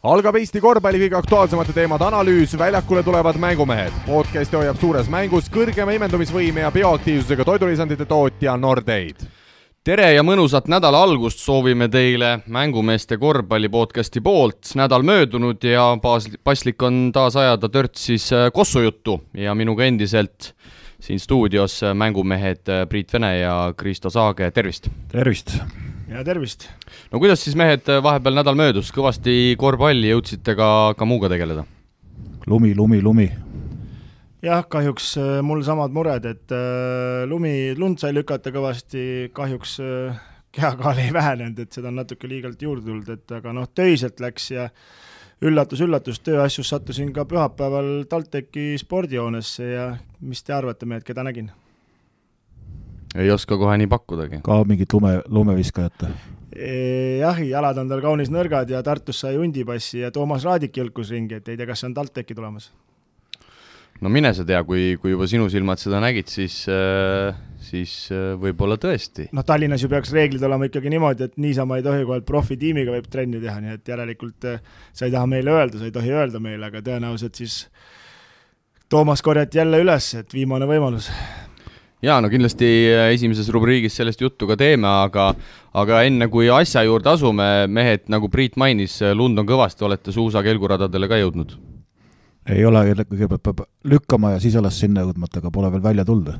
algab Eesti korvpalli kõige aktuaalsemate teemade analüüs, väljakule tulevad mängumehed. podcasti hoiab suures mängus kõrgema imendumisvõime ja bioaktiivsusega toidulisandite tootja Nordeid. tere ja mõnusat nädala algust soovime teile mängumeeste korvpalli podcasti poolt. nädal möödunud ja paas-, paslik on taas ajada törts siis äh, kossujuttu ja minuga endiselt siin stuudios mängumehed Priit Vene ja Kristo Saage, tervist! tervist! Ja tervist! no kuidas siis mehed vahepeal nädal möödus, kõvasti korvpalli jõudsite ka, ka muuga tegeleda? lumi, lumi, lumi. jah, kahjuks äh, mul samad mured, et äh, lumi, lund sai lükata kõvasti, kahjuks äh, kehakaal ei vähenenud, et seda on natuke liigalt juurde tulnud, et aga noh, töiselt läks ja üllatus-üllatus, tööasjus sattusin ka pühapäeval TalTechi spordihoonesse ja mis te arvate, mehed, keda nägin? Ei oska kohe nii pakkudagi. ka mingit lume, lumeviskajat? Jah, jalad on tal kaunis nõrgad ja Tartus sai hundipassi ja Toomas Raadik jõlkus ringi, et ei tea, kas see on TalTechi tulemas. no mine sa tea, kui, kui juba sinu silmad seda nägid, siis äh, siis äh, võib-olla tõesti. noh, Tallinnas ju peaks reeglid olema ikkagi niimoodi, et niisama ei tohi, kui ainult profitiimiga võib trenni teha, nii et järelikult äh, sa ei taha meile öelda, sa ei tohi öelda meile, aga tõenäoliselt siis Toomas korjati jälle üles, et viimane võimalus jaa, no kindlasti äh, esimeses rubriigis sellest juttu ka teeme, aga aga enne, kui asja juurde asume, mehed, nagu Priit mainis, lund on kõvasti, olete suusa kelguradadele ka jõudnud? ei ole, kõigepealt peab lükkama ja siis alles sinna jõudma, et aga pole veel välja tulnud.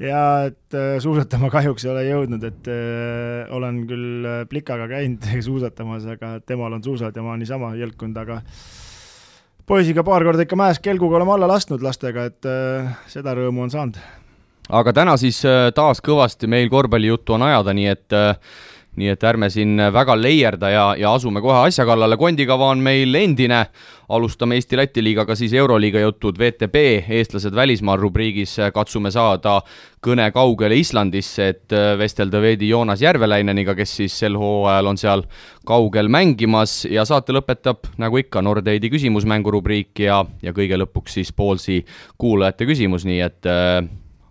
jaa, et äh, suusatama kahjuks ei ole jõudnud, et äh, olen küll äh, plikaga käinud suusatamas, aga temal on suusad ja ma niisama jõlkunud, aga poisiga paar korda ikka mäes kelguga oleme alla lasknud lastega, et äh, seda rõõmu on saanud aga täna siis äh, taas kõvasti meil korvpallijuttu on ajada, nii et äh, nii et ärme siin väga leierda ja, ja asume kohe asja kallale, kondikava on meil endine, alustame Eesti-Läti liigaga siis Euroliiga jutud, VTB, eestlased välismaal rubriigis katsume saada kõne kaugele Islandisse, et äh, vestelda veidi Joonas Järvelaineniga, kes siis sel hooajal on seal kaugel mängimas. Ja saate lõpetab nagu ikka Nordeidi küsimusmängu rubriik ja, ja kõige lõpuks siis Poolsi kuulajate küsimus, nii et äh,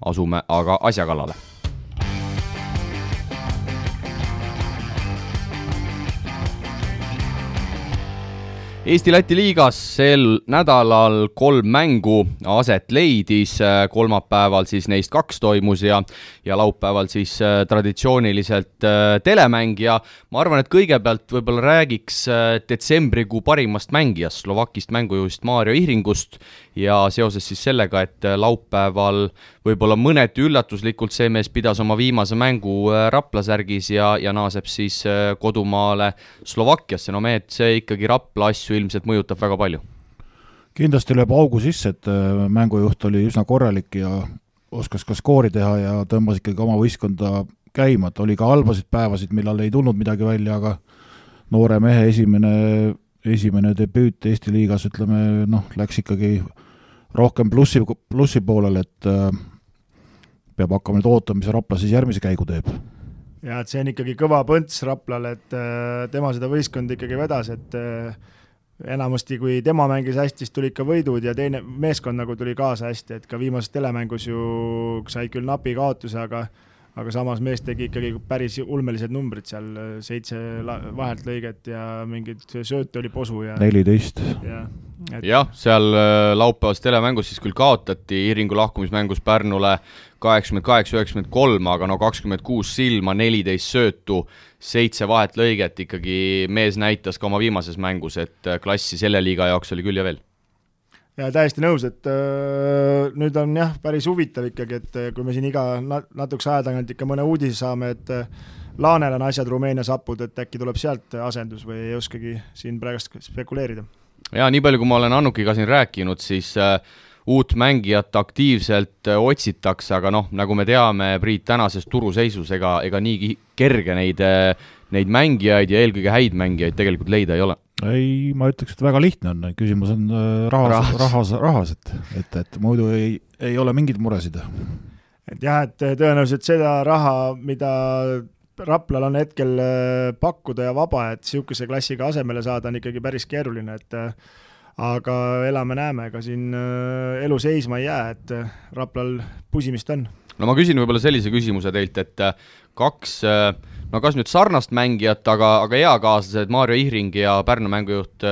asume aga asja kallale. Eesti-Läti liigas sel nädalal kolm mängu aset leidis, kolmapäeval siis neist kaks toimus ja ja laupäeval siis äh, traditsiooniliselt äh, telemäng. Ja ma arvan, et kõigepealt võib-olla räägiks äh, detsembrikuu parimast mängijast, Slovakist mängujuhist Maarjo Ihringust. Ja seoses siis sellega, et laupäeval võib-olla mõneti üllatuslikult see mees pidas oma viimase mängu Rapla särgis ja, ja naaseb siis kodumaale Slovakkiasse, no mehed, see ikkagi Rapla asju ju ilmselt mõjutab väga palju. kindlasti lööb augu sisse, et äh, mängujuht oli üsna korralik ja oskas ka skoori teha ja tõmbas ikkagi oma võistkonda käima, et oli ka halbasid päevasid, millal ei tulnud midagi välja, aga noore mehe esimene, esimene debüüt Eesti liigas, ütleme noh, läks ikkagi rohkem plussi, plussi poolele, et äh, peab hakkama nüüd ootama, mis Rapla siis järgmise käigu teeb ja et see on ikkagi kõva põnts Raplale, et äh, tema seda võistkonda ikkagi vedas, et äh, enamasti, kui tema mängis hästi, siis tulid ka võidud ja teine meeskond nagu tuli kaasa hästi, et ka viimases telemängus ju said küll napi kaotuse, aga aga samas mees tegi ikkagi päris ulmelised numbrid seal, seitse vahelt lõiget ja mingit sööte oli posu ja neliteist. jah et..., jah, seal äh, laupäevas telemängus siis küll kaotati Iringu lahkumismängus Pärnule kaheksakümmend kaheksa, üheksakümmend kolm, aga no kakskümmend kuus silma, neliteist söötu, seitse vahet lõiget, ikkagi mees näitas ka oma viimases mängus, et äh, klassi selle liiga jaoks oli küll ja veel ja täiesti nõus, et äh, nüüd on jah, päris huvitav ikkagi, et kui me siin iga nat-, natukese aja tagant ikka mõne uudise saame, et Laanel on asjad Rumeenias hapud, et äkki tuleb sealt asendus või ei oskagi siin praegust spekuleerida? Jaa, nii palju, kui ma olen Annukiga siin rääkinud, siis äh, uut mängijat aktiivselt äh, otsitakse, aga noh, nagu me teame, Priit, tänases turuseisus ega, ega nii kerge neid, neid mängijaid ja eelkõige häid mängijaid tegelikult leida ei ole. Ei, ma ütleks, et väga lihtne on, küsimus on äh, rahas, rahas, rahas, rahas, et, et, et muidu ei, ei ole mingeid muresid. et jah, et tõenäoliselt seda raha, mida Raplal on hetkel äh, pakkuda ja vaba, et niisuguse klassiga asemele saada, on ikkagi päris keeruline, et äh, aga elame-näeme, ega siin elu seisma ei jää, et Raplal pusimist on. no ma küsin võib-olla sellise küsimuse teilt, et kaks no kas nüüd sarnast mängijat, aga, aga eakaaslased Maarjo Ihring ja Pärnu mängujuht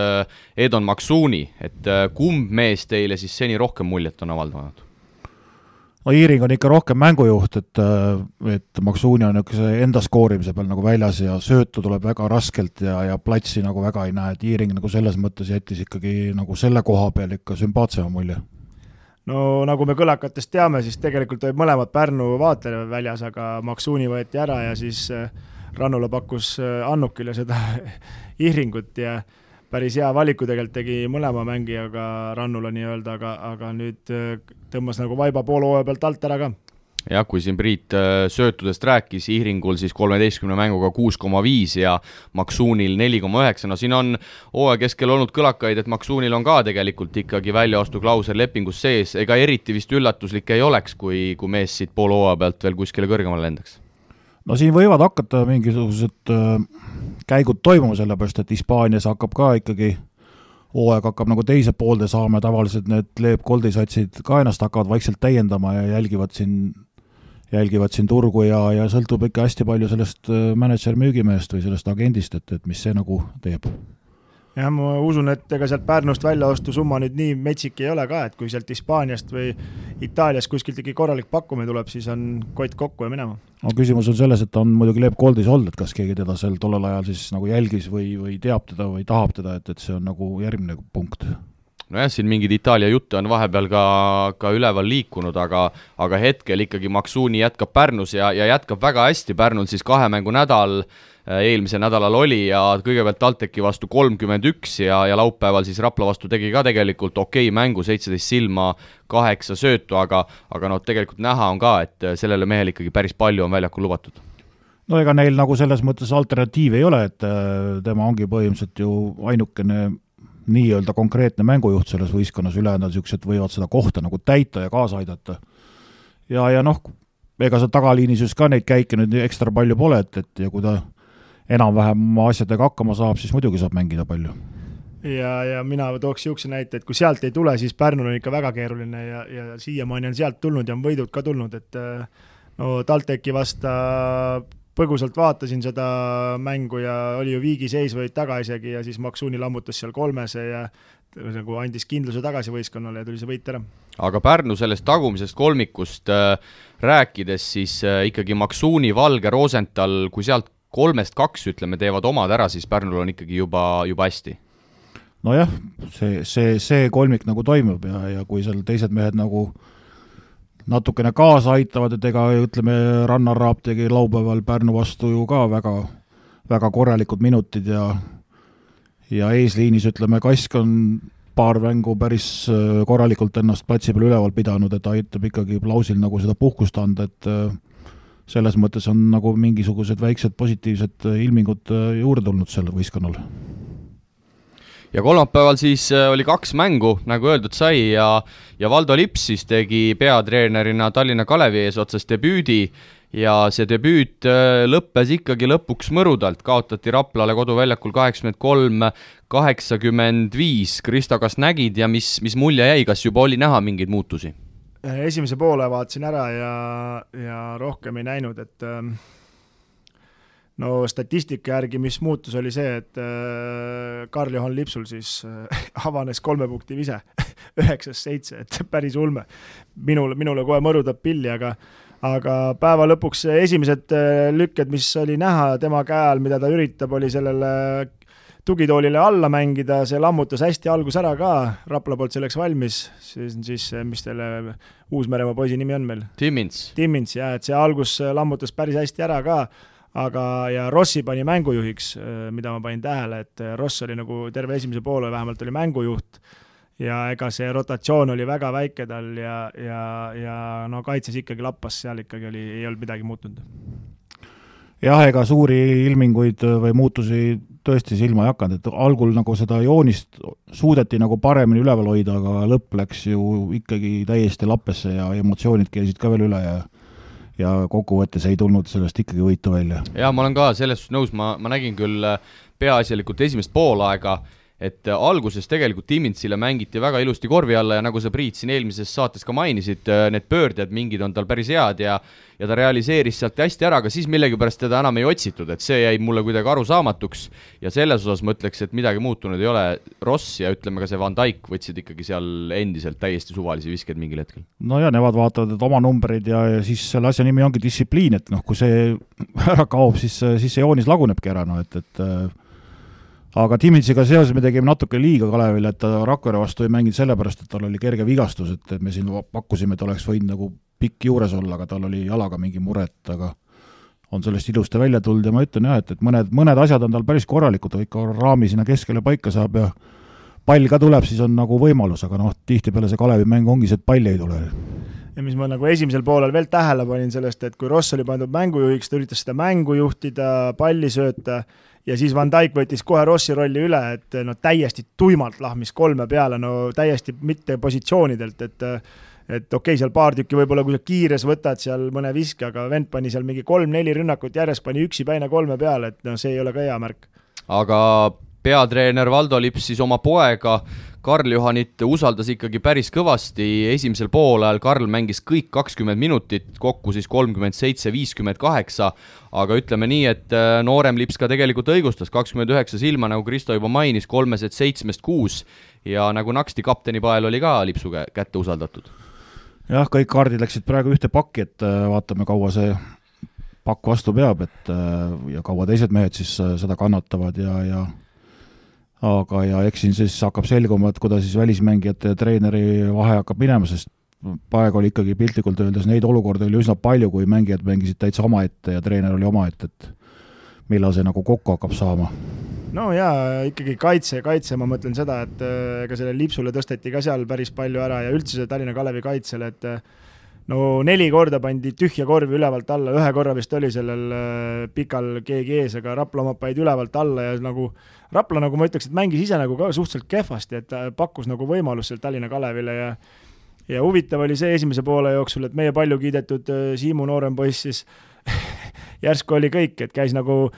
Edon Maksuuni, et kumb mees teile siis seni rohkem muljet on avaldanud? No Iiring on ikka rohkem mängujuht, et, et Maksuuni on niisuguse enda skoorimise peal nagu väljas ja söötu tuleb väga raskelt ja, ja platsi nagu väga ei näe, et Iiring nagu selles mõttes jättis ikkagi nagu selle koha peal ikka sümpaatsema mulje. no nagu me kõlakatest teame, siis tegelikult olid mõlemad Pärnu vaatlejad väljas, aga Maksuuni võeti ära ja siis äh, Rannula pakkus äh, Annukile seda Ihringut ja päris hea valiku tegelikult tegi mõlema mängijaga Rannula nii-öelda, aga, aga nüüd äh, tõmbas nagu vaiba poole hooaja pealt alt ära ka. Jah, kui siin Priit äh, söötudest rääkis, Ihringul siis kolmeteistkümne mänguga kuus koma viis ja Maksuunil neli koma üheksa, no siin on hooaja keskel olnud kõlakaid, et Maksuunil on ka tegelikult ikkagi väljaostuklausel lepingus sees, ega eriti vist üllatuslik ei oleks, kui, kui mees siit poole hooaja pealt veel kuskile kõrgemale lendaks. No siin võivad hakata mingisugused äh, käigud toimuma, sellepärast et Hispaanias hakkab ka ikkagi, hooaeg hakkab nagu teise poolde saama ja tavaliselt need Leep Goldi satsid ka ennast hakkavad vaikselt täiendama ja jälgivad siin, jälgivad siin turgu ja, ja sõltub ikka hästi palju sellest äh, mänedžer müügimehest või sellest agendist, et, et mis see nagu teeb jah, ma usun, et ega sealt Pärnust väljaostusumma nüüd nii metsik ei ole ka, et kui sealt Hispaaniast või Itaaliast kuskilt ikkagi korralik pakkumine tuleb, siis on kott kokku ja minema. no küsimus on selles, et ta on muidugi Leep Goldis olnud, et kas keegi teda seal tollel ajal siis nagu jälgis või, või teab teda või tahab teda, et, et see on nagu järgmine punkt nojah, siin mingeid Itaalia jutte on vahepeal ka, ka üleval liikunud, aga aga hetkel ikkagi Maksuuni jätkab Pärnus ja, ja jätkab väga hästi, Pärnul siis kahe mängu nädal äh, Äh, eelmisel nädalal oli ja kõigepealt TalTechi vastu kolmkümmend üks ja, ja laupäeval siis Rapla vastu tegi ka tegelikult okei okay mängu, seitseteist silma, kaheksa söötu, aga aga noh, tegelikult näha on ka, et sellele mehele ikkagi päris palju on väljakul lubatud. No ega neil nagu selles mõttes alternatiivi ei ole, et äh, tema ongi põhimõtteliselt ju ainukene nii-öelda konkreetne mängujuht selles võistkonnas, ülejäänud niisugused võivad seda kohta nagu täita ja kaasa aidata. ja, ja noh, ega seal tagaliinis just ka neid käike nüüd ekstra palju pole, et, et ja kui ta enam-vähem oma asjadega hakkama saab, siis muidugi saab mängida palju. ja, ja mina tooks niisuguse näite, et kui sealt ei tule, siis Pärnul on ikka väga keeruline ja, ja siiamaani on sealt tulnud ja on võidud ka tulnud, et no TalTechi vasta põgusalt vaatasin seda mängu ja oli ju viigiseis, võid taga isegi ja siis Maksuuni lammutas seal kolmese ja nagu andis kindluse tagasi võistkonnale ja tuli see võit ära. aga Pärnu sellest tagumisest kolmikust äh, rääkides, siis äh, ikkagi Maksuuni, Valge, Rosenthal, kui sealt kolmest kaks, ütleme, teevad omad ära, siis Pärnul on ikkagi juba, juba hästi. nojah, see, see, see kolmik nagu toimub ja, ja kui seal teised mehed nagu natukene kaasa aitavad, et ega ütleme, Rannar Raab tegi laupäeval Pärnu vastu ju ka väga, väga korralikud minutid ja ja eesliinis ütleme, Kask on paar mängu päris äh, korralikult ennast platsi peal üleval pidanud, et aitab ikkagi Plausil nagu seda puhkust anda, et äh, selles mõttes on nagu mingisugused väiksed positiivsed äh, ilmingud juurde tulnud sellel võistkonnal. Ja kolmapäeval siis äh, oli kaks mängu, nagu öeldud sai, ja ja Valdo Lips siis tegi peatreenerina Tallinna Kalevi eesotsas debüüdi ja see debüüt lõppes ikkagi lõpuks mõrudalt, kaotati Raplale koduväljakul kaheksakümmend kolm, kaheksakümmend viis. Kristo, kas nägid ja mis, mis mulje jäi, kas juba oli näha mingeid muutusi? Äh, esimese poole vaatasin ära ja, ja rohkem ei näinud, et ähm, no statistika järgi, mis muutus, oli see, et äh, Karl-Juhan Lipsul siis äh, avanes kolme punkti vise üheksast seitse, et päris ulme. minule, minule kohe mõrutab pilli, aga aga päeva lõpuks esimesed lükked, mis oli näha tema käe all, mida ta üritab, oli sellele tugitoolile alla mängida, see lammutas hästi algus ära ka, Rapla poolt selleks valmis, siis, siis mis selle Uus-Meremaa poisi nimi on meil? Timmins. Timmins, jah, et see algus lammutas päris hästi ära ka, aga, ja Rossi pani mängujuhiks, mida ma panin tähele, et Ross oli nagu terve esimese poole vähemalt oli mängujuht. Ja ega see rotatsioon oli väga väike tal ja, ja, ja no kaitses ikkagi lappas, seal ikkagi oli, ei olnud midagi muutunud. Jah, ega suuri ilminguid või muutusi tõesti silma ei hakanud, et algul nagu seda joonist suudeti nagu paremini üleval hoida, aga lõpp läks ju ikkagi täiesti lappesse ja emotsioonid keesid ka veel üle ja ja kokkuvõttes ei tulnud sellest ikkagi võitu välja. jaa, ma olen ka selles suhtes nõus, ma, ma nägin küll äh, peaasjalikult esimest poolaega et äh, alguses tegelikult Timintsile mängiti väga ilusti korvi alla ja nagu sa, Priit, siin eelmises saates ka mainisid, äh, need pöörded, mingid on tal päris head ja ja ta realiseeris sealt hästi ära, aga siis millegipärast teda enam ei otsitud, et see jäi mulle kuidagi arusaamatuks ja selles osas ma ütleks, et midagi muutunud ei ole, Ross ja ütleme ka see Van Dijk võtsid ikkagi seal endiselt täiesti suvalisi viskeid mingil hetkel. no ja nemad vaatavad oma numbreid ja, ja siis selle asja nimi ongi distsipliin, et noh, kui see ära kaob, siis, siis see joonis lagunebki ära, no et, et aga Dimitsiga seoses me tegime natuke liiga Kalevile, et ta Rakvere vastu ei mänginud sellepärast, et tal oli kerge vigastus, et, et me siin pakkusime, et oleks võinud nagu pikk juures olla, aga tal oli jalaga mingi mure, et aga on sellest ilusti välja tulnud ja ma ütlen jah, et, et mõned, mõned asjad on tal päris korralikud, ikka raami sinna keskele paika saab ja pall ka tuleb, siis on nagu võimalus, aga noh, tihtipeale see Kalevi mäng ongi see, et palli ei tule. Ja mis ma nagu esimesel poolel veel tähele panin sellest, et kui Ross oli pandud mängujuhiks, ta üritas seda mängu juhtida, palli sööta ja siis Van Dijk võttis kohe Rossi rolli üle, et no täiesti tuimalt lahmis kolme peale, no täiesti mitte positsioonidelt, et et okei okay,, seal paar tükki võib-olla, kui sa kiires võtad seal mõne viske, aga vend pani seal mingi kolm-neli rünnakut järjest, pani üksipäine kolme peale, et no see ei ole ka hea märk. aga peatreener Valdo Lips siis oma poega Karl-Juhanit usaldas ikkagi päris kõvasti, esimesel poolajal Karl mängis kõik kakskümmend minutit, kokku siis kolmkümmend seitse, viiskümmend kaheksa, aga ütleme nii, et äh, noorem Lips ka tegelikult õigustas, kakskümmend üheksa silma, nagu Kristo juba mainis, kolmesed seitsmest kuus. Ja nagu naksti kapteni pael oli ka Lipsu kätte usaldatud. jah, kõik kaardid läksid praegu ühte pakki, et äh, vaatame, kaua see pakk vastu peab, et äh, ja kaua teised mehed siis seda kannatavad ja, ja aga, ja eks siin siis hakkab selguma, et kuidas siis välismängijate ja treeneri vahe hakkab minema, sest praegu oli ikkagi piltlikult öeldes neid olukordi oli üsna palju, kui mängijad mängisid täitsa omaette ja treener oli omaette, et millal see nagu kokku hakkab saama? no jaa, ikkagi kaitse, kaitse, ma mõtlen seda, et äh, ega sellele Lipsule tõsteti ka seal päris palju ära ja üldse see Tallinna Kalevi kaitsele, et äh, no neli korda pandi tühja korvi ülevalt alla, ühe korra vist oli sellel äh, pikal keegi ees, aga Rapla omad panid ülevalt alla ja nagu Rapla, nagu ma ütleks, et mängis ise nagu ka suhteliselt kehvasti, et pakkus nagu võimalust seal Tallinna Kalevile ja ja huvitav oli see esimese poole jooksul, et meie palju kiidetud äh, Siimu noorem poiss siis järsku oli kõik, et käis nagu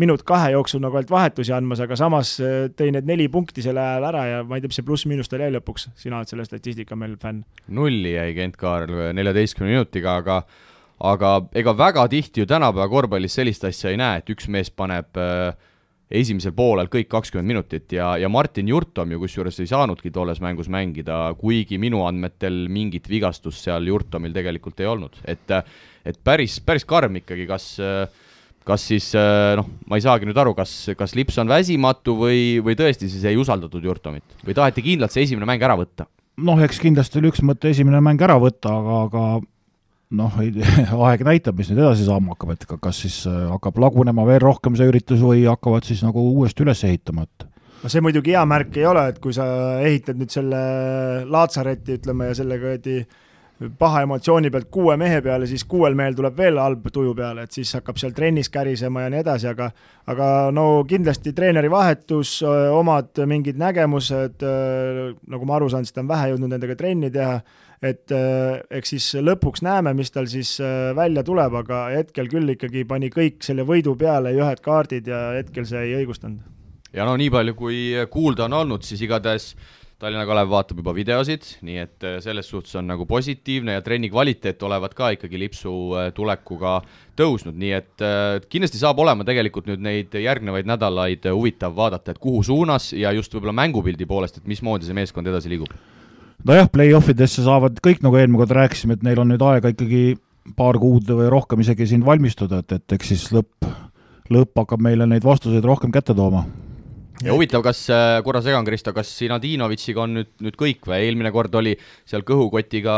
minut-kahe jooksul nagu ainult vahetusi andmas, aga samas äh, tõi need neli punkti selle ajal ära ja ma ei tea, mis see pluss-miinus tal jäi lõpuks, sina oled selle statistika meil fänn. nulli jäi Kent-Kaarel neljateistkümne minutiga, aga aga ega väga tihti ju tänapäeva korvpallis sellist asja ei näe, et üks mees paneb äh, esimesel poolel kõik kakskümmend minutit ja, ja Martin Jurtom ju kusjuures ei saanudki tolles mängus mängida, kuigi minu andmetel mingit vigastust seal Jurtomil tegelikult ei olnud, et et päris, päris karm ikkagi, kas äh, kas siis äh, noh, ma ei saagi nüüd aru, kas, kas Lips on väsimatu või, või tõesti siis ei usaldatud Jurtomit või taheti kindlalt see esimene mäng ära võtta? noh, eks kindlasti oli üks mõte esimene mäng ära võtta, aga, aga noh, aeg näitab, mis nüüd edasi saama hakkab, et kas siis äh, hakkab lagunema veel rohkem see üritus või hakkavad siis nagu uuesti üles ehitama, et no see muidugi hea märk ei ole, et kui sa ehitad nüüd selle laatsareti, ütleme, ja selle kuradi paha emotsiooni pealt kuue mehe peale, siis kuuel mehel tuleb veel halb tuju peale, et siis hakkab seal trennis kärisema ja nii edasi, aga aga no kindlasti treeneri vahetus, omad mingid nägemused, nagu ma aru saan, siis ta on vähe jõudnud nendega trenni teha, et eks siis lõpuks näeme, mis tal siis välja tuleb, aga hetkel küll ikkagi pani kõik selle võidu peale, ühed kaardid ja hetkel see ei õigustanud. ja no nii palju, kui kuulda on olnud, siis igatahes Tallinna Kalev vaatab juba videosid, nii et äh, selles suhtes on nagu positiivne ja trenni kvaliteet olevat ka ikkagi lipsu äh, tulekuga tõusnud, nii et äh, kindlasti saab olema tegelikult nüüd neid järgnevaid nädalaid huvitav vaadata, et kuhu suunas ja just võib-olla mängupildi poolest, et mismoodi see meeskond edasi liigub. nojah, play-off idesse saavad kõik, nagu eelmine kord rääkisime, et neil on nüüd aega ikkagi paar kuud või rohkem isegi siin valmistuda, et, et eks siis lõpp, lõpp hakkab meile neid vastuseid rohkem kätte tooma ja huvitav, kas, äh, korra segan, Kristo, kas Sinadinovitšiga on nüüd, nüüd kõik või eelmine kord oli seal kõhukotiga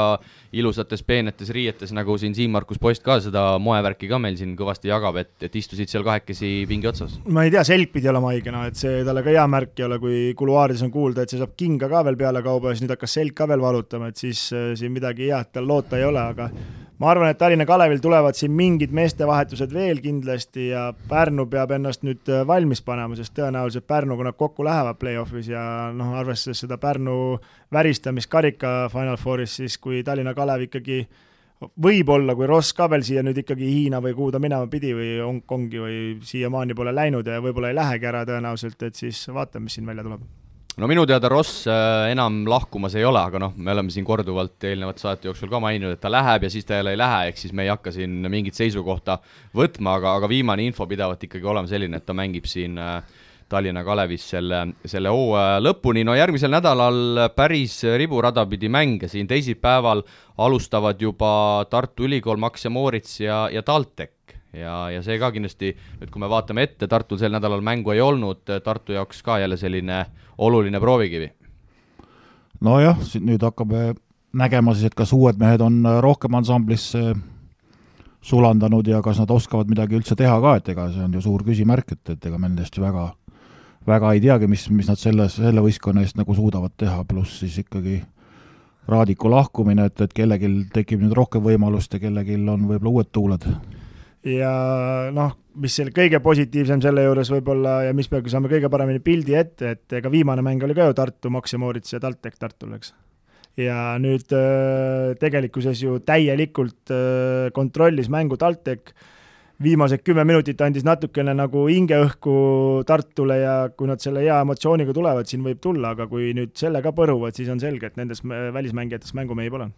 ilusates peenetes riietes, nagu siin Siim-Markus Post ka seda moevärki ka meil siin kõvasti jagab, et, et istusid seal kahekesi pingi otsas? ma ei tea, selg pidi olema haige, noh et see talle ka hea märk ei ole, kui kuluaarides on kuulda, et see saab kinga ka veel pealekauba ja siis nüüd hakkas selg ka veel valutama, et siis äh, siin midagi head tal loota ei ole, aga ma arvan, et Tallinna Kalevil tulevad siin mingid meestevahetused veel kindlasti ja Pärnu peab ennast nüüd äh, valmis panema, sest tõenäoliselt Pärnuga nad kokku lähevad play-off'is ja noh, arvestades seda Pärnu väristamist karika Final Fouris, siis kui Tallinna Kalev ikkagi võib-olla, kui Ross ka veel siia nüüd ikkagi Hiina või kuhu ta minema pidi või Hongkongi või siiamaani pole läinud ja võib-olla ei lähegi ära tõenäoliselt, et siis vaatame, mis siin välja tuleb no minu teada Ross äh, enam lahkumas ei ole, aga noh, me oleme siin korduvalt eelnevate saate jooksul ka maininud, et ta läheb ja siis ta jälle ei lähe, ehk siis me ei hakka siin mingit seisukohta võtma, aga, aga viimane info pidavat ikkagi olema selline, et ta mängib siin äh, Tallinna Kalevis selle, selle hooaja lõpuni, no järgmisel nädalal päris riburada pidi mänge, siin. Teisipäeval alustavad juba Tartu Ülikool, Max ja Moorits ja, ja TalTech ja, ja see ka kindlasti, nüüd kui me vaatame ette, Tartul sel nädalal mängu ei olnud, Tartu jaoks ka jälle selline oluline proovikivi. nojah, nüüd hakkame nägema siis, et kas uued mehed on rohkem ansamblisse sulandanud ja kas nad oskavad midagi üldse teha ka, et ega see on ju suur küsimärk, et, et ega me nendest ju väga, väga ei teagi, mis, mis nad selles, selle võistkonna eest nagu suudavad teha, pluss siis ikkagi Raadiku lahkumine, et, et kellelgi tekib nüüd rohkem võimalust ja kellelgi on võib-olla uued tuuled ja noh, mis selle kõige positiivsem selle juures võib-olla ja mis me saame kõige paremini pildi ette, et ega viimane mäng oli ka ju Tartu, Max ja TalTech Tartul, eks. ja nüüd äh, tegelikkuses ju täielikult äh, kontrollis mängu TalTech, viimased kümme minutit andis natukene nagu hingeõhku Tartule ja kui nad selle hea emotsiooniga tulevad, siin võib tulla, aga kui nüüd selle ka põruvad, siis on selge, et nendest välismängijatest mängumehi pole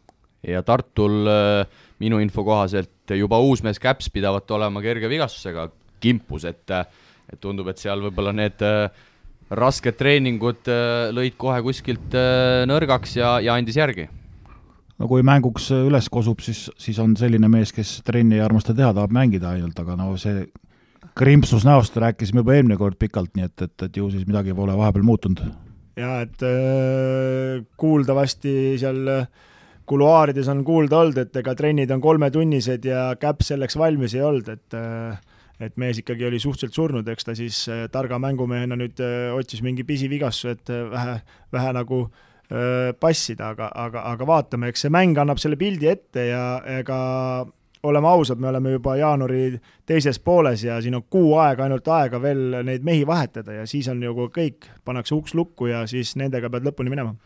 ja Tartul äh, minu info kohaselt juba uus mees Käps pidavat olema kerge vigastusega kimpus, et et tundub, et seal võib-olla need äh, rasked treeningud äh, lõid kohe kuskilt nõrgaks ja, ja andis järgi. no kui mänguks üles kosub, siis, siis on selline mees, kes trenni ei armasta teha, tahab mängida ainult, aga no see krimpsus näost rääkisime juba eelmine kord pikalt, nii et, et, et ju siis midagi pole vahepeal muutunud. jaa, et äh, kuuldavasti seal äh, kuluaarides on kuulda olnud, et ega trennid on kolmetunnised ja Käpp selleks valmis ei olnud, et et mees ikkagi oli suhteliselt surnud, eks ta siis äh, targa mängumehena nüüd äh, otsis mingi pisivigastuse, et äh, vähe, vähe nagu passida, aga, aga, aga vaatame, eks see mäng annab selle pildi ette ja ega oleme ausad, me oleme juba jaanuari teises pooles ja siin on kuu aega ainult aega veel neid mehi vahetada ja siis on ju kõik, pannakse uks lukku ja siis nendega pead lõpuni minema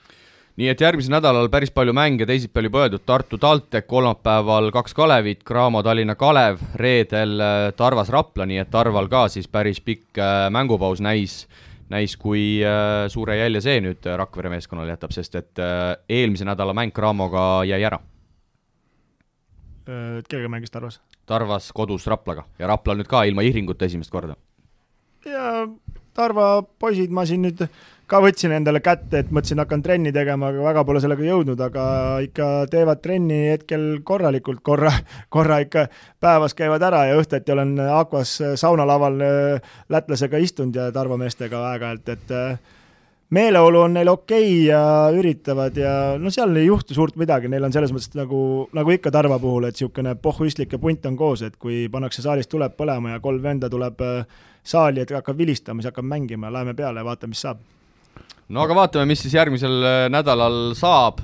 nii et järgmisel nädalal päris palju mänge, teisipäeval juba öeldud, Tartu TalTech, kolmapäeval kaks Kalevit, Graamo Tallinna Kalev, reedel äh, Tarvas Rapla, nii et Tarval ka siis päris pikk äh, mängupaus näis, näis, kui äh, suure jälje see nüüd Rakvere meeskonnale jätab, sest et eelmise nädala mäng Graamoga jäi ära. kellega mängis Tarvas? Tarvas kodus Raplaga ja Rapla nüüd ka ilma Ihringuta esimest korda. ja Tarva poisid, ma siin nüüd ka võtsin endale kätte, et mõtlesin, hakkan trenni tegema, aga väga pole sellega jõudnud, aga ikka teevad trenni hetkel korralikult, korra, korra ikka päevas käivad ära ja õhtuti olen Aquas saunalaval äh, lätlasega istunud ja Tarvo meestega aeg-ajalt, et äh, meeleolu on neil okei okay ja üritavad ja no seal ei juhtu suurt midagi, neil on selles mõttes nagu, nagu ikka Tarva puhul, et niisugune pohhuistlik ja punt on koos, et kui pannakse saalis tuleb põlema ja kolm venda tuleb äh, saali, et hakkab vilistama, siis hakkab mängima, läheme peale ja vaatame, mis saab no aga vaatame, mis siis järgmisel äh, nädalal saab.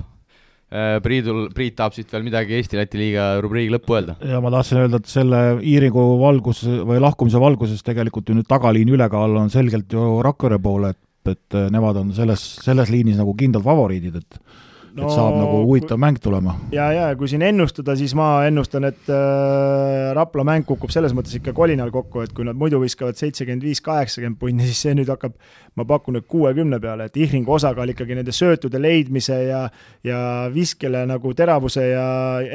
Äh, Priidul, Priit tahab siit veel midagi Eesti-Läti liiga rubriigi lõppu öelda. ja ma tahtsin öelda, et selle Iirigu valgus või lahkumise valguses tegelikult ju nüüd tagaliini ülekaal on selgelt ju Rakvere poole, et, et äh, nemad on selles, selles liinis nagu kindlad favoriidid, et no, et saab nagu huvitav mäng tulema. ja, ja kui siin ennustada, siis ma ennustan, et äh, Rapla mäng kukub selles mõttes ikka kolinal kokku, et kui nad muidu viskavad seitsekümmend viis, kaheksakümmend punni, siis see nüüd hakkab, ma pakun, et kuuekümne peale, et Ihringu osakaal ikkagi nende söötude leidmise ja ja viskele nagu teravuse ja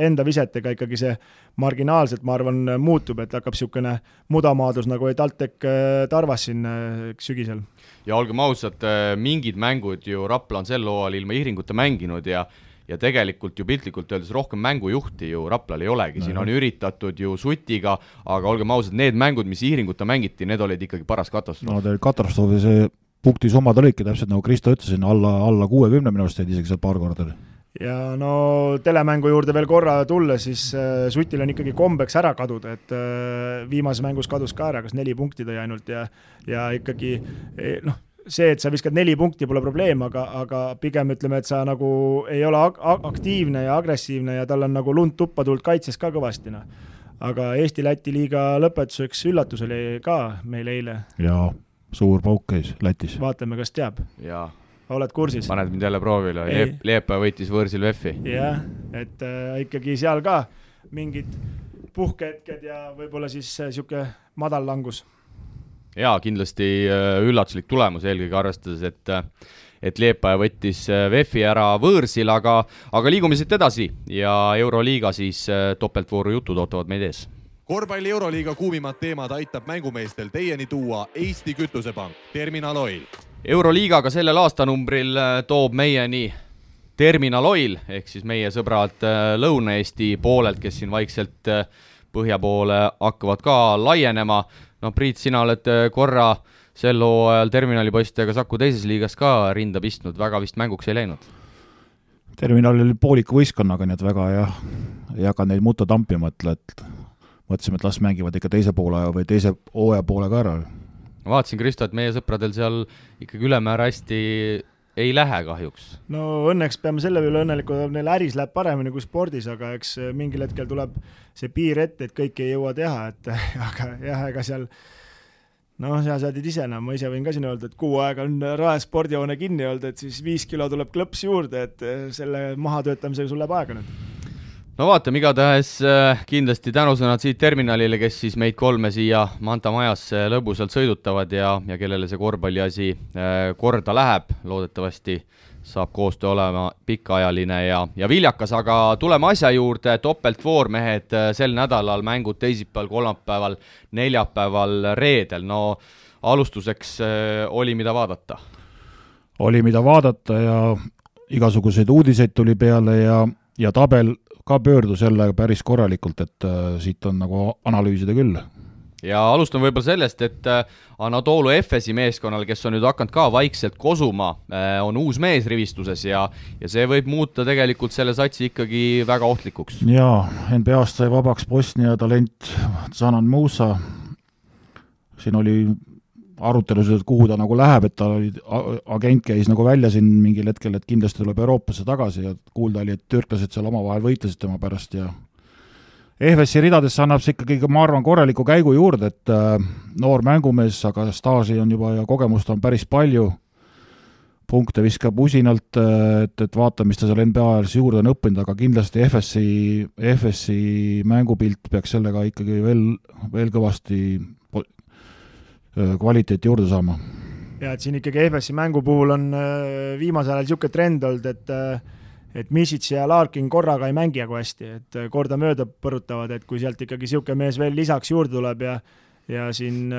enda visetega ikkagi see marginaalselt, ma arvan, muutub, et hakkab niisugune mudamaadlus nagu oli TalTech äh, Tarvas siin äh, sügisel. Ja olgem ausad, äh, mingid mängud ju Rapla on sel hooajal ilma Ihringuta mänginud ja ja tegelikult ju piltlikult öeldes rohkem mängujuhti ju Raplal ei olegi, siin on üritatud ju Sutiga, aga olgem ausad, need mängud, mis Ihringuta mängiti, need olid ikkagi paras katastroof. no ta oli katastroof ja see punktisummad olidki täpselt nagu Kristo ütles, alla, alla kuuekümne minu arust jäid isegi seal paar korda ja no telemängu juurde veel korra tulles, siis äh, Sutil on ikkagi kombeks ära kaduda, et äh, viimases mängus kadus ka ära, kas neli punkti tõi ainult ja, ja ikkagi e, noh, see, et sa viskad neli punkti, pole probleem, aga, aga pigem ütleme, et sa nagu ei ole ak aktiivne ja agressiivne ja tal on nagu lund tuppa tulnud kaitses ka kõvasti, noh. aga Eesti-Läti liiga lõpetuseks üllatus oli ka meil eile. jaa, suur pauk käis Lätis. vaatame, kas teab. jaa oled kursis? paned mind jälle proovile, Leep-, Leepa võitis võõrsil VEF-i. jah, et äh, ikkagi seal ka mingid puhkehetked ja võib-olla siis niisugune äh, madal langus. jaa, kindlasti äh, üllatuslik tulemus, eelkõige arvestades, et äh, et Liepaja võttis VEF-i ära võõrsil, aga, aga liigume siit edasi ja Euroliiga siis topeltvooru jutud ootavad meid ees korvpalli Euroliiga kuumimad teemad aitab mängumeestel teieni tuua Eesti Kütusepank, Terminal Oil. Euroliigaga sellel aastanumbril toob meieni Terminal Oil ehk siis meie sõbrad Lõuna-Eesti poolelt, kes siin vaikselt põhja poole hakkavad ka laienema. no Priit, sina oled äh, korra sel hooajal terminali poistega Saku teises liigas ka rinda pistnud, väga vist mänguks ei läinud? terminal oli pooliku võistkonnaga, nii et väga jah, ei hakanud neid mutta tampima, et, et mõtlesime, et las mängivad ikka teise poole või teise hooaja poole ka ära. Ma vaatasin, Kristo, et meie sõpradel seal ikkagi ülemäära hästi ei lähe kahjuks. no õnneks peame selle üle õnnelikud, neil äris läheb paremini kui spordis, aga eks mingil hetkel tuleb see piir ette, et kõike ei jõua teha, et aga jah, ega seal noh, sa tead ise enam, ma ise võin ka siin öelda, et kuu aega on Rae spordihoone kinni olnud, et siis viis kilo tuleb klõps juurde, et selle mahatöötamisega sul läheb aega nüüd no vaatame, igatahes äh, kindlasti tänusõnad siit terminalile, kes siis meid kolme siia Manta majasse lõbusalt sõidutavad ja, ja kellele see korvpalliasi äh, korda läheb, loodetavasti saab koostöö olema pikaajaline ja, ja viljakas, aga tuleme asja juurde, topeltvoor, mehed, äh, sel nädalal mängud teisipäeval, kolmapäeval, neljapäeval, reedel, no alustuseks oli, mida vaadata? oli, mida vaadata ja igasuguseid uudiseid tuli peale ja, ja tabel ka pöördus jälle päris korralikult, et äh, siit on nagu analüüsida küll ja alustan võib-olla sellest, et äh, Anatoolu Efesi meeskonnal, kes on nüüd hakanud ka vaikselt kosuma, äh, on uus mees rivistuses ja, ja see võib muuta tegelikult selle satsi ikkagi väga ohtlikuks. jaa, NBA-st sai vabaks Bosnia talent Zanan Musa, siin oli arutelusid, et kuhu ta nagu läheb, et ta oli, agent käis nagu välja siin mingil hetkel, et kindlasti tuleb Euroopasse tagasi ja kuulda oli, et türklased seal omavahel võitlesid tema pärast ja EFS-i ridadesse annab see ikkagi, ma arvan, korraliku käigu juurde, et äh, noor mängumees, aga staaži on juba ja kogemust on päris palju, punkte viskab usinalt, äh, et, et vaatame, mis ta seal NBA ajal siis juurde on õppinud, aga kindlasti FS-i, FS-i mängupilt peaks sellega ikkagi veel, veel kõvasti kvaliteeti juurde saama. ja et siin ikkagi EFS-i mängu puhul on viimasel ajal niisugune trend olnud, et et Misits ja Larkin korraga ei mängi nagu hästi, et kordamööda põrutavad, et kui sealt ikkagi niisugune mees veel lisaks juurde tuleb ja ja siin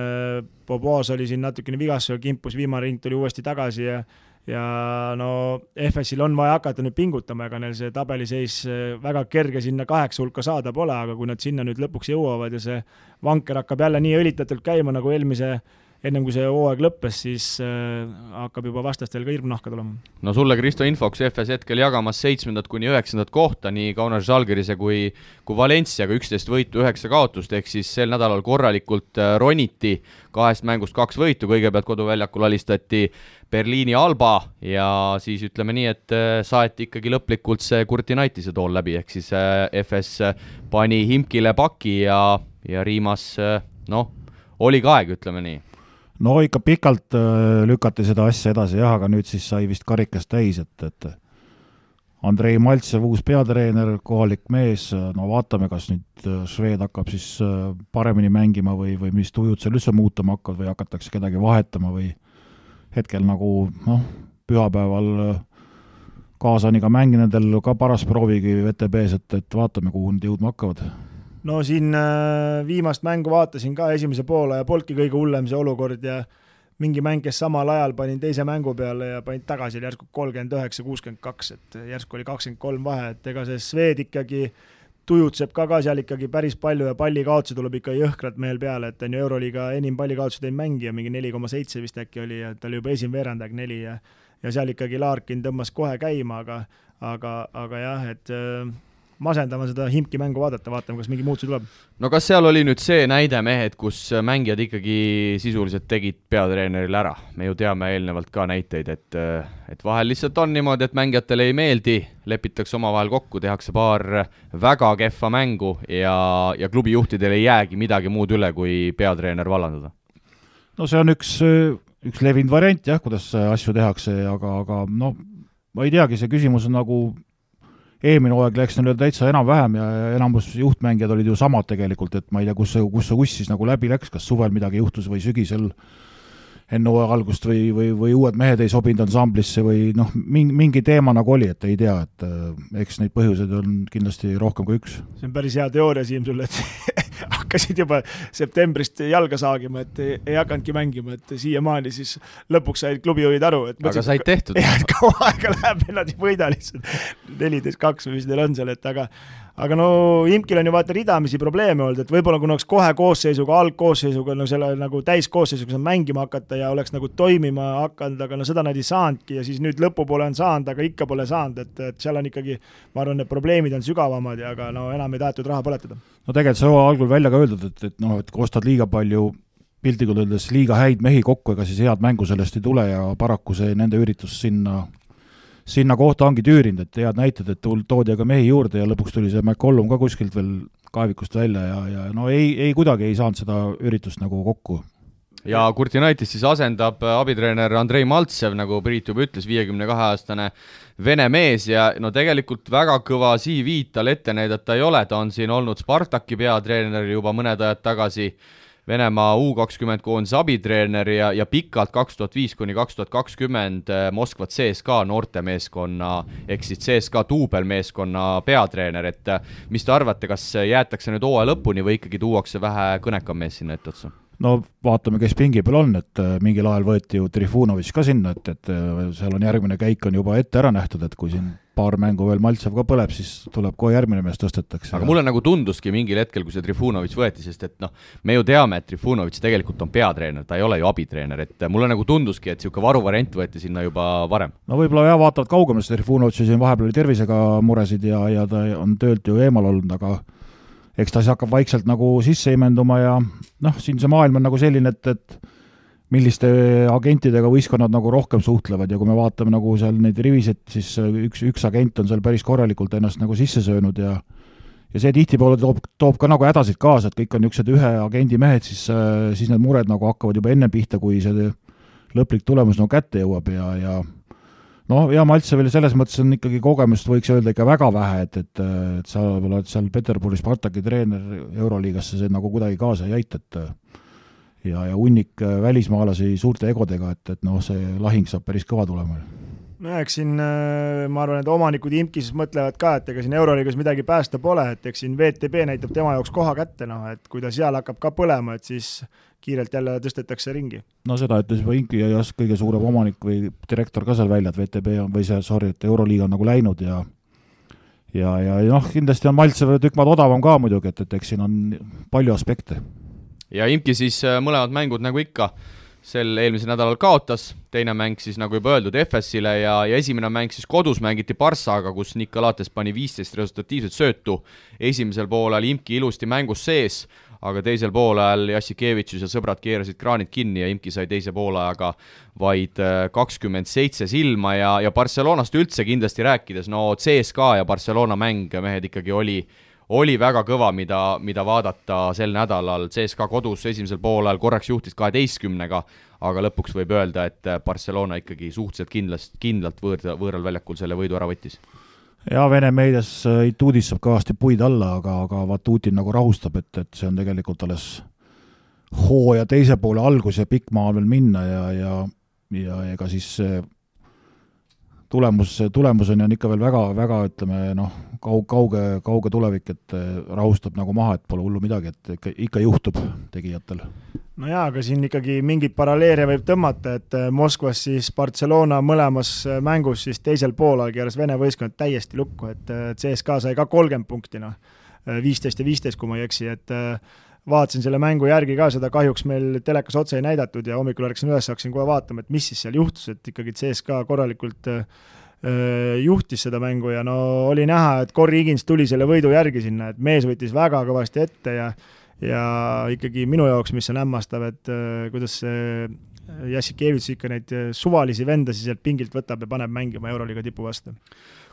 Bobos oli siin natukene vigastusega kimpus, viimane ring tuli uuesti tagasi ja ja no FS-il on vaja hakata nüüd pingutama, ega neil see tabeliseis väga kerge sinna kaheksa hulka saada pole, aga kui nad sinna nüüd lõpuks jõuavad ja see vanker hakkab jälle nii õlitatult käima, nagu eelmise ennem kui see hooaeg lõppes, siis äh, hakkab juba vastastel ka hirm nahka tulema. no sulle, Kristo, infoks EFS hetkel jagamas seitsmendat kuni üheksandat kohta nii Kaunas Žalgirise kui, kui Valenciaga, üksteist võitu, üheksa kaotust, ehk siis sel nädalal korralikult äh, roniti, kahest mängust kaks võitu, kõigepealt koduväljakul alistati Berliini Alba ja siis ütleme nii, et äh, saeti ikkagi lõplikult see Kurtinaitise tool läbi, ehk siis äh, FS pani Himkile paki ja, ja Riimas noh, oli ka aeg, ütleme nii no ikka pikalt äh, lükati seda asja edasi jah, aga nüüd siis sai vist karikas täis, et, et Andrei Maltsev, uus peatreener, kohalik mees, no vaatame, kas nüüd äh, Šved hakkab siis äh, paremini mängima või, või mis tujud seal üldse muutuma hakkavad või hakatakse kedagi vahetama või hetkel nagu noh, pühapäeval kaasaniga mäng nendel ka paras proovigi VTB-s, et, et vaatame, kuhu nad jõudma hakkavad no siin äh, viimast mängu vaatasin ka esimese poole ja polnudki kõige hullem see olukord ja mingi mäng, kes samal ajal panin teise mängu peale ja panid tagasi järsku kolmkümmend üheksa, kuuskümmend kaks, et järsku oli kakskümmend kolm vahe, et ega see Swed ikkagi tujutseb ka, ka seal ikkagi päris palju ja pallikaotusi tuleb ikka jõhkralt mehel peale, et on ju Euroliiga enim pallikaotusi teinud mängija, mingi neli koma seitse vist äkki oli ja ta oli juba esimene veerandaeg neli ja ja seal ikkagi Larkin tõmbas kohe käima, aga aga, aga jah, et äh, masendama seda Himki mängu vaadata, vaatame, kas mingi muutusi tuleb. no kas seal oli nüüd see näide, mehed, kus mängijad ikkagi sisuliselt tegid peatreenerile ära? me ju teame eelnevalt ka näiteid, et, et vahel lihtsalt on niimoodi, et mängijatele ei meeldi, lepitakse omavahel kokku, tehakse paar väga kehva mängu ja, ja klubi juhtidel ei jäägi midagi muud üle, kui peatreener vallandada. no see on üks, üks levinud variant jah, kuidas asju tehakse, aga, aga noh, ma ei teagi, see küsimus on nagu eelmine hooaeg läks neil täitsa enam-vähem ja enamus juhtmängijad olid ju samad tegelikult, et ma ei tea, kus see, kus see uss siis nagu läbi läks, kas suvel midagi juhtus või sügisel. enne hooaja algust või, või, või uued mehed ei sobinud ansamblisse või noh, mingi, mingi teema nagu oli, et ei tea, et äh, eks neid põhjuseid on kindlasti rohkem kui üks. see on päris hea teooria, Siim, sul, et hakkasid juba septembrist jalga saagima, et ei, ei hakanudki mängima, et siiamaani siis lõpuks said klubijuhid aru, et aga said tehtud? jah, et kaua aega läheb, et nad ei võida lihtsalt neliteist, kaks või mis neil on seal, et aga aga no Imkil on ju vaata ridamisi probleeme olnud, et võib-olla kui oleks kohe koosseisuga, algkoosseisuga, no selle nagu täiskoosseisuga saanud mängima hakata ja oleks nagu toimima hakanud, aga no seda nad ei saanudki ja siis nüüd lõpupoole on saanud, aga ikka pole saanud, et, et seal on ikkagi, ma arvan, need probleemid on sügavamad ja aga no enam ei tahetud raha põletada. no tegelikult see algul välja ka öeldud, et, et noh, et kui ostad liiga palju piltlikult öeldes liiga häid mehi kokku, ega siis head mängu sellest ei tule ja paraku see nende üritus sinna sinna kohta ongi tüürinud, et head näited, et toodi aga mehi juurde ja lõpuks tuli see McCollum ka kuskilt veel kaevikust välja ja, ja no ei, ei kuidagi ei saanud seda üritust nagu kokku. ja Kurt United siis asendab äh, abitreener Andrei Maltsev, nagu Priit juba ütles, viiekümne kahe aastane vene mees ja no tegelikult väga kõva CV-d tal ette näidata ei ole, ta on siin olnud Spartaki peatreener juba mõned ajad tagasi Venemaa U kakskümmend koondise abitreener ja, ja pikalt, kaks tuhat viis kuni kaks tuhat kakskümmend äh, Moskva CSKA noortemeeskonna ehk siis CSKA duubelmeeskonna peatreener, et äh, mis te arvate, kas jäetakse nüüd hooaja lõpuni või ikkagi tuuakse vähe kõnekam mees sinna etteotsa? no vaatame, kes pingi peal on, et äh, mingil ajal võeti ju Trifunovitš ka sinna, et, et seal on järgmine käik on juba ette ära nähtud, et kui siin paar mängu veel Maltsev ka põleb, siis tuleb kohe järgmine mees tõstetakse. aga mulle nagu tunduski mingil hetkel, kui see Trifunovitš võeti, sest et noh, me ju teame, et Trifunovitš tegelikult on peatreener, ta ei ole ju abitreener, et mulle nagu tunduski, et niisugune varuvariant võeti sinna juba varem. no võib-olla jah, vaatavad kaugemale, sest Trifunovitšil siin vahepeal oli tervisega muresid ja, ja ta on töölt ju eemal olnud, aga eks ta siis hakkab vaikselt nagu sisse imenduma ja noh, siin see maailm on nagu selline, et, et milliste agentidega võistkonnad nagu rohkem suhtlevad ja kui me vaatame nagu seal neid rivisid, siis üks, üks agent on seal päris korralikult ennast nagu sisse söönud ja ja see tihtipeale toob, toob ka nagu hädasid kaasa, et kõik on niisugused ühe agendi mehed, siis, siis need mured nagu hakkavad juba enne pihta, kui see lõplik tulemus nagu kätte jõuab ja, ja noh, ja Maltsevil selles mõttes on ikkagi kogemust, võiks öelda ikka väga vähe, et, et, et sa oled seal Peterburi Spartaki treener Euroliigasse, see nagu kuidagi kaasa ei aita, et ja, ja hunnik äh, välismaalasi suurte egodega, et, et noh, see lahing saab päris kõva tulema no eks siin äh, ma arvan, et omanikud imkis mõtlevad ka, et ega siin Euroliigas midagi päästa pole, et eks siin VTB näitab tema jaoks koha kätte, noh et kui ta seal hakkab ka põlema, et siis kiirelt jälle tõstetakse ringi. no seda ütles juba Inki ja just kõige suurem omanik või direktor ka seal välja, et VTB on, või see, sorry, et Euroliiga on nagu läinud ja ja, ja noh, kindlasti on Maltsev tükk maad odavam ka muidugi, et, et eks siin on palju aspekte ja Imki siis äh, mõlemad mängud nagu ikka, sel eelmisel nädalal kaotas, teine mäng siis nagu juba öeldud FS-ile ja, ja esimene mäng siis kodus mängiti Barssaga, kus Nikolates pani viisteist resultatiivset söötu. esimesel poolel Imki ilusti mängus sees, aga teisel poolel Jassikevitšus ja sõbrad keerasid kraanid kinni ja Imki sai teise poolajaga vaid äh, kakskümmend seitse silma ja, ja Barcelonast üldse kindlasti rääkides, no CSKA ja Barcelona mäng, mehed, ikkagi oli oli väga kõva, mida, mida vaadata sel nädalal, CSKA kodus esimesel poolel korraks juhtis kaheteistkümnega, aga lõpuks võib öelda, et Barcelona ikkagi suhteliselt kindlast, kindlalt võõr, võõral väljakul selle võidu ära võttis. Jaa, Vene meedias Ituudis saab kõvasti puid alla, aga, aga Vatutin nagu rahustab, et, et see on tegelikult alles hooaja teise poole algus ja pikk maa veel minna ja, ja ja ega siis tulemus, tulemuseni on ikka veel väga, väga ütleme noh, kaug-, kauge, kauge tulevik, et eh, rahustab nagu maha, et pole hullu midagi, et ikka, ikka juhtub tegijatel. no jaa, aga siin ikkagi mingeid paralleele võib tõmmata, et eh, Moskvas siis Barcelona mõlemas eh, mängus siis teisel poolel keeras Vene võistkond täiesti lukku, et CSKA sai ka kolmkümmend punkti, noh, viisteist ja viisteist, kui ma ei eksi, et vaatasin selle mängu järgi ka, seda kahjuks meil telekas otse ei näidatud ja hommikul ärkasin üles, hakkasin kohe vaatama, et mis siis seal juhtus, et ikkagi CSKA korralikult äh, juhtis seda mängu ja no oli näha, et Corey Higins tuli selle võidu järgi sinna, et mees võttis väga kõvasti ette ja ja ikkagi minu jaoks, mis on hämmastav, et äh, kuidas see Jassikevitš ikka neid suvalisi vendasid sealt pingilt võtab ja paneb mängima Euroliiga tipu vastu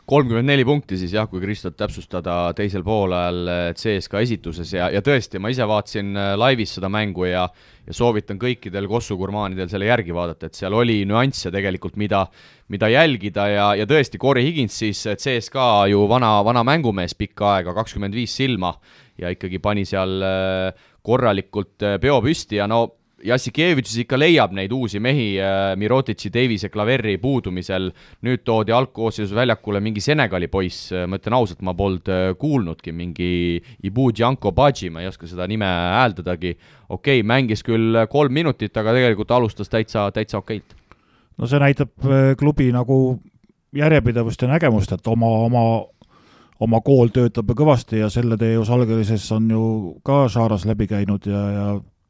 kolmkümmend neli punkti siis jah, kui Kristot täpsustada teisel poolel eh, CSKA esituses ja, ja tõesti, ma ise vaatasin eh, laivis seda mängu ja ja soovitan kõikidel Kossu gurmaanidel selle järgi vaadata, et seal oli nüansse tegelikult, mida, mida jälgida ja, ja tõesti, Corey Higins siis, CSKA ju vana, vana mängumees pikka aega, kakskümmend viis silma ja ikkagi pani seal eh, korralikult peo püsti ja no Jassikevitš ikka leiab neid uusi mehi äh, Mirotitši, Davise, Klaveri puudumisel, nüüd toodi algkoosseisus väljakule mingi Senegali poiss, äh, ma ütlen ausalt, ma polnud äh, kuulnudki, mingi Ibu Djanko Badži, ma ei oska seda nime hääldadagi, okei okay,, mängis küll kolm minutit, aga tegelikult alustas täitsa, täitsa okeilt. no see näitab klubi nagu järjepidevust ja nägemust, et oma, oma oma kool töötab kõvasti ja selle tee Salgerises on ju ka Šaras läbi käinud ja, ja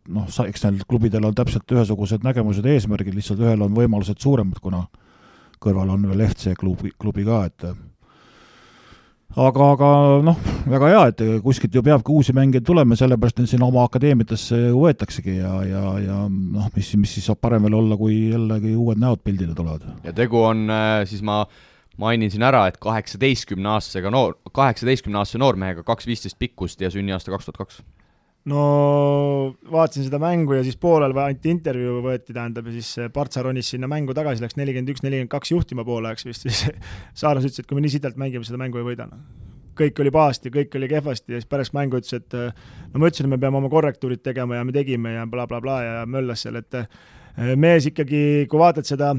noh, eks neil klubidel on täpselt ühesugused nägemused eesmärgid, lihtsalt ühel on võimalused suuremad, kuna kõrval on veel FC klubi, klubi ka, et aga, aga noh, väga hea, et kuskilt ju peabki uusi mängijaid tulema, sellepärast neid siin oma akadeemiatesse võetaksegi ja, ja, ja noh, mis, mis siis saab parem veel olla, kui jällegi uued näod pildile tulevad. ja tegu on, äh, siis ma mainin siin ära, et kaheksateistkümne aastasega noor, kaheksateistkümne aastase noormehega kaks viisteist pikkust ja sünniaasta kaks tuhat kaks no vaatasin seda mängu ja siis poolel anti intervjuu, võeti tähendab ja siis Partsa ronis sinna mängu tagasi, läks nelikümmend üks, nelikümmend kaks juhtima poolajaks vist, siis Saaras ütles, et kui me nii sitalt mängime, seda mängu ei võida. Noh. kõik oli pahasti, kõik oli kehvasti ja siis pärast mängu ütles, et no ma ütlesin, et me peame oma korrektuurid tegema ja me tegime ja blablabla bla, bla, ja möllas seal, et mees ikkagi, kui vaatad seda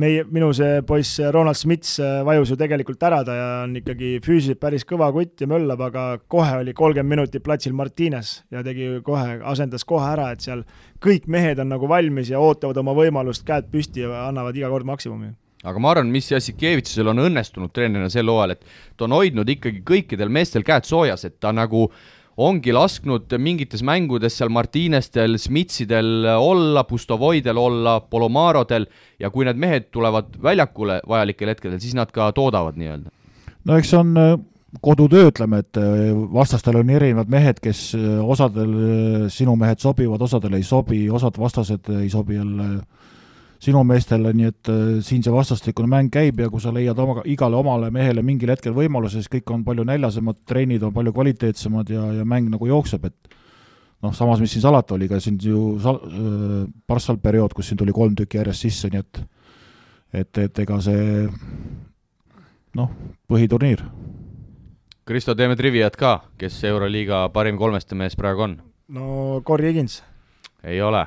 meie, minu see poiss Ronald Smits äh, vajus ju tegelikult ära, ta on ikkagi füüsiliselt päris kõva kutt ja möllab, aga kohe oli kolmkümmend minutit platsil Martines ja tegi kohe, asendas kohe ära, et seal kõik mehed on nagu valmis ja ootavad oma võimalust, käed püsti ja annavad iga kord maksimumi. Aga ma arvan, mis Jassikevitšil on õnnestunud treenerina sel hooajal, et ta on hoidnud ikkagi kõikidel meestel käed soojas, et ta nagu ongi lasknud mingites mängudes seal Martinestel, Smitsidel olla, Pustovoidel olla, Polomarodel ja kui need mehed tulevad väljakule vajalikel hetkedel, siis nad ka toodavad nii-öelda. no eks on äh, kodutöö, ütleme, et äh, vastastel on erinevad mehed, kes äh, osadel sinu mehed sobivad, osadel ei sobi, osad vastased ei sobi jälle sinu meestele, nii et äh, siin see vastastikune mäng käib ja kui sa leiad oma, igale omale mehele mingil hetkel võimaluse, siis kõik on palju näljasemad, trennid on palju kvaliteetsemad ja, ja mäng nagu jookseb, et noh, samas, mis siin salata, oli ka siin ju sal-, äh, Barssal periood, kus siin tuli kolm tükki järjest sisse, nii et et, et ega see noh, põhiturniir. Kristo, teeme triviat ka, kes Euroliiga parim kolmeste mees praegu on? no Corey Higins. ei ole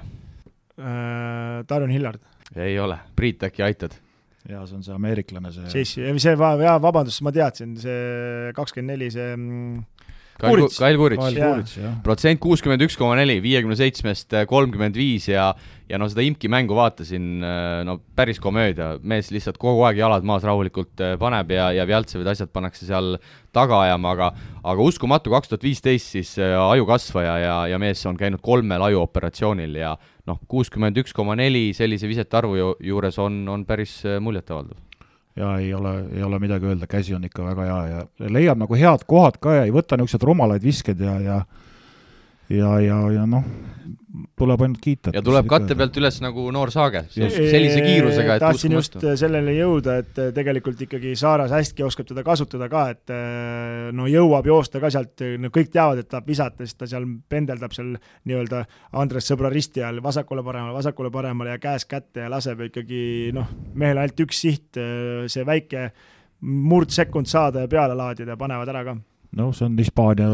äh,. Darren Hillard ei ole, Priit, äkki aitad? jaa, see on see ameeriklane, see Chase, see, jaa, vabandust, ma teadsin, see kakskümmend neli, see mm, Kail, Kail Kurits, protsent kuuskümmend üks koma neli, viiekümne seitsmest äh, kolmkümmend viis ja ja no seda imki mängu vaatasin, äh, no päris komöödia, mees lihtsalt kogu aeg jalad maas rahulikult äh, paneb ja, ja Vjaltsevid asjad pannakse seal taga ajama, aga aga uskumatu, kaks tuhat viisteist siis ajukasvaja ja, ja mees on käinud kolmel ajuoperatsioonil ja noh, kuuskümmend üks koma neli sellise visete arvu ju, juures on, on päris muljetavaldav ja ei ole, ei ole midagi öelda, käsi on ikka väga hea ja leiab nagu head kohad ka ja ei võta niisuguseid rumalaid viskeid ja, ja ja, ja, ja noh, tuleb ainult kiita. ja tuleb katte pealt üles nagu noor saage, sellise kiirusega, et tahtsin just sellele jõuda, et tegelikult ikkagi Saaras hästi oskab teda kasutada ka, et no jõuab joosta ka sealt, no kõik teavad, et tahab visata, siis ta seal pendeldab seal nii-öelda Andres sõbra risti all vasakule-paremale, vasakule-paremale ja käest kätte ja laseb ikkagi noh, mehel ainult üks siht, see väike murdsekund saada ja peale laadida ja panevad ära ka. Noh, see on Hispaania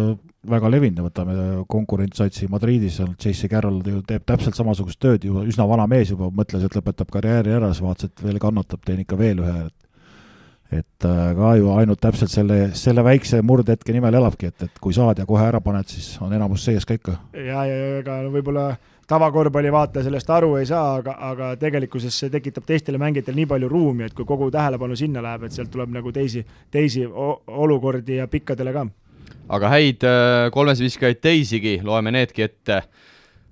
väga levinud, võtame konkurentsatsi Madridis, seal J.C. Carroll ju teeb täpselt samasugust tööd juba, üsna vana mees juba, mõtles, et lõpetab karjääri ära, siis vaatas, et veel kannatab, teen ikka veel ühe, et et äh, ka ju ainult täpselt selle, selle väikse murdhetke nimel elabki, et, et kui saad ja kohe ära paned, siis on enamus sees ka ikka. ja, ja ega võib-olla tavakorvpallivaataja sellest aru ei saa, aga, aga tegelikkuses see tekitab teistele mängijatele nii palju ruumi, et kui kogu tähelepanu sinna läheb, et sealt tuleb nagu teisi, teisi olukordi ja pikkadele ka. Aga häid äh, kolmesviskajaid teisigi, loeme needki ette.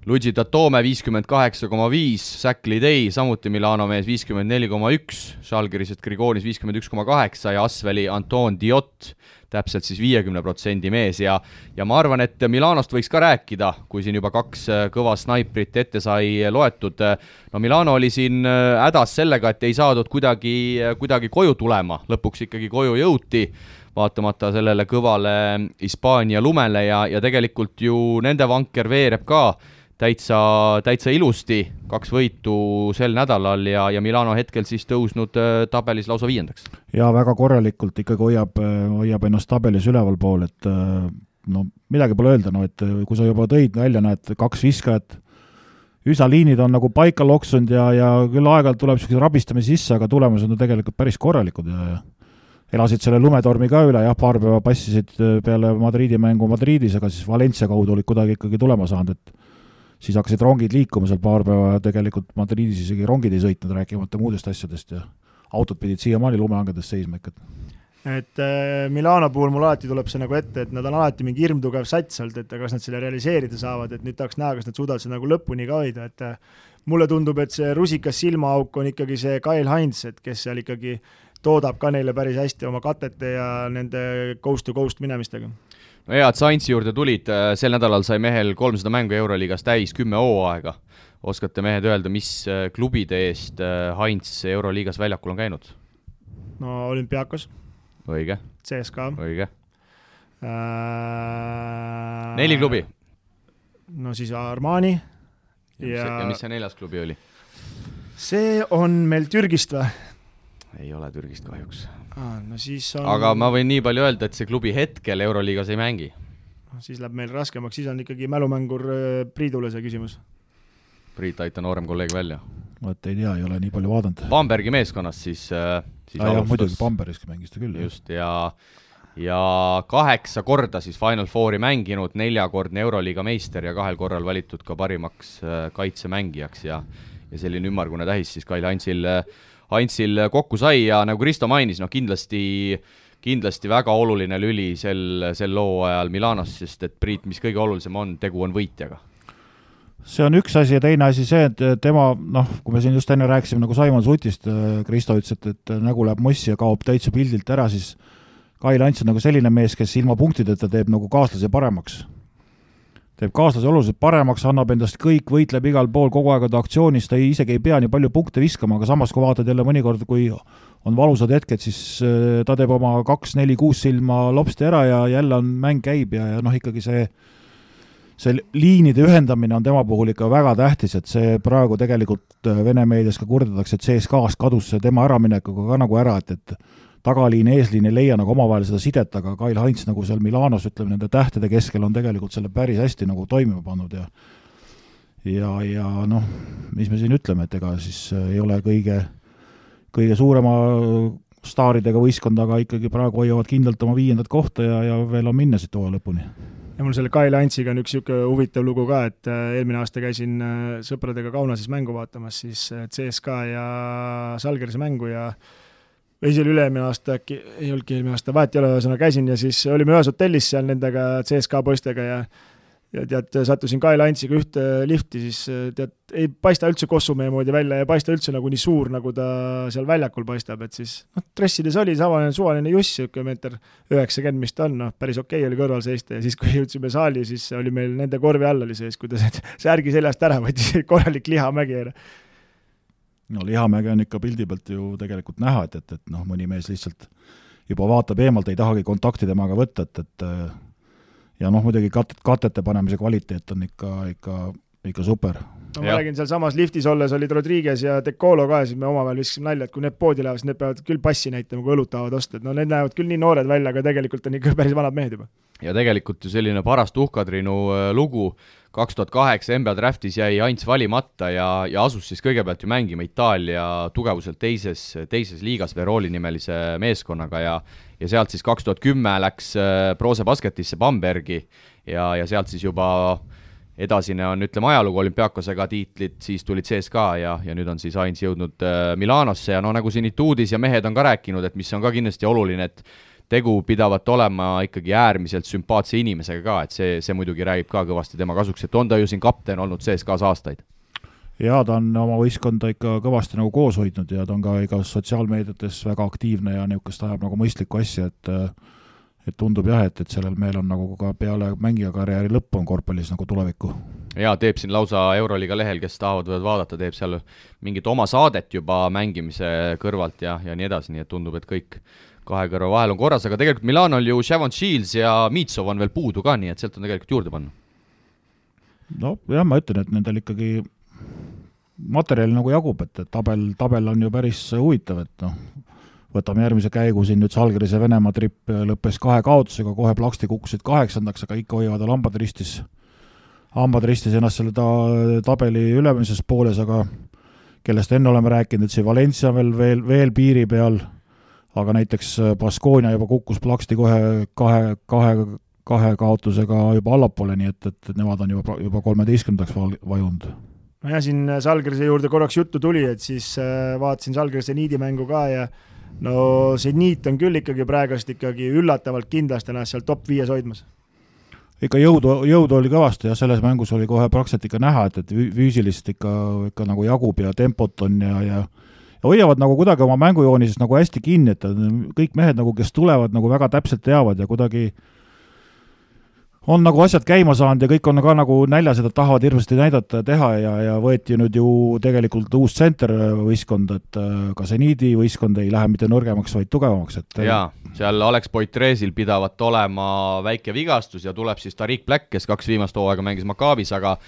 Luigi Tatome viiskümmend kaheksa koma viis, Zack Lidei samuti Milano mees viiskümmend neli koma üks, Žalgirisest Grigonis viiskümmend üks koma kaheksa ja Asveli Anton Diot täpselt siis viiekümne protsendi mees ja ja ma arvan, et Milanost võiks ka rääkida, kui siin juba kaks äh, kõva snaiprit ette sai loetud. no Milano oli siin äh, hädas sellega, et ei saadud kuidagi, äh, kuidagi koju tulema, lõpuks ikkagi koju jõuti vaatamata sellele kõvale Hispaania lumele ja, ja tegelikult ju nende vanker veereb ka täitsa, täitsa ilusti, kaks võitu sel nädalal ja, ja Milano hetkel siis tõusnud äh, tabelis lausa viiendaks. jaa, väga korralikult ikkagi hoiab, äh, hoiab ennast tabelis ülevalpool, et äh, no midagi pole öelda, no et kui sa juba tõid välja, näed, kaks viskajat, üsna liinid on nagu paika loksunud ja, ja küll aeg-ajalt tuleb niisuguseid rabistamisi sisse, aga tulemused on tegelikult päris korralikud ja, ja elasid selle lumetormi ka üle, jah, paar päeva passisid peale Madridi mängu Madridis, aga siis Valencia kaudu olid kuidagi ikkagi tulema saanud, et siis hakkasid rongid liikuma seal paar päeva ja tegelikult Madridis isegi rongid ei sõitnud, rääkimata muudest asjadest ja autod pidid siiamaani lumehangedes seisma ikka. Et äh, Milano puhul mul alati tuleb see nagu ette, et nad on alati mingi hirmtugev sats olnud, et kas nad selle realiseerida saavad, et nüüd tahaks näha, kas nad suudavad seda nagu lõpuni ka hoida, et äh, mulle tundub, et see rusikas silmaauk on ikkagi see Kyle Heinz, et kes seal ikkagi toodab ka neile päris hästi oma katete ja nende coast to coast minemistega no hea, et sa Heinzi juurde tulid, äh, sel nädalal sai mehel kolmsada mängu Euroliigas täis, kümme hooaega. oskate mehed öelda, mis klubide eest Heinz Euroliigas väljakul on käinud? no olümpiaakos õige. CSKA. õige äh,. neli klubi. no siis Armani ja, ja mis see neljas klubi oli? see on meil Türgist või? ei ole Türgist kahjuks ah,. no siis on aga ma võin nii palju öelda, et see klubi hetkel Euroliigas ei mängi. no siis läheb meil raskemaks, siis on ikkagi mälumängur äh, Priidule see küsimus. Priit, aita noorem kolleeg välja. vot ei tea, ei ole nii palju vaadanud. Bambergi meeskonnas siis äh, siis ah, jah, muidugi, Bambergiski mängis ta küll. just, ja ja kaheksa korda siis Final Fouri mänginud, neljakordne Euroliiga meister ja kahel korral valitud ka parimaks äh, kaitsemängijaks ja ja selline ümmargune tähis siis Kail Antsil, Antsil kokku sai ja nagu Kristo mainis, noh kindlasti kindlasti väga oluline lüli sel, sel hooajal Milanos, sest et Priit, mis kõige olulisem on, tegu on võitjaga see on üks asi ja teine asi see, et tema noh, kui me siin just enne rääkisime nagu Simon Sutist, Kristo ütles, et, et nägu läheb mossi ja kaob täitsa pildilt ära, siis Kail Ants on nagu selline mees, kes ilma punktideta teeb nagu kaaslase paremaks. Teeb kaaslase oluliselt paremaks, annab endast kõik, võitleb igal pool, kogu aeg on ta aktsioonis, ta ei, isegi ei pea nii palju punkte viskama, aga samas, kui vaatad jälle mõnikord, kui on valusad hetked, siis äh, ta teeb oma kaks, neli, kuus silma lopsti ära ja jälle on, mäng käib ja, ja noh, ikkagi see see liinide ühendamine on tema puhul ikka väga tähtis, et see praegu tegelikult äh, Vene meedias ka kurdetakse, et CSKA-st kadus see tema äraminekuga ka nagu ära, et, et tagaliin, eesliin ei leia nagu omavahel seda sidet, aga Kail Heinz nagu seal Milanos, ütleme, nende tähtede keskel on tegelikult selle päris hästi nagu toimima pannud ja ja, ja noh, mis me siin ütleme, et ega siis äh, ei ole kõige, kõige suurema staaridega võistkond, aga ikkagi praegu hoiavad kindlalt oma viiendat kohta ja, ja veel on minna siit hooaja lõpuni. Ja mul selle Kyle Antsiga on üks niisugune huvitav lugu ka, et äh, eelmine aasta käisin äh, sõpradega Kaunases mängu vaatamas, siis äh, CSKA ja Salgerise mängu ja või see oli üle-eelmine aasta äkki, ei olnudki eelmine aasta, vahet ei ole, ühesõnaga käisin ja siis olime ühes hotellis seal nendega CSKA poistega ja ja tead, sattusin Kael Antsiga ühte lifti, siis tead, ei paista üldse Kossumehe moodi välja ja ei paista üldse nagu nii suur, nagu ta seal väljakul paistab, et siis noh, dressides oli tavaline suvaline juss, niisugune meeter üheksakümmend, mis ta on, noh, päris okei okay oli kõrval seista ja siis, kui jõudsime saali, siis oli meil nende korvi all oli sees, kuidas särgi seljast ära võttis, korralik lihamägi ära no lihamäge on ikka pildi pealt ju tegelikult näha, et, et, et noh, mõni mees lihtsalt juba vaatab eemalt, ei tahagi kontakti temaga võtta, et, et ja noh, muidugi katet, katete panemise kvaliteet on ikka, ikka, ikka super. no ma räägin, sealsamas liftis olles olid Rodriguez ja Decolo ka ja siis me omavahel viskasime nalja, et kui need poodi lähevad, siis need peavad küll passi näitama, kui õlut tahavad osta, et no need näevad küll nii noored välja, aga tegelikult on ikka päris vanad mehed juba. ja tegelikult ju selline paras tuhkatriinu äh, lugu, kaks tuhat kaheksa NBA Draftis jäi Ants valimata ja, ja asus siis kõigepealt ju mängima Itaalia tugevuselt teises, teises liigas Veroli nimelise meeskonnaga ja ja sealt siis kaks tuhat kümme läks äh, Prose Basketisse Bambergi ja, ja sealt siis juba edasine on, ütleme, ajalugu olümpiaakosega tiitlid, siis tulid CSKA ja, ja nüüd on siis Heinz jõudnud äh, Milanosse ja no nagu siin Ituudis ja mehed on ka rääkinud, et mis on ka kindlasti oluline, et tegu pidavat olema ikkagi äärmiselt sümpaatse inimesega ka, et see, see muidugi räägib ka kõvasti tema kasuks, et on ta ju siin kapten olnud CSKA-s aastaid jaa, ta on oma võistkonda ikka kõvasti nagu koos hoidnud ja ta on ka igas sotsiaalmeediates väga aktiivne ja niisugust ajab nagu mõistlikku asja, et et tundub jah, et, et sellel mehel on nagu ka peale mängija karjääri lõppu on korvpallis nagu tulevikku. jaa, teeb siin lausa Euroliiga lehel, kes tahavad, võivad vaadata, teeb seal mingit oma saadet juba mängimise kõrvalt ja, ja nii edasi, nii et tundub, et kõik kahe kõrva vahel on korras, aga tegelikult Milanol ju Shavon Shields ja Mitsov on veel puudu ka, nii et sealt on tegelikult juurde panna. no jah, ma ütlen, et nendel ikkagi materjali nagu jagub, et, et tabel, tabel on ju päris huvitav, et noh, võtame järgmise käigu siin nüüd Salgrise Venemaa tripp lõppes kahe kaotusega, kohe plaksti kukkusid kaheksandaks, aga ikka hoiavad hambad ristis. hambad ristis ennast selle ta-, tabeli ülemises pooles, aga kellest enne oleme rääkinud, et see Valencia veel, veel, veel piiri peal, aga näiteks Baskonia juba kukkus plaksti kohe kahe, kahe, kahe kaotusega juba allapoole, nii et, et, nemad on juba, juba kolmeteistkümnendaks vajunud nojah, siin Salgrise juurde korraks juttu tuli, et siis äh, vaatasin Salgrise niidi mängu ka ja no seniit on küll ikkagi praegust ikkagi üllatavalt kindlasti ennast seal top viies hoidmas. ikka jõudu, jõudu oli kõvasti jah, selles mängus oli kohe praktiliselt ikka näha, et, et füüsilist ikka, ikka nagu jagub ja tempot on ja, ja ja hoiavad nagu kuidagi oma mängujoonises nagu hästi kinni, et kõik mehed nagu, kes tulevad, nagu väga täpselt teavad ja kuidagi äh, on nagu asjad käima saanud ja kõik on ka nagu näljas, et nad tahavad hirmsasti näidata ja teha ja, ja võeti nüüd ju tegelikult uus tsenter võistkond, et äh, ka seniidi võistkond ei lähe mitte nõrgemaks, vaid tugevamaks, et jaa, seal Alex Poitresil pidavat olema väike vigastus ja tuleb siis Tariq Black, kes kaks viimast hooaega mängis Makaabis, aga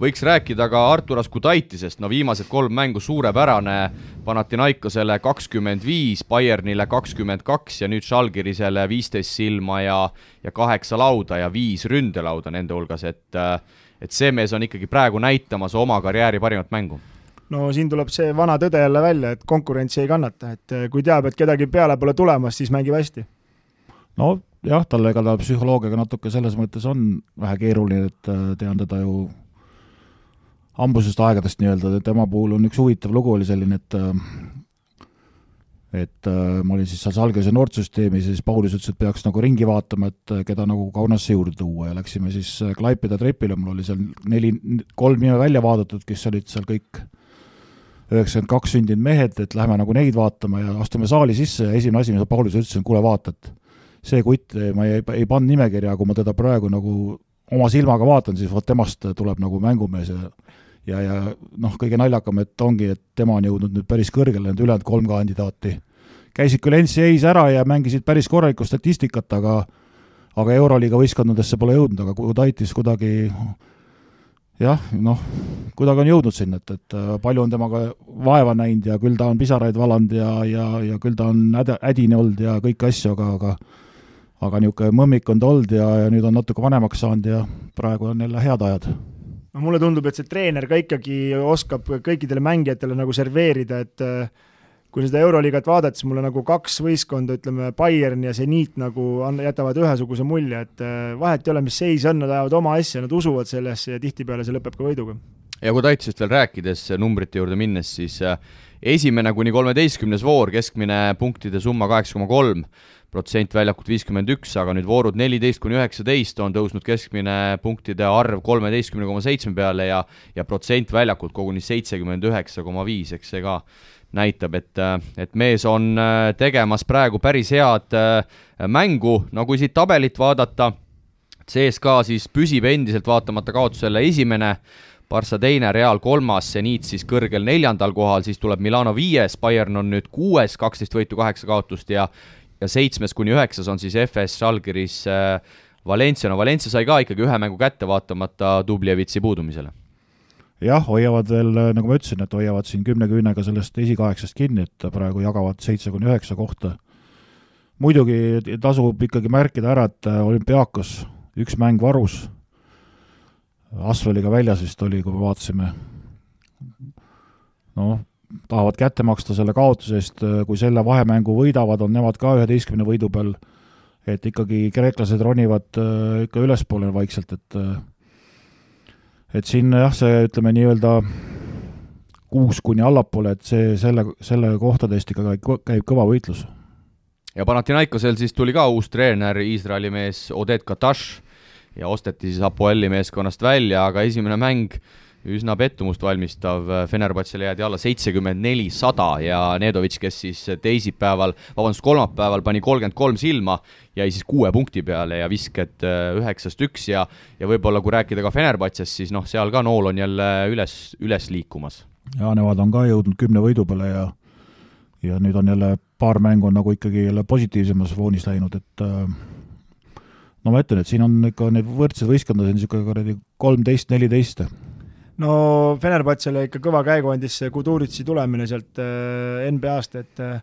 võiks rääkida ka Artur Askudaitisest, no viimased kolm mängu suurepärane, Panathinaikosele kakskümmend viis, Bayernile kakskümmend kaks ja nüüd Žalgirisele viisteist silma ja ja kaheksa lauda ja viis ründelauda nende hulgas, et et see mees on ikkagi praegu näitamas oma karjääri parimat mängu. No siin tuleb see vana tõde jälle välja, et konkurentsi ei kannata, et kui teab, et kedagi peale pole tulemas, siis mängib hästi. no jah, tal ega ta psühholoogiaga natuke selles mõttes on vähe keeruline, et tean teda ju hambusest aegadest nii-öelda, tema puhul on üks huvitav lugu, oli selline, et et äh, ma olin siis seal Salgrise noortsüsteemis ja siis Paulius ütles, et peaks nagu ringi vaatama, et äh, keda nagu Kaunasse juurde tuua ja läksime siis äh, Klaipeda trepile, mul oli seal neli, kolm nime välja vaadatud, kes olid seal kõik üheksakümmend kaks sündinud mehed, et lähme nagu neid vaatama ja astume saali sisse ja esimene asi, mida Paulus ütles, on kuule, vaata, et see kutt, ma ei, ei pannud nimekirja, kui ma teda praegu nagu oma silmaga vaatan, siis vot temast tuleb nagu mängumees ja ja, ja noh, kõige naljakam, et ongi, et tema on jõudnud nüüd päris kõrgele, need ülejäänud kolm kandidaati. Käisid küll NCAA-s ära ja mängisid päris korralikku statistikat, aga aga Euroliiga võistkondadesse pole jõudnud, aga Kudaitis kuidagi jah, noh, kuidagi on jõudnud sinna, et, et äh, palju on temaga vaeva näinud ja küll ta on pisaraid valanud ja, ja, ja küll ta on äde, ädine olnud ja kõiki asju, aga, aga aga niisugune mõmmik on ta olnud ja, ja nüüd on natuke vanemaks saanud ja praegu on jälle head ajad no mulle tundub, et see treener ka ikkagi oskab kõikidele mängijatele nagu serveerida, et äh, kui seda Euroliigat vaadata, siis mulle nagu kaks võistkonda, ütleme, Bayern ja Zenit nagu on, jätavad ühesuguse mulje, et äh, vahet ei ole, mis seis on, nad ajavad oma asja, nad usuvad sellesse ja tihtipeale see lõpeb ka võiduga. ja kui Taitsist veel rääkides, numbrite juurde minnes, siis äh, esimene kuni kolmeteistkümnes voor, keskmine punktide summa kaheksa koma kolm, protsent väljakult viiskümmend üks, aga nüüd voorud neliteist kuni üheksateist on tõusnud keskmine punktide arv kolmeteistkümne koma seitsme peale ja ja protsent väljakult koguni seitsekümmend üheksa koma viis, eks see ka näitab, et, et mees on äh, tegemas praegu päris head äh, mängu, no kui siit tabelit vaadata, CSKA siis püsib endiselt vaatamata kaotusele esimene, Barca teine, Real kolmas, Zenit siis kõrgel neljandal kohal, siis tuleb Milano viies, Bayern on nüüd kuues, kaksteist võitu, kaheksa kaotust ja ja seitsmes kuni üheksas on siis FS Žalgiris äh, Valencia, no Valencia sai ka ikkagi ühe mängu kätte, vaatamata Dubljevitsi puudumisele. jah, hoiavad veel, äh, nagu ma ütlesin, et hoiavad siin kümne küünega sellest esikaheksast kinni, et praegu jagavad seitse kuni üheksa kohta. muidugi tasub ikkagi märkida ära, et äh, olümpiaakos üks mäng varus, Asveliga väljas vist oli, kui me vaatasime, noh, tahavad kätte maksta selle kaotuse eest, kui selle vahemängu võidavad, on nemad ka üheteistkümne võidu peal, et ikkagi kreeklased ronivad äh, ikka ülespoole vaikselt, et äh, et siin jah, see ütleme nii-öelda kuus kuni allapoole, et see, selle, selle kohtadest ikka käib kõva võitlus. ja Panathinaikosel siis tuli ka uus treener, Iisraeli mees Odet Katash ja osteti siis Apoelli meeskonnast välja, aga esimene mäng üsna pettumust valmistav, Fenerbahcele jäädi alla seitsekümmend neli, sada ja Nedovitš, kes siis teisipäeval, vabandust, kolmapäeval pani kolmkümmend kolm silma, jäi siis kuue punkti peale ja visked äh, üheksast üks ja ja võib-olla kui rääkida ka Fenerbahcest, siis noh, seal ka nool on jälle üles, üles liikumas. jaa, nemad on ka jõudnud kümne võidu peale ja ja nüüd on jälle paar mängu on nagu ikkagi jälle positiivsemas foonis läinud, et äh, no ma ütlen, et siin on ikka need võrdsed võistkondad, on niisugune kuradi kolmteist, neliteist. No Fenerbahcele ikka kõva käigu andis see Kuduritsi tulemine sealt äh, NBA-st, et äh,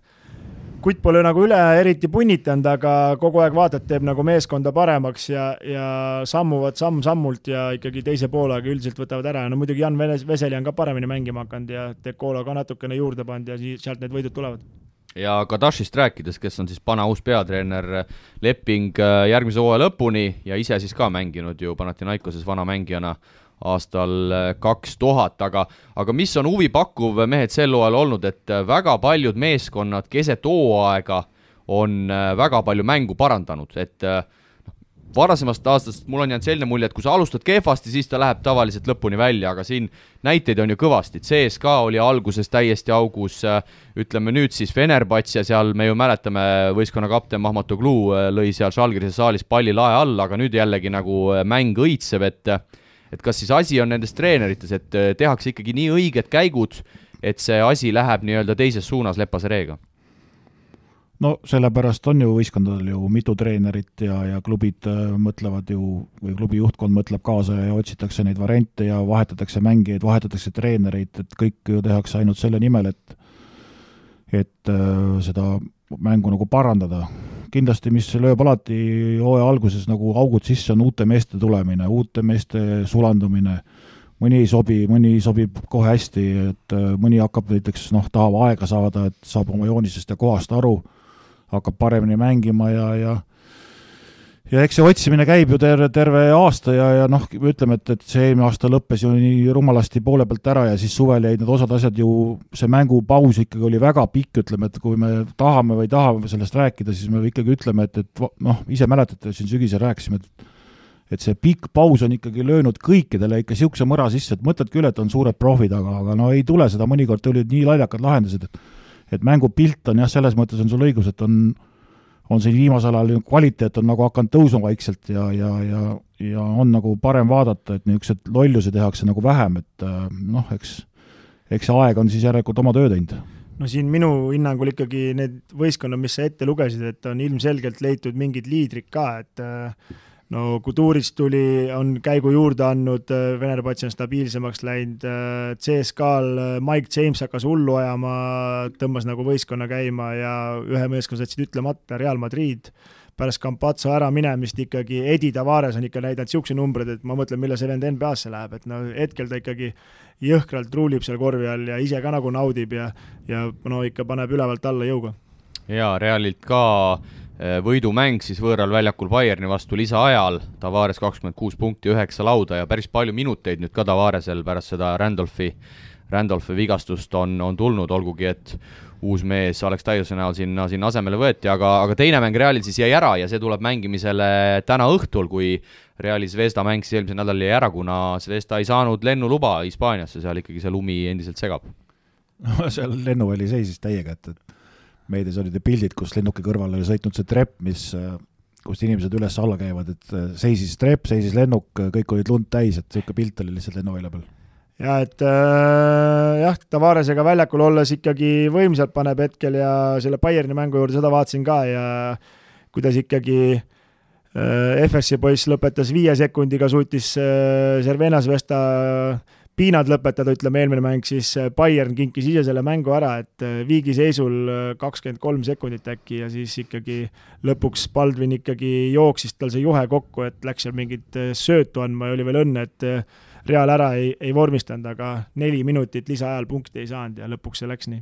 kutt pole nagu üle eriti punnitanud, aga kogu aeg vaatad, teeb nagu meeskonda paremaks ja, ja sammuvad samm-sammult ja ikkagi teise poolega üldiselt võtavad ära. Ja no muidugi Jan Veseli on ka paremini mängima hakanud ja Decola ka natukene juurde pannud ja siis sealt need võidud tulevad ja Kadashist rääkides, kes on siis Pana uus peatreener, leping äh, järgmise hooaja lõpuni ja ise siis ka mänginud ju Panathinaikoses vana mängijana aastal äh, kaks tuhat, aga, aga mis on huvipakkuv, mehed, sel hooajal olnud, et äh, väga paljud meeskonnad keset hooaega on äh, väga palju mängu parandanud, et noh, varasemast aastast mul on jäänud selline mulje, et kui sa alustad kehvasti, siis ta läheb tavaliselt lõpuni välja, aga siin näiteid on ju kõvasti, CSKA oli alguses täiesti augus, ütleme nüüd siis Fenerbahce seal me ju mäletame, võistkonna kapten Mahmatoglu lõi seal Žalgirise saalis palli lae alla, aga nüüd jällegi nagu mäng õitseb, et et kas siis asi on nendes treenerites, et äh, tehakse ikkagi nii õiged käigud, et see asi läheb nii-öelda teises suunas Lepase reega? No sellepärast on ju võistkondadel ju mitu treenerit ja, ja klubid äh, mõtlevad ju, või klubi juhtkond mõtleb kaasa ja otsitakse neid variante ja vahetatakse mängijaid, vahetatakse treenereid, et kõik ju tehakse ainult selle nimel, et et äh, seda mängu nagu parandada. Kindlasti, mis lööb alati hooaja alguses nagu augud sisse, on uute meeste tulemine, uute meeste sulandumine, mõni ei sobi, mõni sobib kohe hästi, et äh, mõni hakkab näiteks noh, tahab aega saada, et saab oma joonisest ja kohast aru, hakkab paremini mängima ja, ja ja eks see otsimine käib ju terve, terve aasta ja, ja noh, ütleme, et, et see eelmine aasta lõppes ju nii rumalasti poole pealt ära ja siis suvel jäid need osad asjad ju, see mängupaus ikkagi oli väga pikk, ütleme, et kui me tahame või tahame sellest rääkida, siis me ikkagi ütleme, et, et noh, ise mäletate, siin sügisel rääkisime, et et see pikk paus on ikkagi löönud kõikidele ikka niisuguse mõra sisse, et mõtled küll, et on suured profid, aga, aga no ei tule seda, mõnikord tulid nii laiakad lahendused, et et mängupilt on jah, selles mõttes on sul õigus, et on on siin viimasel ajal kvaliteet on nagu hakanud tõusma vaikselt ja, ja, ja, ja on nagu parem vaadata, et niisuguseid lollusi tehakse nagu vähem, et äh, noh, eks, eks see aeg on siis järelikult oma töö teinud. No siin minu hinnangul ikkagi need võistkonnad, mis sa ette lugesid, et on ilmselgelt leitud mingid liidrid ka, et äh, no Kuturist tuli, on käigu juurde andnud, äh, Venerbats on stabiilsemaks läinud, äh, CSKA-l äh, Mike James hakkas hullu ajama, tõmbas nagu võistkonna käima ja ühe meeskonna jätsid ütlemata, Real Madrid, pärast Campazzo äraminemist ikkagi Edi Tavares on ikka näidanud niisuguseid numbreid, et ma mõtlen, millal see vend NBA-sse läheb, et no hetkel ta ikkagi jõhkralt ruulib seal korvi all ja ise ka nagu naudib ja ja no ikka paneb ülevalt alla jõuga. jaa, Realilt ka Äh, võidumäng siis võõral väljakul Bayerni vastu lisaajal, Tavares kakskümmend kuus punkti, üheksa lauda ja päris palju minuteid nüüd ka Tavaresel pärast seda Randolfi, Randolfi vigastust on, on tulnud, olgugi et uus mees Alex Tyuse näol sinna, sinna asemele võeti, aga, aga teine mäng Realil siis jäi ära ja see tuleb mängimisele täna õhtul, kui Reali Zvezda mäng siis eelmisel nädalal jäi ära, kuna Zvezda ei saanud lennuluba Hispaaniasse, seal ikkagi see lumi endiselt segab. no seal lennuväli seisis täiega, et, et meedias olid ju pildid, kus lennuki kõrval oli sõitnud see trepp, mis, kust inimesed üles-alla käivad, et seisis trepp, seisis lennuk, kõik olid lund täis, et niisugune pilt oli lihtsalt lennuvälja peal. ja et äh, jah, Tavaresega väljakul olles ikkagi võimsalt paneb hetkel ja selle Bayerni mängu juurde seda vaatasin ka ja kuidas ikkagi äh, FS-i poiss lõpetas viie sekundiga, suutis äh, Cervenas Vesta äh, piinad lõpetada, ütleme eelmine mäng, siis äh, Bayern kinkis ise selle mängu ära, et äh, viigiseisul äh, kakskümmend kolm sekundit äkki ja siis ikkagi lõpuks Baldwin ikkagi jooksis tal see juhe kokku, et läks seal mingit söötu andma ja oli veel õnne, et Real ära ei, ei vormistanud, aga neli minutit lisaajal punkti ei saanud ja lõpuks see läks nii.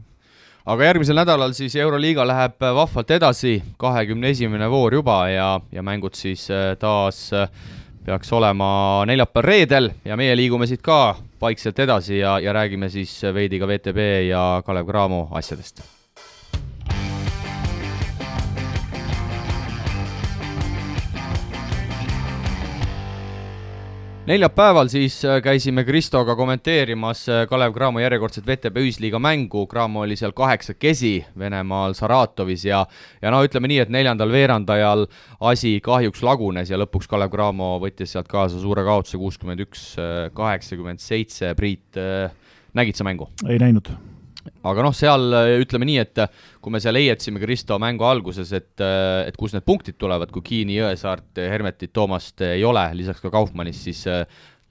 Aga järgmisel nädalal siis Euroliiga läheb vahvalt edasi, kahekümne esimene voor juba ja, ja mängud siis taas peaks olema neljapäeval-reedel ja meie liigume siit ka vaikselt edasi ja, ja räägime siis veidi ka VTB ja Kalev Cramo asjadest neljapäeval siis äh, käisime Kristoga kommenteerimas äh, Kalev Cramo järjekordset VTB ühisliiga mängu, Cramo oli seal kaheksakesi Venemaal Saratovis ja ja no ütleme nii, et neljandal veerandajal asi kahjuks lagunes ja lõpuks Kalev Cramo võttis sealt kaasa suure kaotuse kuuskümmend üks, äh, kaheksakümmend seitse, Priit, nägid sa mängu? ei näinud aga noh, seal ütleme nii, et kui me seal heietsime Kristo mängu alguses, et, et kust need punktid tulevad, kui Kiini, Jõesaart, Hermetit, Toomast ei ole, lisaks ka Kaufmannist, siis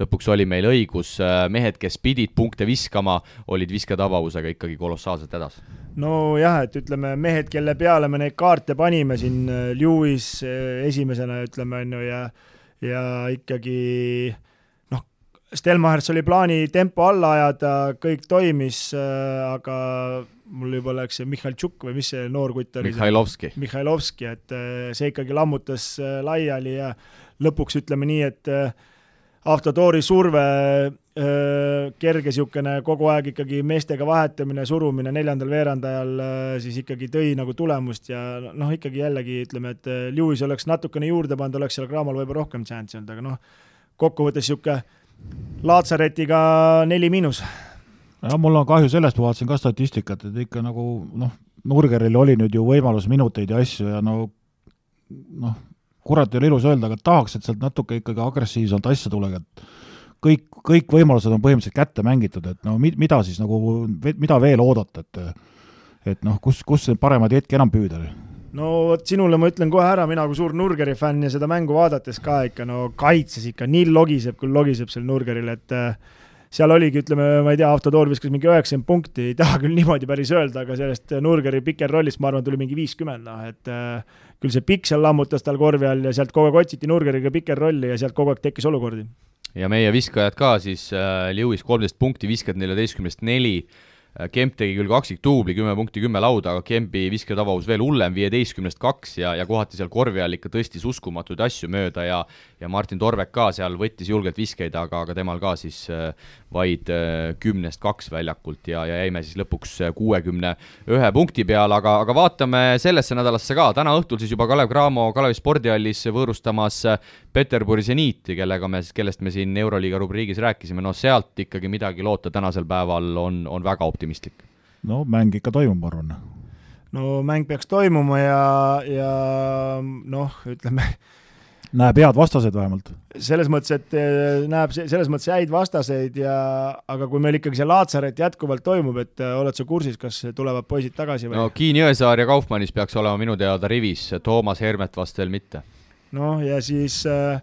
lõpuks oli meil õigus, mehed, kes pidid punkte viskama, olid visketabavusega ikkagi kolossaalselt hädas. Nojah, et ütleme, mehed, kelle peale me neid kaarte panime siin, Lewis esimesena ütleme, on ju, ja ja ikkagi noh, Stelmachers oli plaani tempo alla ajada, kõik toimis, aga mul juba läks see Mihhailtšuk või mis see noor kutt oli? Mihhailovski. Mihhailovski, et see ikkagi lammutas laiali ja lõpuks ütleme nii, et Avtodoori surve kerge niisugune kogu aeg ikkagi meestega vahetamine, surumine neljandal veerandajal siis ikkagi tõi nagu tulemust ja noh, ikkagi jällegi ütleme, et Lewis oleks natukene juurde pannud, oleks seal Cramol võib-olla rohkem šanssi olnud, aga noh, kokkuvõttes niisugune Laatsaretiga neli miinus. jah, mul on kahju sellest, ma vaatasin ka statistikat, et ikka nagu noh, Nurgeril oli nüüd ju võimalus minuteid ja asju ja no noh, kurat, ei ole ilus öelda, aga tahaks, et sealt natuke ikkagi agressiivsemalt asja tuleks, et kõik, kõik võimalused on põhimõtteliselt kätte mängitud, et no mi-, mida siis nagu, mida veel oodata, et et noh, kus, kus paremaid hetki enam püüda? No vot sinule ma ütlen kohe ära, mina kui suur Nurgeri fänn ja seda mängu vaadates ka ikka no kaitses ikka nii logiseb, küll logiseb seal Nurgeril, et äh, seal oligi, ütleme, ma ei tea, Avtodoor viskas mingi üheksakümmend punkti, ei taha küll niimoodi päris öelda, aga sellest Nurgeri pikerrollist ma arvan, tuli mingi viiskümmend, noh et äh, küll see pikk seal lammutas tal korvi all ja sealt kogu aeg otsiti Nurgeriga pikerrolli ja sealt kogu aeg tekkis olukordi. ja meie viskajad ka siis äh,, Lewis kolmteist punkti, viskad neljateistkümnest neli Äh, Kemp tegi küll kaksikduubli, kümme punkti, kümme lauda, aga Kempi visketabavus veel hullem, viieteistkümnest kaks ja, ja kohati seal korvi all ikka tõstis uskumatuid asju mööda ja ja Martin Torvek ka seal võttis julgelt viskeid, aga, aga temal ka siis äh, vaid äh, kümnest kaks väljakult ja, ja jäime siis lõpuks kuuekümne ühe punkti peale, aga, aga vaatame sellesse nädalasse ka, täna õhtul siis juba Kalev Cramo Kalevi spordihallis võõrustamas Peterburi seniiti, kellega me, kellest me siin Euroliiga rubriigis rääkisime, no sealt ikkagi midagi loota tänasel päeval on, on väga optimistlik optimistlik? no mäng ikka toimub, ma arvan. no mäng peaks toimuma ja, ja noh, ütleme näeb head vastased vähemalt. selles mõttes, et eh, näeb selles mõttes häid vastaseid ja aga kui meil ikkagi see Laatsaret jätkuvalt toimub, et eh, oled sa kursis, kas tulevad poisid tagasi või? no Kiin Jõesaar ja Kaufmannis peaks olema minu teada rivis, Toomas Hermet vast veel mitte. noh, ja siis eh,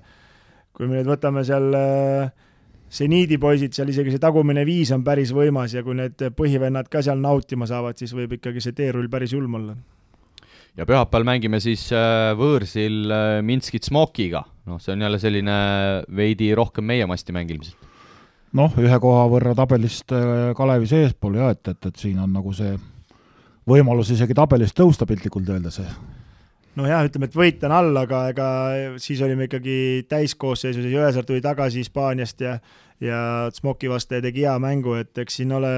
kui me nüüd võtame seal äh, seniidipoisid seal, isegi see tagumine viis on päris võimas ja kui need põhivennad ka seal nautima saavad, siis võib ikkagi see teerull päris julm olla. Ja pühapäeval mängime siis äh, võõrsil äh, Minskit Smokiga, noh, see on jälle selline veidi rohkem meie masti mäng ilmselt. noh, ühe koha võrra tabelist äh, Kalevi seespool jah, et, et, et siin on nagu see võimalus isegi tabelist tõusta piltlikult öeldes nojah, ütleme, et võit on all, aga ega siis olime ikkagi täiskoosseisus ja Jõesaar tuli tagasi Hispaaniast ja ja Smoki vastu ja tegi hea mängu, et eks siin ole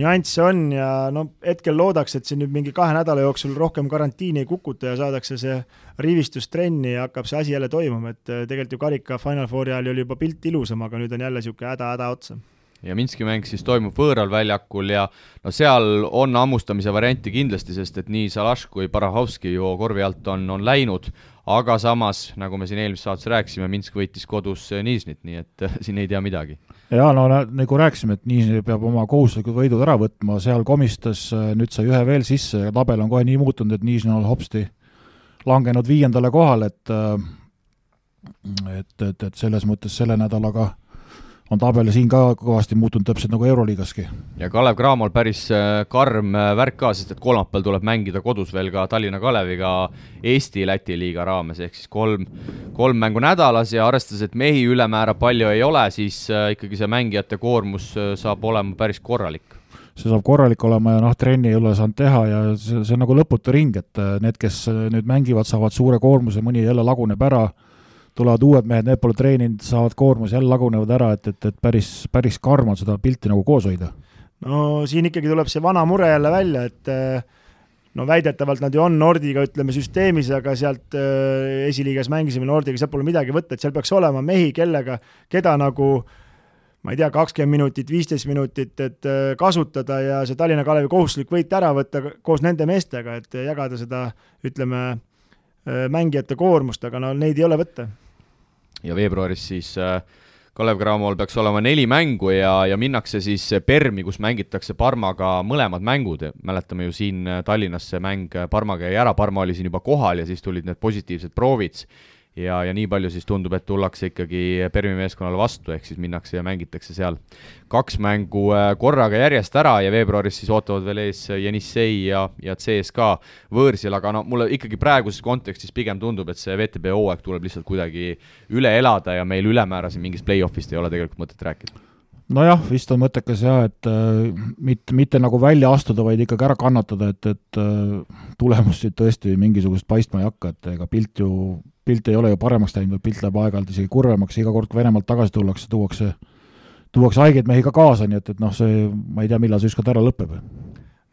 nüansse on ja no hetkel loodaks, et siin nüüd mingi kahe nädala jooksul rohkem karantiini ei kukuta ja saadakse see rivistustrenni ja hakkab see asi jälle toimuma, et tegelikult ju karika Final Fouri ajal oli juba pilt ilusam, aga nüüd on jälle niisugune häda-häda otsa ja Minski mäng siis toimub võõral väljakul ja no seal on hammustamise varianti kindlasti, sest et nii Salaš kui Barahovski ju korvi alt on, on läinud, aga samas, nagu me siin eelmises saates rääkisime, Minsk võitis kodus Nižnit, nii et siin ei tea midagi. Jaa, no nagu rääkisime, et Nižni peab oma kohustuslikud võidud ära võtma, seal komistas, nüüd sai ühe veel sisse ja tabel on kohe nii muutunud, et Nižni on hopsti langenud viiendale kohale, et et, et, et selles mõttes selle nädalaga on tabel siin ka kõvasti muutunud, täpselt nagu Euroliigaski. ja Kalev Cramol päris äh, karm äh, värk ka, sest et kolmapäeval tuleb mängida kodus veel ka Tallinna Kaleviga Eesti-Läti liiga raames, ehk siis kolm, kolm mängu nädalas ja arvestades, et mehi ülemäära palju ei ole, siis äh, ikkagi see mängijate koormus saab olema päris korralik see saab korralik olema ja noh, trenni ei ole saanud teha ja see, see on nagu lõputu ring, et need, kes nüüd mängivad, saavad suure koormuse, mõni jälle laguneb ära tulevad uued mehed, need pole treeninud, saavad koormuse, jälle lagunevad ära, et, et, et päris, päris karm on seda pilti nagu koos hoida. no siin ikkagi tuleb see vana mure jälle välja, et no väidetavalt nad ju on Nordiga, ütleme, süsteemis, aga sealt äh, esiliigas mängisime Nordiga, sealt pole midagi võtta, et seal peaks olema mehi, kellega, keda nagu ma ei tea, kakskümmend minutit, viisteist minutit, et kasutada ja see Tallinna Kalevi kohustuslik võit ära võtta koos nende meestega, et jagada seda, ütleme, mängijate koormust, aga no neid ei ole võtta ja veebruaris siis äh, Kalev Cramol peaks olema neli mängu ja, ja minnakse siis Permi, kus mängitakse Parmaga mõlemad mängud, mäletame ju siin äh, Tallinnas see mäng äh, Parmaga jäi ära, Parma oli siin juba kohal ja siis tulid need positiivsed proovid ja, ja nii palju siis tundub, et tullakse ikkagi Permi meeskonnale vastu, ehk siis minnakse ja mängitakse seal. Kaks mängu äh, korraga järjest ära ja veebruaris siis ootavad veel ees Jenissei ja, ja CSKA võõrsil, aga no mulle ikkagi praeguses kontekstis pigem tundub, et see VTB hooaeg tuleb lihtsalt kuidagi üle elada ja meil ülemäära siin mingist play-off'ist ei ole tegelikult mõtet rääkida nojah, vist on mõttekas jah, et äh, mitte, mitte nagu välja astuda, vaid ikkagi ära kannatada, et, et äh, tulemus siit tõesti mingisugust paistma ei hakka, et ega pilt ju, pilt ei ole ju paremaks läinud, pilt läheb aeg-ajalt isegi kurvemaks, iga kord, kui Venemaalt tagasi tullakse, tuuakse, tuuakse haigeid mehi ka kaasa, nii et, et noh, see, ma ei tea, millal see ükskord ära lõpeb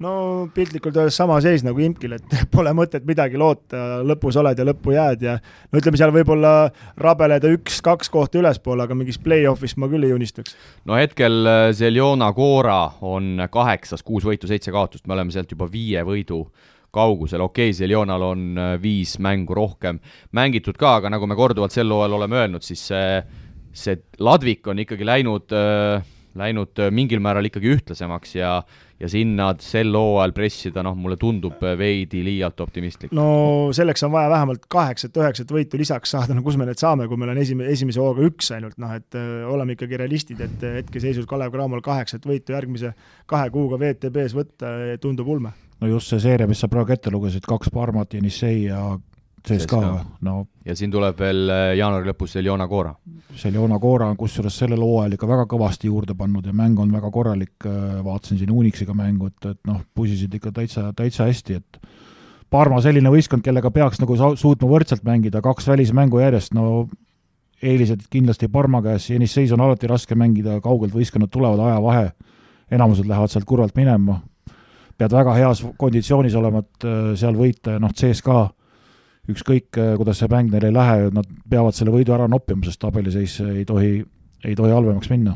no piltlikult öeldes sama seis nagu Imkil, et pole mõtet midagi loota, lõpus oled ja lõppu jääd ja no ütleme, seal võib-olla rabeleda üks-kaks kohta ülespoole, aga mingist play-off'ist ma küll ei unistaks. no hetkel äh, Zeljona Cora on kaheksas, kuus võitu, seitse kaotust, me oleme sealt juba viie võidu kaugusel, okei okay,, Zeljonal on äh, viis mängu rohkem mängitud ka, aga nagu me korduvalt sel hooajal oleme öelnud, siis see, see ladvik on ikkagi läinud äh, läinud mingil määral ikkagi ühtlasemaks ja ja sinna sel hooajal pressida, noh, mulle tundub veidi liialt optimistlik. no selleks on vaja vähemalt kaheksat-üheksat võitu lisaks saada, no kus me need saame, kui meil on esime-, esimese hooga üks ainult, noh et öö, oleme ikkagi realistid, et hetkeseisus Kalev Cramol kaheksat võitu järgmise kahe kuuga VTB-s võtta tundub ulme. no just see seeria, mis sa praegu ette lugesid, kaks Parmat, Jenissei ja CSKA või? no ja siin tuleb veel äh, jaanuari lõpus Seljona Cora. Seljona Cora on kusjuures sellel hooajal ikka väga kõvasti juurde pannud ja mäng on väga korralik, äh, vaatasin siin Unixiga mängu, et, et noh, pusisid ikka täitsa, täitsa hästi, et Parma selline võistkond, kellega peaks nagu suutma võrdselt mängida, kaks välismängu järjest, no eelised kindlasti Parma käes, Jenisseis on alati raske mängida, kaugelt võistkonnad tulevad, ajavahe, enamused lähevad sealt kurvalt minema, pead väga heas konditsioonis olema, et äh, seal võita ja noh, CSKA ükskõik, äh, kuidas see mäng neil ei lähe, nad peavad selle võidu ära noppima, sest tabeliseis ei tohi, ei tohi halvemaks minna.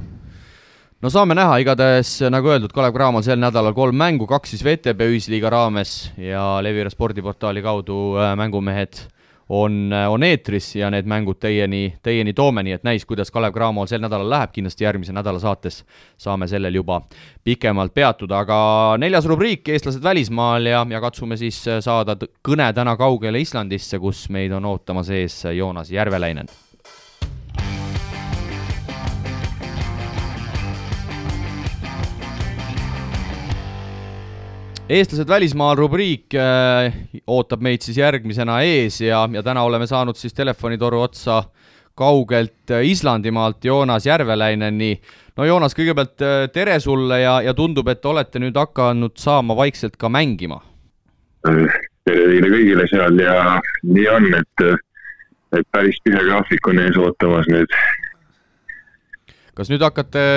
No saame näha, igatahes nagu öeldud, Kalev Cramol sel nädalal kolm mängu, kaks siis VTB ühisliiga raames ja Levira spordiportaali kaudu äh, mängumehed on, on eetris ja need mängud teieni, teieni toome, nii et näis, kuidas Kalev Cramol sel nädalal läheb, kindlasti järgmise nädala saates saame sellel juba pikemalt peatuda, aga neljas rubriik, eestlased välismaal ja, ja katsume siis saada kõne täna kaugele Islandisse, kus meid on ootamas ees Joonas Järveläinen eestlased välismaal rubriik äh, ootab meid siis järgmisena ees ja, ja täna oleme saanud siis telefonitoru otsa kaugelt äh, Islandimaalt Joonas Järveläineni. no Joonas, kõigepealt äh, tere sulle ja, ja tundub, et olete nüüd hakanud saama vaikselt ka mängima. tere teile kõigile seal ja nii on, et, et päris tihe graafik on ees ootamas nüüd. kas nüüd hakkate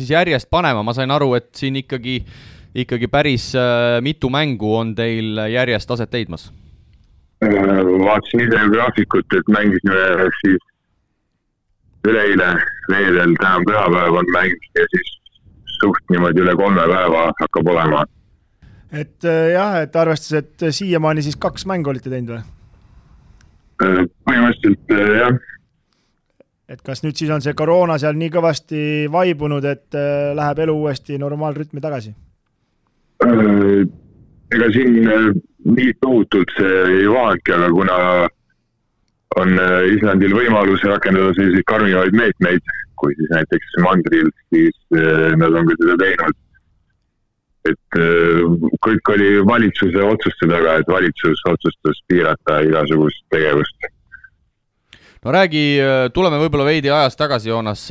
siis järjest panema, ma sain aru, et siin ikkagi äh, ikkagi päris äh, mitu mängu on teil järjest aset leidmas? Äh, vaatasin ise graafikut, et mängisime siis üleeile, reedel, täna pühapäev on mäng ja siis suht niimoodi üle kolme päeva hakkab olema. et äh, jah, et arvestades, et siiamaani siis kaks mängu olite teinud või? põhimõtteliselt jah. et kas nüüd siis on see koroona seal nii kõvasti vaibunud, et läheb elu uuesti normaalrütmi tagasi? Äh, ega siin äh, nii tohutult see ei vaanudki, aga kuna on äh, Islandil võimalus rakendada selliseid karmimaid meetmeid, kui siis näiteks mandril, siis nad on ka seda teinud. et kõik oli valitsuse otsuste taga, et valitsus otsustas piirata igasugust tegevust. no räägi, tuleme võib-olla veidi ajas tagasi, Joonas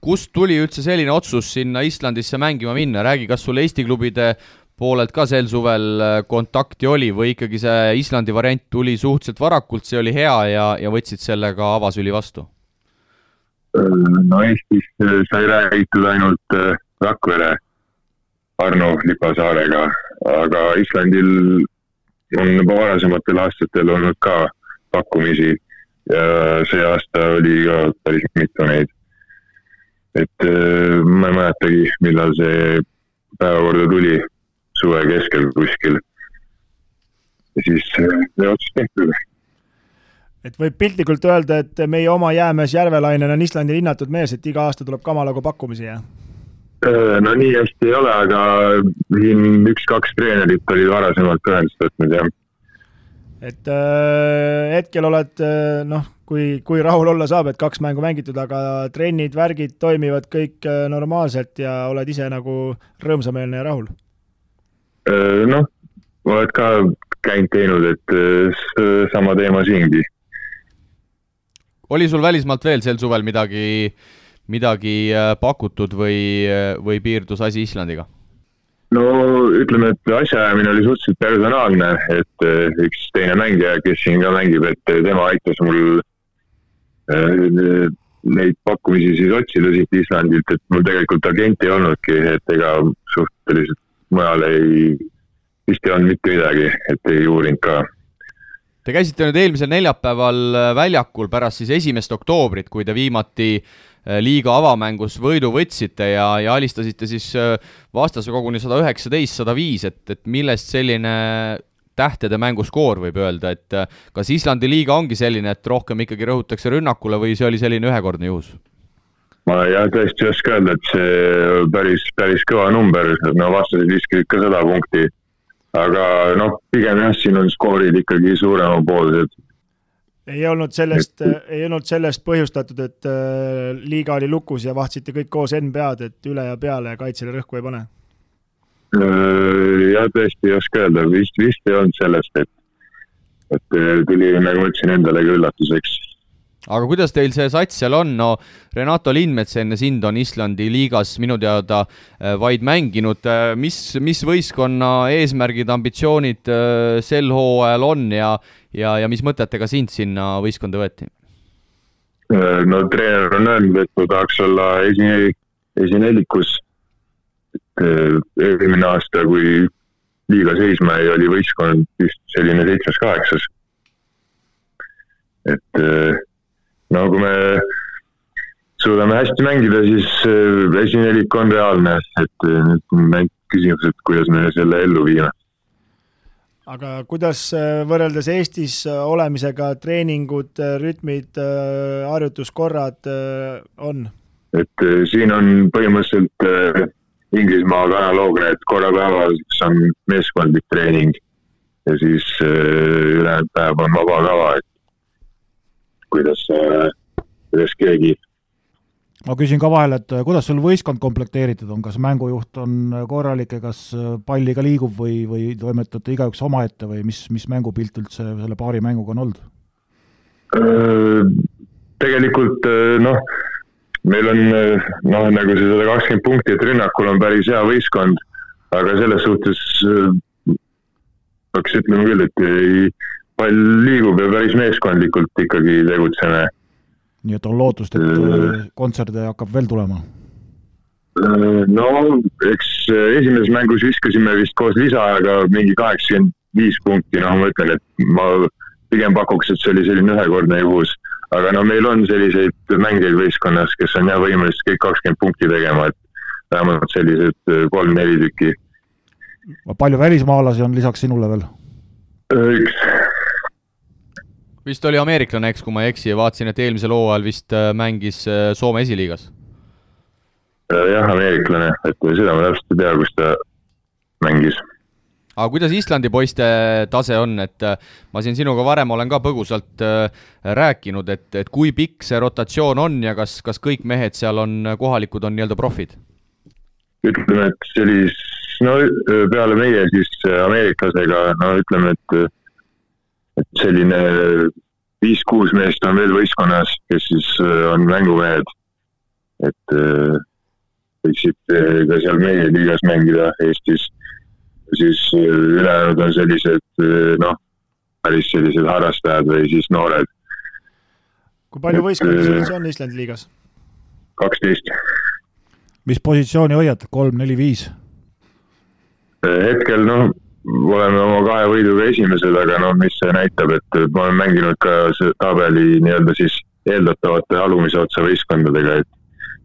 kust tuli üldse selline otsus sinna Islandisse mängima minna, räägi, kas sul Eesti klubide poolelt ka sel suvel äh, kontakti oli või ikkagi see Islandi variant tuli suhteliselt varakult, see oli hea ja, ja võtsid selle ka avasüli vastu? no Eestis äh, sai räägitud ainult äh, Rakvere Arno Lipasaarega, aga Islandil on juba varasematel aastatel olnud ka pakkumisi ja see aasta oli ka päris mitu neid et äh, ma ei mäletagi, millal see päevakorda tuli, suve keskel kuskil. ja siis äh, see otsus tehti. et võib piltlikult öelda, et meie oma jäämees Järvelainen on Islandil hinnatud mees, et iga aasta tuleb kamalagu pakkumisi, jah? Äh, no nii hästi ei ole, aga siin üks-kaks treenerit olid varasemalt ühendust võtnud, jah et äh, hetkel oled äh, noh, kui, kui rahul olla saab, et kaks mängu mängitud, aga trennid, värgid toimivad kõik äh, normaalselt ja oled ise nagu rõõmsameelne ja rahul? Äh, noh, oled ka käinud teinud, et äh, sama teema siingi. oli sul välismaalt veel sel suvel midagi, midagi pakutud või, või piirdus asi Islandiga? No ütleme, et asjaajamine oli suhteliselt personaalne, et eh, üks teine mängija, kes siin ka mängib, et tema aitas mul äh, neid pakkumisi siis otsida siit Islandilt, et mul tegelikult agenti ei olnudki, et ega suhteliselt mujal ei, vist ei olnud mitte midagi, et ei uurinud ka. Te käisite nüüd eelmisel neljapäeval väljakul pärast siis esimest oktoobrit, kui te viimati liiga avamängus võidu võtsite ja, ja alistasite siis äh, vastase koguni sada üheksateist, sada viis, et, et millest selline tähtede mänguskoor, võib öelda, et äh, kas Islandi liiga ongi selline, et rohkem ikkagi rõhutakse rünnakule või see oli selline ühekordne juhus? ma jah, tõesti ei oska öelda, et see päris, päris kõva number, no vastased viskasid ka sada punkti. aga noh, pigem jah, siin on skoorid ikkagi suuremapoolsed ei olnud sellest, ei olnud sellest põhjustatud, et äh, liiga oli lukus ja vahtisite kõik koos NBA-d, et üle ja peale ja kaitsele rõhku ei pane? Äh, jah, tõesti ei oska öelda, vist, vist ei olnud sellest, et, et äh, tuli, nagu ma ütlesin, endale ka üllatuseks. Aga kuidas teil see sats seal on, no Renato Lindmets enne sind on Islandi liigas minu teada vaid mänginud, mis, mis võistkonna eesmärgid, ambitsioonid sel hooajal on ja ja, ja mis mõtetega sind sinna võistkonda võeti? no treener on öelnud, et ma tahaks olla esi, esinelikus. et eh, eelmine aasta, kui liiga seisma jäi, oli võistkond vist selline seitsmes-kaheksas. et eh, no kui me suudame hästi mängida, siis esinelik on reaalne, et nüüd on ainult küsimus, et kuidas me selle ellu viime aga kuidas äh, võrreldes Eestis äh, olemisega treeningud, äh, rütmid, harjutuskorrad on? et siin on põhimõtteliselt Inglismaaga analoogne, et korra päevas on meeskondlik treening ja siis ülejäänud päev on vaba kava, et kuidas, kuidas keegi ma küsin ka vahele, et äh, kuidas sul võistkond komplekteeritud on, kas mängujuht on äh, korralik ja kas äh, pall ikka liigub või, või toimetate igaüks omaette või mis, mis mängupilt üldse selle paari mänguga on olnud? tegelikult noh, meil on noh, nagu see sada kakskümmend punkti, et rünnakul on päris hea võistkond, aga selles suhtes peaks ütlema küll, et ei, pall liigub ja päris meeskondlikult ikkagi tegutseme nii et on lootust, et äh, kontserte hakkab veel tulema? Äh, no eks äh, esimeses mängus viskasime vist koos lisaajaga mingi kaheksakümmend viis punkti, noh, ma ütlen, et ma pigem pakuks, et see oli selline ühekordne juhus. aga no meil on selliseid mängijaid võistkonnas, kes on jah võimelised kõik kakskümmend punkti tegema, et vähemalt sellised kolm-neli tükki. palju välismaalasi on lisaks sinule veel? üks vist oli ameeriklane, eks, kui ma ei eksi, vaatasin, et eelmisel hooajal vist äh, mängis äh, Soome esiliigas. Äh, jah, ameeriklane, et seda ma täpselt ei tea, kus ta mängis aga kuidas Islandi poiste tase on, et ma siin sinuga varem olen ka põgusalt rääkinud, et, et kui pikk see rotatsioon on ja kas, kas kõik mehed seal on kohalikud, on nii-öelda profid? ütleme, et sellist, no peale meie siis ameeriklasega, no ütleme, et et selline viis-kuus meest on veel võistkonnas, kes siis äh, on mängumehed. et äh, võiksid äh, ka seal meie liigas mängida Eestis. siis ülejäänud on sellised noh, päris sellised harrastajad või siis noored. kui palju võistkondi sul üldse on Islandi liigas? kaksteist. mis positsiooni hoiad, kolm, neli, viis? hetkel noh oleme oma kahe võiduga esimesed, aga no mis see näitab, et ma olen mänginud ka tabeli nii-öelda siis eeldatavate alumise otsa võistkondadega, et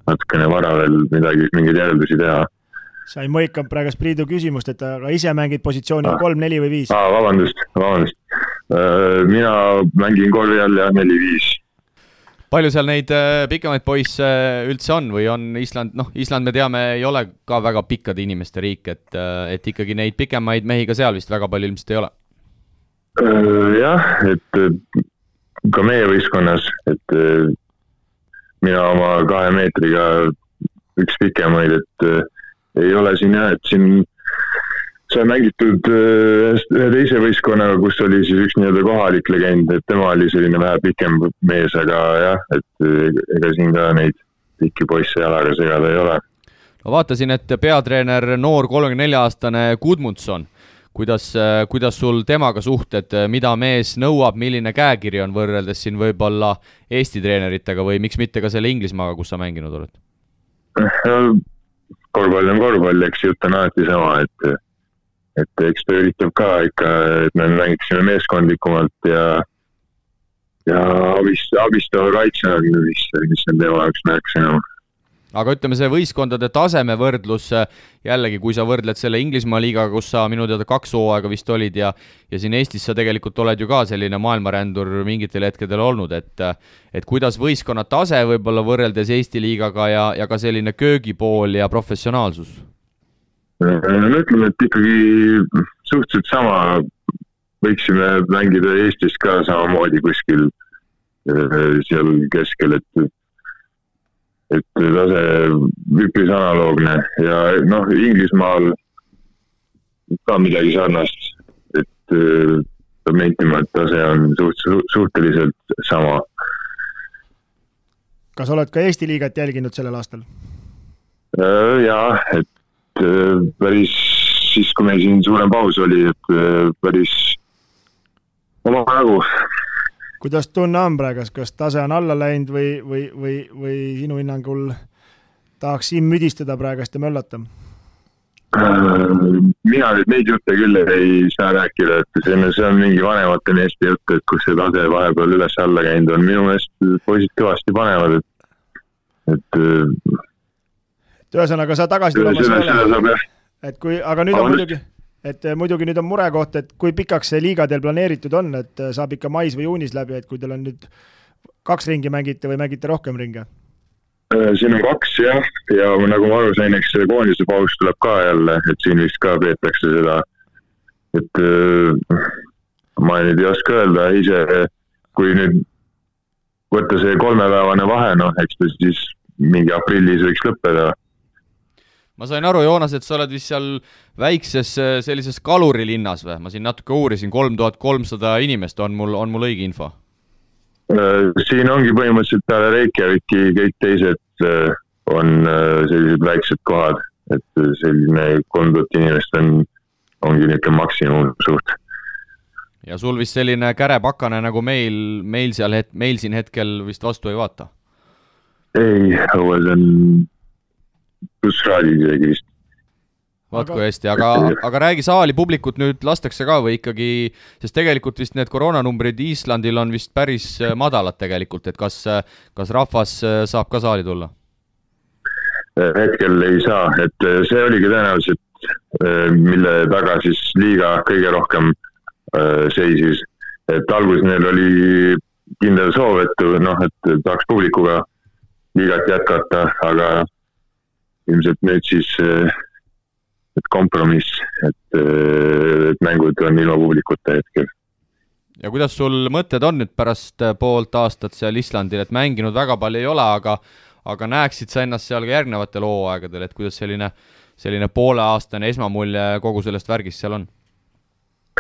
natukene vara veel midagi, mingeid järeldusi teha. sa ei mõikanud praegu Priidu küsimust, et aga ise mängid positsiooni ah. kolm, neli või viis? aa, vabandust, vabandust. Äh, mina mängin korvi all ja neli-viis palju seal neid äh, pikemaid poisse äh, üldse on või on Island, noh, Island me teame, ei ole ka väga pikkade inimeste riik, et, äh, et ikkagi neid pikemaid mehi ka seal vist väga palju ilmselt ei ole? jah, et ka meie võistkonnas, et mina oma kahe meetriga üks pikemaid, et ei ole siin jah, et siin sai mängitud ühe teise võistkonnaga, kus oli siis üks nii-öelda kohalik legend, et tema oli selline vähe pikem mees, aga jah, et ega siin ka neid pikki poisse jalaga segada ei ole. no vaatasin, et peatreener noor kolmekümne nelja aastane Gudmundson kuidas, kuidas sul temaga suhted, mida mees nõuab, milline käekiri on võrreldes siin võib-olla Eesti treeneritega või miks mitte ka selle Inglismaaga, kus sa mänginud oled? korvpall on korvpall, eks jutt on alati sama, et, et eks ta üritab ka ikka, et me mängiksime meeskondlikumalt ja, ja abist-, abistava kaitsena, mis, mis on tema jaoks märksa enam aga ütleme, see võistkondade taseme võrdlus, jällegi, kui sa võrdled selle Inglismaa liigaga, kus sa minu teada kaks hooaega vist olid ja ja siin Eestis sa tegelikult oled ju ka selline maailmarändur mingitel hetkedel olnud, et et kuidas võistkonna tase võib-olla võrreldes Eesti liigaga ja, ja ka selline köögipool ja professionaalsus? No ütleme, et ikkagi suhteliselt sama, võiksime mängida Eestis ka samamoodi kuskil eh, seal keskel, et et tase üpris analoogne ja noh, Inglismaal ka midagi sarnast, et äh, peab nentima, et tase on suht-, suhteliselt sama. kas oled ka Eesti liigat jälginud sellel aastal? Äh, jaa, et äh, päris siis, kui meil siin suurem paus oli, et päris omajagu kuidas tunne on praegu, kas tase on alla läinud või, või, või, või sinu hinnangul tahaks siin müdistada praegust ja möllata? mina nüüd neid jutte küll ei saa rääkida, et see on, see on mingi vanemate meeste jutt, et kus see tase vahepeal üles-alla käinud on, minu meelest poisid kõvasti panevad, et, et. Et ühesõnaga sa tagasi tulemas ei ole? et kui, aga nüüd on muidugi et eh, muidugi nüüd on murekoht, et kui pikaks see liiga teil planeeritud on, et eh, saab ikka mais või juunis läbi, et kui teil on nüüd kaks ringi mängite või mängite rohkem ringe? Äh, siin on kaks jah, ja nagu ma aru sain, eks see koondise paus tuleb ka jälle, et siin vist ka peetakse seda, et äh, ma nüüd ei oska öelda ise, kui nüüd võtta see kolmepäevane vahe, noh, eks ta siis mingi aprillis võiks lõppeda ma sain aru, Joonas, et sa oled vist seal väikses äh, sellises kalurilinnas või? ma siin natuke uurisin, kolm tuhat kolmsada inimest on mul, on mul õige info? Äh, siin ongi põhimõtteliselt peale Reykjaviki kõik teised äh, on sellised väiksed kohad, et selline kolm tuhat inimest on, ongi niisugune maksimum suht. ja sul vist selline kärepakane nagu meil, meil seal het-, meil siin hetkel vist vastu ei vaata? ei, õues on plusskraadid isegi vist. vaat kui hästi, aga, aga räägi saali publikut nüüd lastakse ka või ikkagi, sest tegelikult vist need koroonanumbrid Islandil on vist päris äh, madalad tegelikult, et kas, äh, kas rahvas äh, saab ka saali tulla? hetkel ei saa, et see oligi tõenäoliselt, mille taga siis liiga kõige rohkem seisis. et alguses neil oli kindel soov, et noh, et tahaks publikuga liigat jätkata, aga ilmselt nüüd siis et kompromiss, et, et mängud on ilma publikuta hetkel. ja kuidas sul mõtted on nüüd pärast poolt aastat seal Islandil, et mänginud väga palju ei ole, aga aga näeksid sa ennast seal ka järgnevatel hooaegadel, et kuidas selline, selline pooleaastane esmamulje kogu sellest värgist seal on?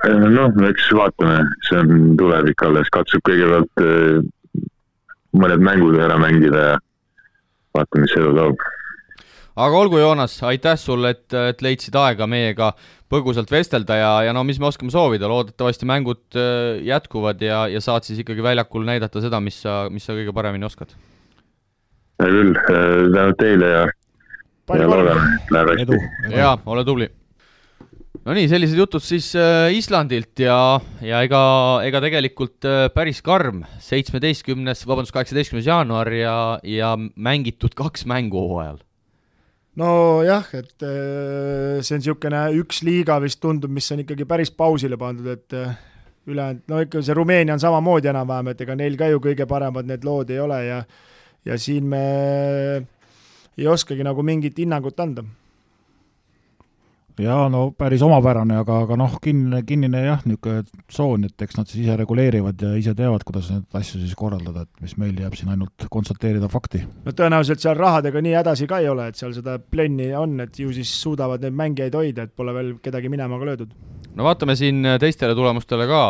noh, eks vaatame, see on tulevik alles, katsub kõigepealt mõned mängud ära mängida ja vaatame, mis elu toob aga olgu, Joonas, aitäh sulle, et, et leidsid aega meiega põgusalt vestelda ja, ja no mis me oskame soovida, loodetavasti mängud äh, jätkuvad ja, ja saad siis ikkagi väljakul näidata seda, mis sa, mis sa kõige paremini oskad. hea küll, äh, tänud teile ja, ja loodame, et läheb hästi. jaa, ole tubli. No nii, sellised jutud siis äh, Islandilt ja, ja ega, ega tegelikult päris karm, seitsmeteistkümnes, vabandust, kaheksateistkümnes jaanuar ja, ja mängitud kaks mängu hooajal nojah, et äh, see on niisugune üks liiga vist tundub, mis on ikkagi päris pausile pandud, et äh, ülejäänud, no ikka see Rumeenia on samamoodi enam-vähem, et ega neil ka ju kõige paremad need lood ei ole ja ja siin me ei oskagi nagu mingit hinnangut anda. Jaa, no päris omapärane, aga, aga noh, kinnine, kinnine jah, niisugune tsoon, et eks nad siis ise reguleerivad ja ise teavad, kuidas neid asju siis korraldada, et mis meil jääb siin ainult konstateerida fakti. no tõenäoliselt seal rahadega nii hädasi ka ei ole, et seal seda plenni on, et ju siis suudavad neid mängijaid hoida, et pole veel kedagi minema ka löödud. no vaatame siin teistele tulemustele ka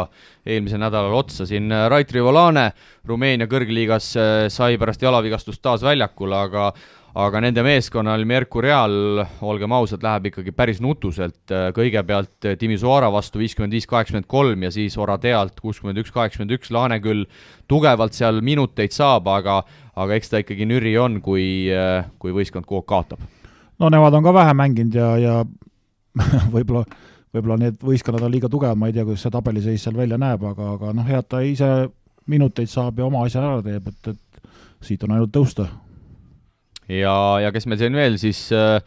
eelmisel nädalal otsa, siin Rait Rivolane Rumeenia kõrgliigas sai pärast jalavigastust taas väljakule, aga aga nende meeskonnal Mercurial, olgem ausad, läheb ikkagi päris nutuselt, kõigepealt Timisoara vastu viiskümmend viis, kaheksakümmend kolm ja siis Oradealt kuuskümmend üks, kaheksakümmend üks, Laane küll tugevalt seal minuteid saab, aga aga eks ta ikkagi nüri on, kui, kui võistkond kogu aeg kaotab. no nemad on ka vähe mänginud ja, ja võib-olla võib-olla need võistkonnad on liiga tugevad, ma ei tea, kuidas see tabeliseis seal välja näeb, aga, aga noh, hea, et ta ise minuteid saab ja oma asja ära teeb, et, et siit on ainult tõusta ja, ja kes meil siin veel siis äh,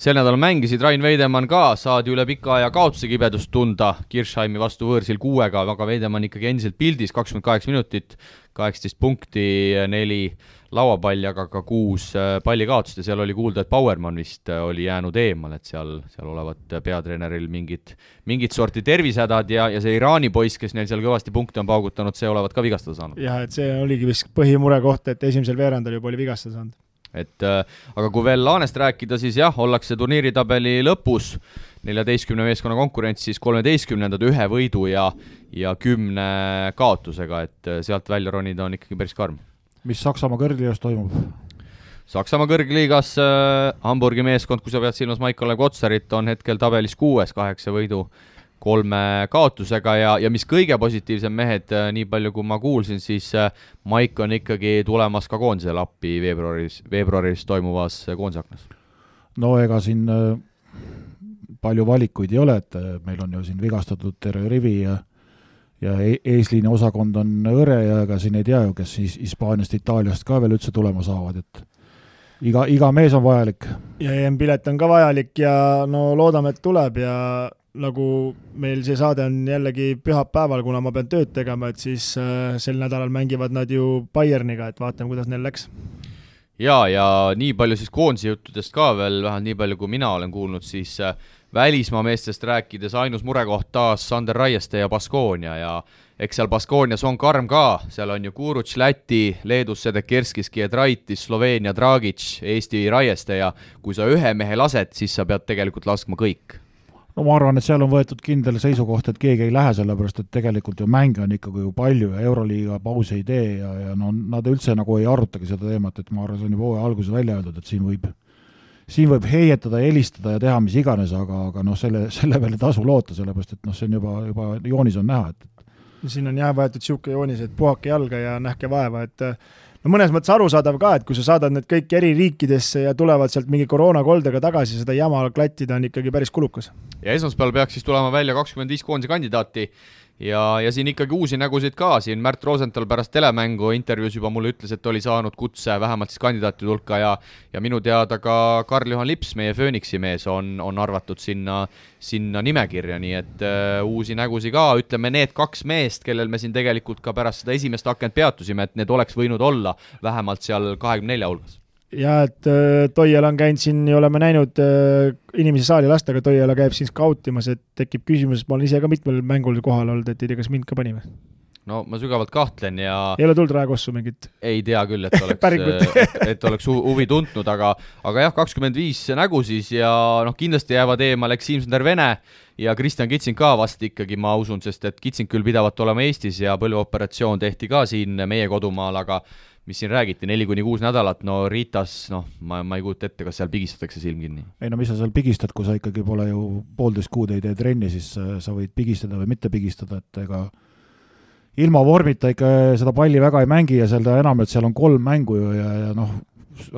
sel nädalal mängisid, Rain Veidemann ka, saadi üle pika aja kaotuse kibedust tunda Kirchheimi vastu võõrsil kuuega, aga Veidemann ikkagi endiselt pildis, kakskümmend kaheksa minutit, kaheksateist punkti, neli lauapalli, aga ka kuus äh, pallikaotust ja seal oli kuulda, et Bauermann vist äh, oli jäänud eemale, et seal, seal olevat peatreeneril mingid, mingit sorti tervisehädad ja, ja see Iraani poiss, kes neil seal kõvasti punkte on paugutanud, see olevat ka vigastada saanud. jah, et see oligi vist põhimurekoht, et esimesel veerandil juba oli vigastada saanud et äh, aga kui veel Laanest rääkida, siis jah, ollakse turniiritabeli lõpus, neljateistkümne meeskonna konkurents siis kolmeteistkümnendad ühe võidu ja, ja kümne kaotusega, et äh, sealt välja ronida on ikkagi päris karm. mis Saksamaa kõrgliigas toimub? Saksamaa kõrgliigas äh, Hamburgi meeskond, kui sa pead silmas Maik-Kalev Kotsarit, on hetkel tabelis kuues kaheksa võidu kolme kaotusega ja, ja mis kõige positiivsem, mehed, äh, nii palju kui ma kuulsin, siis äh, Maik on ikkagi tulemas ka koondisele appi veebruaris, veebruaris toimuvas äh, koondise aknas. no ega siin palju valikuid ei ole, et meil on ju siin vigastatud terve rivi ja ja e-, eesliini osakond on hõre ja ega siin ei tea ju, kes siis Hispaaniast, Itaaliast ka veel üldse tulema saavad, et iga, iga mees on vajalik. ja EM-pilet on ka vajalik ja no loodame, et tuleb ja nagu meil see saade on jällegi pühapäeval, kuna ma pean tööd tegema, et siis äh, sel nädalal mängivad nad ju Bayerniga, et vaatame, kuidas neil läks. jaa, ja nii palju siis koondise juttudest ka veel, vähemalt nii palju, kui mina olen kuulnud, siis äh, välismaa meestest rääkides ainus murekoht taas Sander Raieste ja Baskonia ja eks seal Baskonias on karm ka, seal on ju Kuruts Läti, Leedus Sedekerskis, Giedraitis, Sloveenia Dragic, Eesti Raieste ja kui sa ühe mehe lased, siis sa pead tegelikult laskma kõik no ma arvan, et seal on võetud kindel seisukoht, et keegi ei lähe, sellepärast et tegelikult ju mänge on ikkagi ju palju ja Euroliiga pausi ei tee ja, ja no nad üldse nagu ei arutagi seda teemat, et ma arvan, see on juba hooaja alguses välja öeldud, et siin võib, siin võib heietada, helistada ja teha mis iganes, aga, aga noh, selle, selle peale ei tasu loota, sellepärast et noh, see on juba, juba joonis on näha, et siin on jah võetud niisugune joonis, et puhake jalga ja nähke vaeva, et no mõnes mõttes arusaadav ka, et kui sa saadad need kõik eri riikidesse ja tulevad sealt mingi koroonakoldega tagasi, seda jama klattida on ikkagi päris kulukas. ja esmaspäeval peaks siis tulema välja kakskümmend viis koondise kandidaati ja, ja siin ikkagi uusi nägusid ka, siin Märt Rosenthal pärast telemängu intervjuus juba mulle ütles, et oli saanud kutse vähemalt siis kandidaatide hulka ja ja minu teada ka Karl-Juhan Lips, meie Phoenixi mees, on, on arvatud sinna, sinna nimekirja, nii et uh, uusi nägusid ka, ütleme need kaks meest, kellel me siin tegelikult ka pärast seda esimest akent peatusime, et need oleks võinud olla vähemalt seal kahekümne nelja hulgas ja et äh, Toiala on käinud siin oleme näinud äh, inimesi saali lasta, aga Toiala käib siin skautimas, et tekib küsimus, ma olen ise ka mitmel mängul kohal olnud, et ei tea, kas mind ka pani või? no ma sügavalt kahtlen ja ei ole tulnud Raekossu mingit? ei tea küll, et oleks et, et oleks huvi tuntud, aga aga jah, kakskümmend viis nägu siis ja noh, kindlasti jäävad eemale Siim Sander-Vene ja Kristjan Kitsing ka vast ikkagi, ma usun, sest et Kitsing küll pidavat olema Eestis ja põlveoperatsioon tehti ka siin meie kodumaal, aga mis siin räägiti, neli kuni kuus nädalat, no Ritas, noh, ma, ma ei kujuta ette, kas seal pigistatakse silm kinni. ei no mis sa seal pigistad, kui sa ikkagi pole ju poolteist kuud ei tee trenni, siis äh, sa võid pigistada või mitte pigistada, et ega ilma vormita ikka seda palli väga ei mängi ja seda enam, et seal on kolm mängu ju ja, ja noh,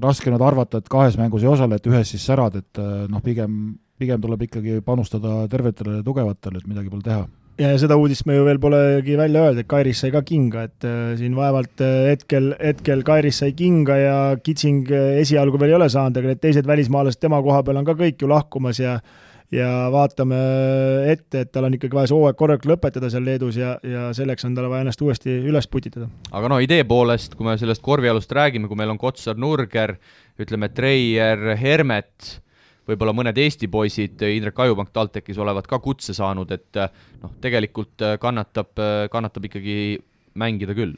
raske nüüd arvata, et kahes mängus ei osale, et ühes siis särad, et äh, noh, pigem, pigem tuleb ikkagi panustada tervetele ja tugevatele, et midagi pole teha ja seda uudist me ju veel polegi välja öelnud, et Kairis sai ka kinga, et äh, siin vaevalt äh, hetkel, hetkel Kairis sai kinga ja Kitsing äh, esialgu veel ei ole saanud, aga need teised välismaalased tema koha peal on ka kõik ju lahkumas ja ja vaatame ette, et tal on ikkagi vaja see hooaeg korralikult lõpetada seal Leedus ja, ja selleks on tal vaja ennast uuesti üles putitada. aga no idee poolest, kui me sellest korvialust räägime, kui meil on Kotsar, Nurger, ütleme Treier, Hermet võib-olla mõned Eesti poisid, Indrek Ajupank TalTechis olevat ka kutse saanud, et noh, tegelikult kannatab, kannatab ikkagi mängida küll.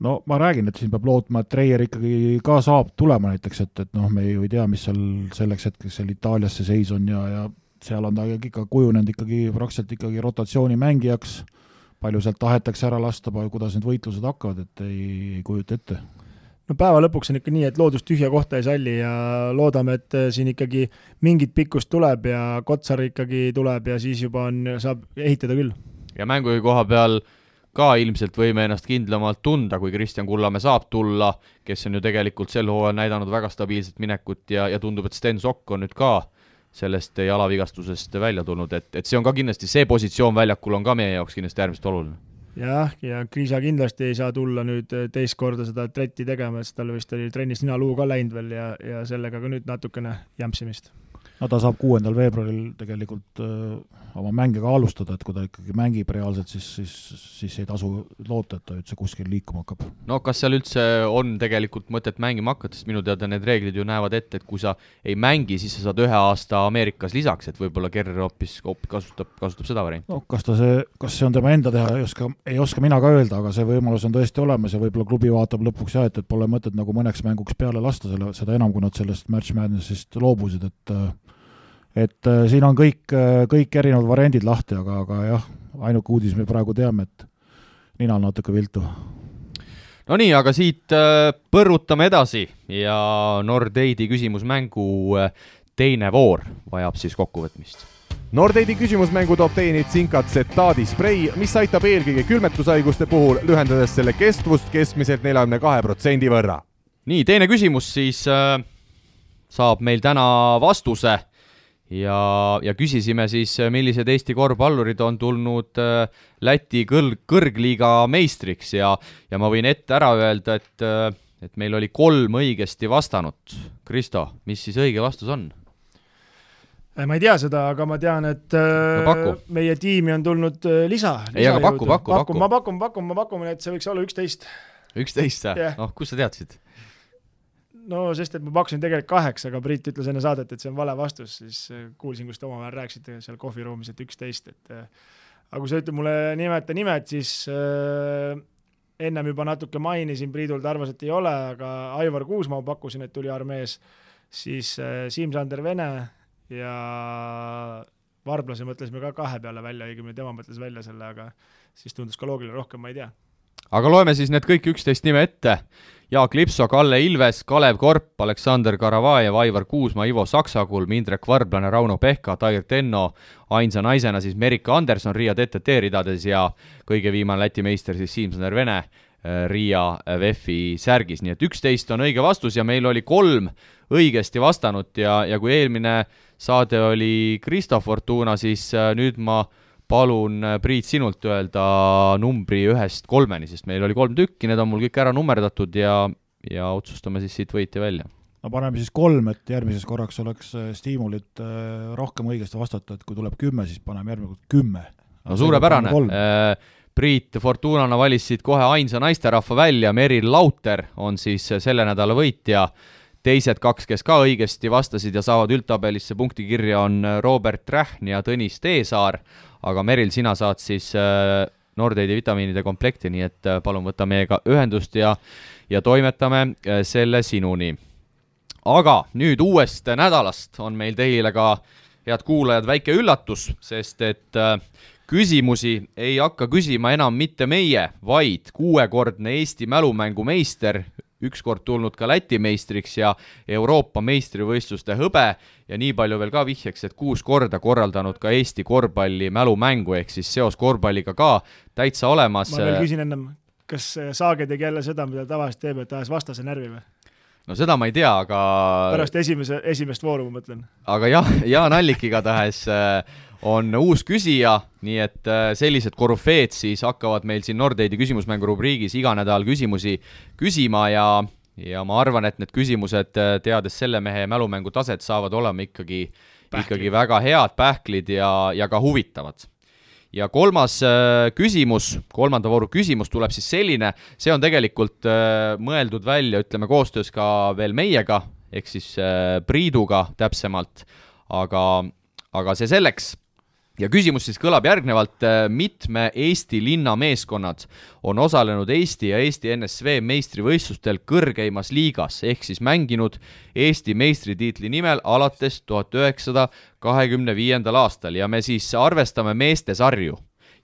No ma räägin, et siin peab lootma, et Treier ikkagi ka saab tulema näiteks, et, et noh, me ju ei tea, mis seal selleks hetkeks seal Itaalias see seis on ja, ja seal on ta ikka kujunenud ikkagi praktiliselt ikkagi rotatsioonimängijaks, palju sealt tahetakse ära lasta, kuidas need võitlused hakkavad, et ei, ei kujuta ette no päeva lõpuks on ikka nii, et loodus tühja kohta ei salli ja loodame, et siin ikkagi mingit pikkust tuleb ja Kotsar ikkagi tuleb ja siis juba on, saab ehitada küll. ja mängujuhi koha peal ka ilmselt võime ennast kindlamalt tunda, kui Kristjan Kullamäe saab tulla, kes on ju tegelikult sel hooajal näidanud väga stabiilset minekut ja, ja tundub, et Sten Sokk on nüüd ka sellest jalavigastusest välja tulnud, et, et see on ka kindlasti, see positsioon väljakul on ka meie jaoks kindlasti äärmiselt oluline. Jah, ja Kriisa kindlasti ei saa tulla nüüd teist korda seda tretti tegema, sest tal vist oli trennis ninaluu ka läinud veel ja, ja sellega ka nüüd natukene jämpsimist no ta saab kuuendal veebruaril tegelikult öö, oma mänge ka alustada, et kui ta ikkagi mängib reaalselt, siis, siis, siis ei tasu loota, et ta üldse kuskil liikuma hakkab. no kas seal üldse on tegelikult mõtet mängima hakata, sest minu teada need reeglid ju näevad ette, et kui sa ei mängi, siis sa saad ühe aasta Ameerikas lisaks, et võib-olla Kerr hoopis, hoopis kasutab, kasutab seda varianti. noh, kas ta see, kas see on tema enda teha, ei oska, ei oska mina ka öelda, aga see võimalus on tõesti olemas ja võib-olla klubi vaatab lõpuks jah, et, et pole mõtet nagu mõneks mänguks peale lasta selle, seda enam, kui nad sellest Match Madnessist loobusid, et et äh, siin on kõik, äh, kõik erinevad variandid lahti, aga, aga jah, ainuke uudis me praegu teame, et nina on natuke viltu. Nonii, aga siit äh, põrutame edasi ja Nordeidi küsimusmängu teine voor vajab siis kokkuvõtmist Nordeidi küsimusmängu toob teieni Zinkat Zetaadi sprei, mis aitab eelkõige külmetushaiguste puhul, lühendades selle kestvust keskmiselt neljakümne kahe protsendi võrra. nii, teine küsimus siis äh, saab meil täna vastuse ja, ja küsisime siis, millised Eesti korvpallurid on tulnud äh, Läti kõl-, kõrgliiga meistriks ja, ja ma võin ette ära öelda, et, äh, et meil oli kolm õigesti vastanut. Kristo, mis siis õige vastus on? Äh, ma ei tea seda, aga ma tean, et no, meie tiimi on tulnud lisa, ei, aga paku, paku, paku. ma pakun, pakun, ma pakun, et see võiks olla üksteist. üksteist, jah? noh, kust sa teadsid? No sest, et ma pakkusin tegelikult kaheksa, aga Priit ütles enne saadet, et see on vale vastus, siis äh, kuulsin, kus te omavahel rääkisite seal kohviruumis, et üksteist, et äh, aga kui sa ütled mulle nimeta nimed, siis äh, ennem juba natuke mainisin, Priidul ta arvas, et ei ole, aga Aivar Kuusmaa pakkusin, et tuli armees, siis äh, Siim-Sander Vene ja Varblase mõtlesime ka kahe peale välja, õigemini tema mõtles välja selle, aga siis tundus ka loogiline, rohkem ma ei tea aga loeme siis need kõik üksteist nime ette. Jaak Lipso, Kalle Ilves, Kalev Korp, Aleksander Karavajev, Aivar Kuusma, Ivo Saksakulm, Indrek Varblane, Rauno Pehka, Tair Tenno, ainsa naisena siis Merika Anderson Riia TTT ridades ja kõige viimane Läti meister siis Siim-Sander Vene äh, Riia VEF-i särgis, nii et üksteist on õige vastus ja meil oli kolm õigesti vastanut ja, ja kui eelmine saade oli Kristo Fortuna, siis äh, nüüd ma äh, palun, äh, Priit, sinult öelda numbri ühest kolmeni, sest meil oli kolm tükki, need on mul kõik ära nummerdatud ja, ja otsustame siis siit võitja välja. no paneme siis kolm, et järgmises korraks oleks äh, stiimulit äh, rohkem õigesti vastata, et kui tuleb kümme, siis paneme järgmine kord kümme. no suurepärane, Priit Fortunana valis siit kohe ainsa naisterahva välja, Meril Lauter on siis selle nädala võitja teised kaks, kes ka õigesti vastasid ja saavad üldtabelisse punkti kirja, on Robert Rähn ja Tõnis Teesaar aga Meril, sina saad siis äh, Nordeidi vitamiinide komplekti, nii et äh, palun võta meiega ühendust ja, ja toimetame äh, selle sinuni. aga nüüd uuest nädalast on meil teile ka, head kuulajad, väike üllatus, sest et küsimusi ei hakka küsima enam mitte meie, vaid kuuekordne Eesti mälumängumeister, ükskord tulnud ka Läti meistriks ja Euroopa meistrivõistluste hõbe ja nii palju veel ka vihjeks, et kuus korda korraldanud ka Eesti korvpalli mälumängu, ehk siis seos korvpalliga ka täitsa olemas. ma veel küsin ennem, kas Saage tegi jälle seda, mida ta tavaliselt teeb, et ajas vastase närvi või? no seda ma ei tea, aga pärast esimese, esimest vooru ma mõtlen. aga jah, Jaan Allik igatahes äh, on uus küsija, nii et äh, sellised korüfeed siis hakkavad meil siin Nordeidi küsimusmängu rubriigis iga nädal küsimusi küsima ja ja ma arvan, et need küsimused, äh, teades selle mehe mälumängu taset, saavad olema ikkagi, ikkagi väga head pähklid ja, ja ka huvitavad. Ja kolmas äh, küsimus, kolmanda vooru küsimus tuleb siis selline, see on tegelikult mõeldud välja, ütleme koostöös ka veel meiega, ehk siis Priiduga täpsemalt. Aga, aga see selleks ja küsimus siis kõlab järgnevalt, mitme Eesti linna meeskonnad on osalenud Eesti ja Eesti NSV meistrivõistlustel kõrgeimas liigas, ehk siis mänginud Eesti meistritiitli nimel alates tuhat üheksasada kahekümne viiendal aastal. Ja me siis arvestame meestesarju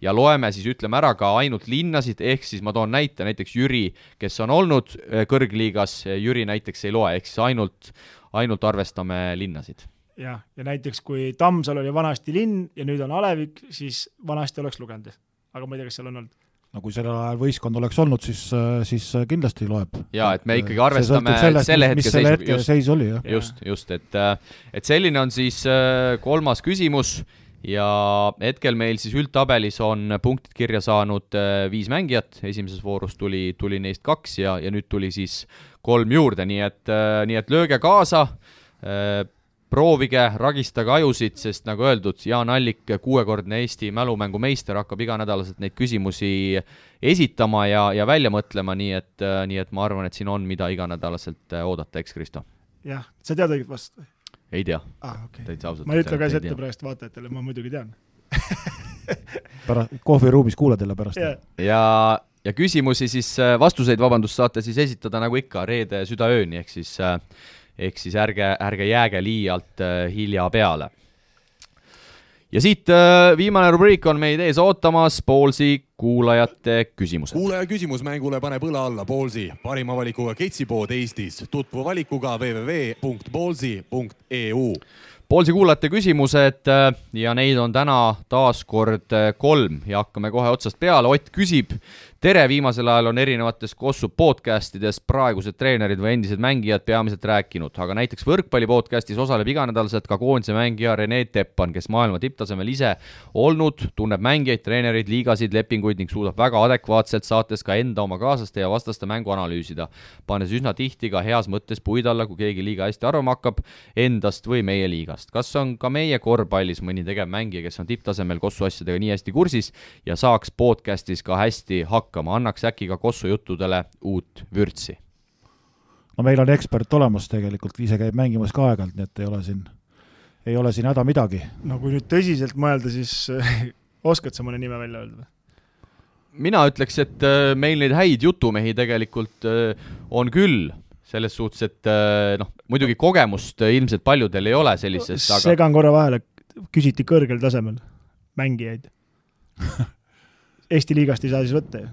ja loeme siis, ütleme ära ka ainult linnasid, ehk siis ma toon näite, näiteks Jüri, kes on olnud kõrgliigas, Jüri näiteks ei loe, ehk siis ainult, ainult arvestame linnasid jah, ja näiteks kui Tammsalu oli vanasti linn ja nüüd on alevik, siis vanasti oleks lugenud. aga ma ei tea, kas seal on olnud no kui sellel ajal võistkond oleks olnud, siis, siis kindlasti loeb. jaa, et me ikkagi arvestame sellest, selle hetke seisu, hetke just, seis oli, jah. just, just, et et selline on siis äh, kolmas küsimus ja hetkel meil siis üldtabelis on punktid kirja saanud äh, viis mängijat, esimeses voorus tuli, tuli neist kaks ja, ja nüüd tuli siis kolm juurde, nii et, äh, nii et lööge kaasa proovige, ragistage ajusid, sest nagu öeldud, Jaan Allik, kuuekordne Eesti mälumängumeister, hakkab iganädalaselt neid küsimusi esitama ja, ja välja mõtlema, nii et, nii et ma arvan, et siin on, mida iganädalaselt oodata, eks, Kristo? jah, sa tead õiget vastust või? ei tea ah,. Okay. täitsa ausalt. ma ei ütle ka ette praegu vaatajatele, ma muidugi tean pärast, kohviruumis kuulad jälle pärast yeah.. ja, ja küsimusi siis, vastuseid, vabandust, saate siis esitada nagu ikka reede südaööni, ehk siis äh, ehk siis ärge, ärge jääge liialt äh, hilja peale. ja siit äh, viimane rubriik on meid ees ootamas, Poolsi kuulajate küsimused. kuulaja küsimus mängule paneb õla alla Poolsi, parima valikuga ketsipood Eestis, tutvu valikuga www.poolsi.eu Poolsi kuulajate küsimused äh, ja neid on täna taas kord kolm ja hakkame kohe otsast peale, Ott küsib, tere, viimasel ajal on erinevates Kossu podcast ides praegused treenerid või endised mängijad peamiselt rääkinud, aga näiteks võrkpalli podcastis osaleb iganädalaselt ka koondise mängija Rene Teppan, kes maailma tipptasemel ise olnud, tunneb mängijaid, treenereid, liigasid, lepinguid ning suudab väga adekvaatselt saates ka enda oma kaaslaste ja vastaste mängu analüüsida, pannes üsna tihti ka heas mõttes puid alla, kui keegi liiga hästi arvama hakkab endast või meie liigast. kas on ka meie korvpallis mõni tegevmängija, kes on tipptasemel Kossu asjadega nii hästi kursis ja saaks podcastis ka hästi hakkama? Hakkama, annaks äkki ka Kossu juttudele uut vürtsi? no meil on ekspert olemas tegelikult, ise käib mängimas ka aeg-ajalt, nii et ei ole siin, ei ole siin häda midagi. no kui nüüd tõsiselt mõelda, siis oskad sa mõne nime välja öelda või? mina ütleks, et äh, meil neid häid jutumehi tegelikult äh, on küll, selles suhtes, et äh, noh, muidugi kogemust ilmselt paljudel ei ole sellisest, aga segan korra vahele, küsiti kõrgel tasemel mängijaid Eesti liigast ei saa siis võtta ju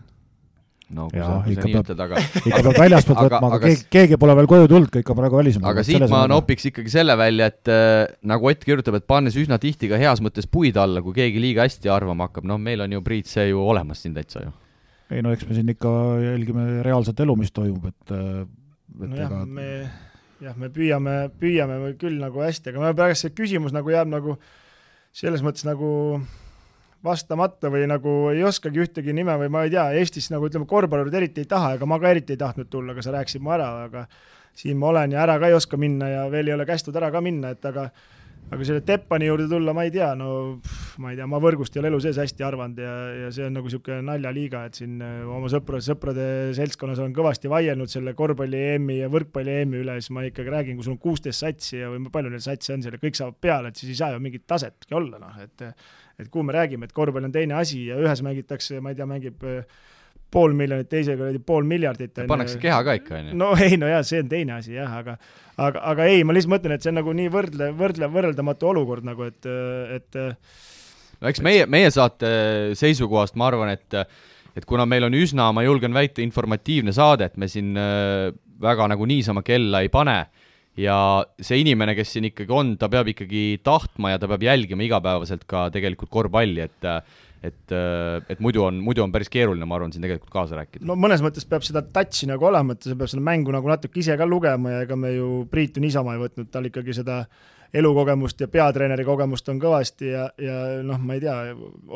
no kui Jaa, sa, kui sa nii ütled, aga ikka peab väljaspoolt võtma, aga keegi, keegi pole veel koju tulnud, kõik on praegu välismaal. aga siit ma nopiks ikkagi selle välja, et äh, nagu Ott kirjutab, et pannes üsna tihti ka heas mõttes puid alla, kui keegi liiga hästi arvama hakkab, noh, meil on ju, Priit, see ju olemas siin täitsa ju. ei no eks me siin ikka jälgime reaalset elu, mis toimub, et, äh, et nojah ega..., me jah, me püüame, püüame küll nagu hästi, aga praegu see küsimus nagu jääb nagu selles mõttes nagu vastamata või nagu ei oskagi ühtegi nime või ma ei tea, Eestis nagu ütleme, korvpallurid eriti ei taha, ega ma ka eriti ei tahtnud tulla, aga sa rääkisid mu ära, aga siin ma olen ja ära ka ei oska minna ja veel ei ole kästud ära ka minna, et aga aga selle Teppani juurde tulla, ma ei tea, no pff, ma ei tea, ma võrgust ei ole elu sees hästi arvanud ja, ja see on nagu niisugune naljaliiga, et siin äh, oma sõprade, sõprade seltskonnas olen kõvasti vaielnud selle korvpalli EM-i ja võrkpalli EM-i üle, siis ma ikkagi räägin, kui sul on kuusteist satsi ja või palju neid satse on seal ja kõik saavad peale, et siis ei saa ju mingit tasetki olla, noh, et et kuhu me räägime, et korvpall on teine asi ja ühes mängitakse, ma ei tea, mängib äh, pool miljonit, teisega oli pool miljardit. pannakse keha ka ikka, on ju. no ei, no jaa, see on teine asi jah, aga aga, aga ei, ma lihtsalt mõtlen, et see on nagu nii võrdle, võrdle, võrreldamatu olukord nagu, et, et no eks meie, meie saate seisukohast ma arvan, et et kuna meil on üsna, ma julgen väita, informatiivne saade, et me siin äh, väga nagu niisama kella ei pane ja see inimene, kes siin ikkagi on, ta peab ikkagi tahtma ja ta peab jälgima igapäevaselt ka tegelikult korvpalli, et et, et muidu on, muidu on päris keeruline, ma arvan, siin tegelikult kaasa rääkida. no mõnes mõttes peab seda touch'i nagu olema, et sa pead seda mängu nagu natuke ise ka lugema ja ega me ju Priitu niisama ei võtnud, tal ikkagi seda elukogemust ja peatreeneri kogemust on kõvasti ja, ja noh, ma ei tea,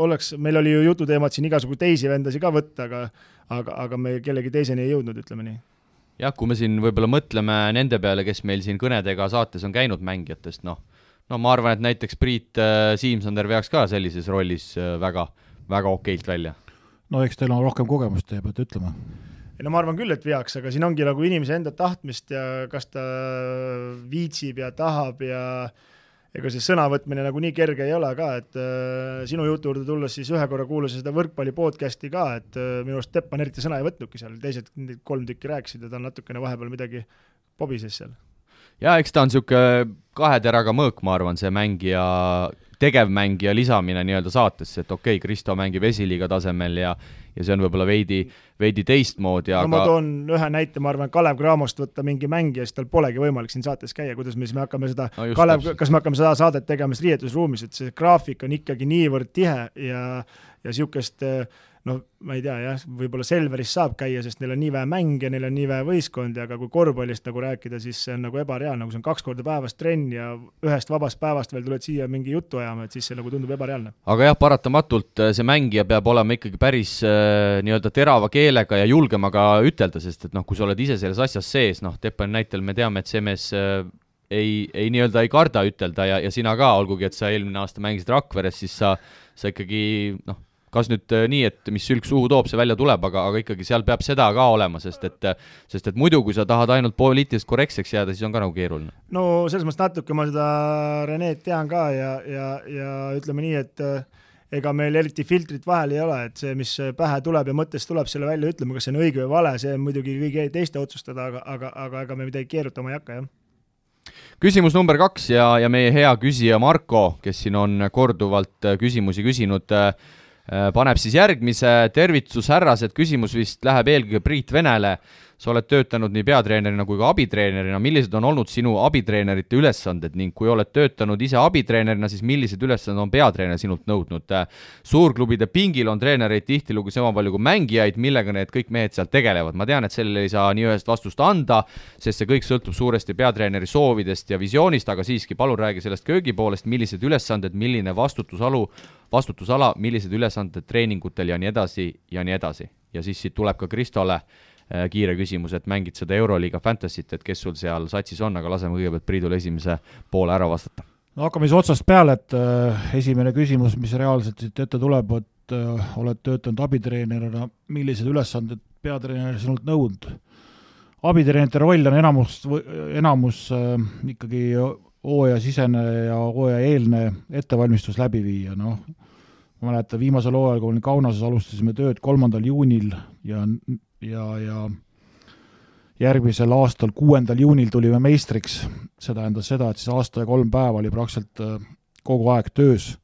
oleks, meil oli ju jututeemad siin igasugu teisi vendasid ka võtta, aga aga, aga me kellegi teiseni ei jõudnud, ütleme nii jah, kui me siin võib-olla mõtleme nende peale, kes meil siin kõnedega saates on käinud mängijatest, noh, no ma arvan, et näiteks Priit äh, Siimsander veaks ka sellises rollis äh, väga, väga okeilt välja. no eks teil on rohkem kogemust, te peate ütlema. ei no ma arvan küll, et veaks, aga siin ongi nagu inimese enda tahtmist ja kas ta viitsib ja tahab ja ega see sõnavõtmine nagu nii kerge ei ole ka, et äh, sinu jutu juurde tulles siis ühe korra kuulasin seda võrkpalli podcast'i ka, et äh, minu arust Teppan eriti sõna ei võtnudki seal, teised kolm tükki rääkisid ja ta natukene vahepeal midagi pobises seal. jaa, eks ta on niisugune kahe teraga mõõk, ma arvan, see mängija tegevmängija lisamine nii-öelda saatesse, et okei okay,, Kristo mängib esiliiga tasemel ja ja see on võib-olla veidi, veidi teistmoodi, aga no ma toon ühe näite, ma arvan, Kalev Cramost võtta mingi mängija, siis tal polegi võimalik siin saates käia, kuidas me siis me hakkame seda no, Kalev, kas me hakkame seda saadet tegema siis riietusruumis, et see graafik on ikkagi niivõrd tihe ja ja niisugust äh, noh, ma ei tea jah, võib-olla Selveris saab käia, sest neil on nii vähe mänge, neil on nii vähe võistkondi, aga kui korvpallist nagu rääkida, siis see on nagu ebareaalne, kui see on kaks korda päevas trenn ja ühest vabast päevast veel tuled siia mingi juttu ajama, et siis see nagu tundub ebareaalne. aga jah, paratamatult äh, see mängija peab olema ikkagi päris äh, nii-öelda terava keelega ja julgema ka ütelda, sest et noh, kui sa oled ise selles asjas sees, noh, Tepani näitel me teame, et see mees äh, ei, ei nii-öelda ei karda ütelda ja, ja sina ka, olgugi et sa eelmine aasta mängisid Rakveres, siis sa, sa ikkagi noh, kas nüüd äh, nii, et mis sülg suhu toob, see välja tuleb, aga, aga ikkagi seal peab seda ka olema, sest et sest et muidu, kui sa tahad ainult poliitiliselt korrektseks jääda, siis on ka nagu keeruline. no selles mõttes natuke ma seda Renet tean ka ja, ja, ja ütleme nii, et äh, ega meil eriti filtrit vahel ei ole, et see, mis pähe tuleb ja mõttest tuleb, selle välja ütlema, kas see on õige või vale, see on muidugi kõigi teiste otsustada, aga, aga, aga ega me midagi keerutama ei hakka, jah küsimus number kaks ja, ja meie hea küsija Marko, kes siin on korduvalt äh, küsimusi küsinud Äh, paneb siis järgmise tervitus, härrased, küsimus vist läheb eelkõige Priit Venele. Sa oled töötanud nii peatreenerina kui ka abitreenerina, millised on olnud sinu abitreenerite ülesanded ning kui oled töötanud ise abitreenerina, siis millised ülesanded on peatreener sinult nõudnud? Suurklubide pingil on treenereid tihtilugu sama palju kui mängijaid, millega need kõik mehed seal tegelevad, ma tean, et sellele ei saa nii ühest vastust anda, sest see kõik sõltub suuresti peatreeneri soovidest ja visioonist, aga siiski, palun räägi sellest köögipoolest, millised ülesanded, milline vastutusalu vastutusala, millised ülesanded treeningutel ja nii edasi ja nii edasi. ja siis siit tuleb ka Kristole äh, kiire küsimus, et mängid seda Euroliiga Fantasy't, et kes sul seal satsis on, aga laseme kõigepealt Priidul esimese poole ära vastata. no hakkame siis otsast peale, et äh, esimene küsimus, mis reaalselt siit ette tuleb, et äh, oled töötanud abitreenerina, millised ülesanded peatreener sinult nõudnud? abitreenerite roll on enamus, enamus äh, ikkagi hooajasisene ja hooajaeelne ettevalmistus läbi viia, noh, ma mäletan, viimasel hooajal, kui olin Kaunases, alustasime tööd kolmandal juunil ja, ja, ja järgmisel aastal, kuuendal juunil tulime meistriks, see tähendas seda, et siis aasta ja kolm päeva oli praktiliselt äh, kogu aeg töös.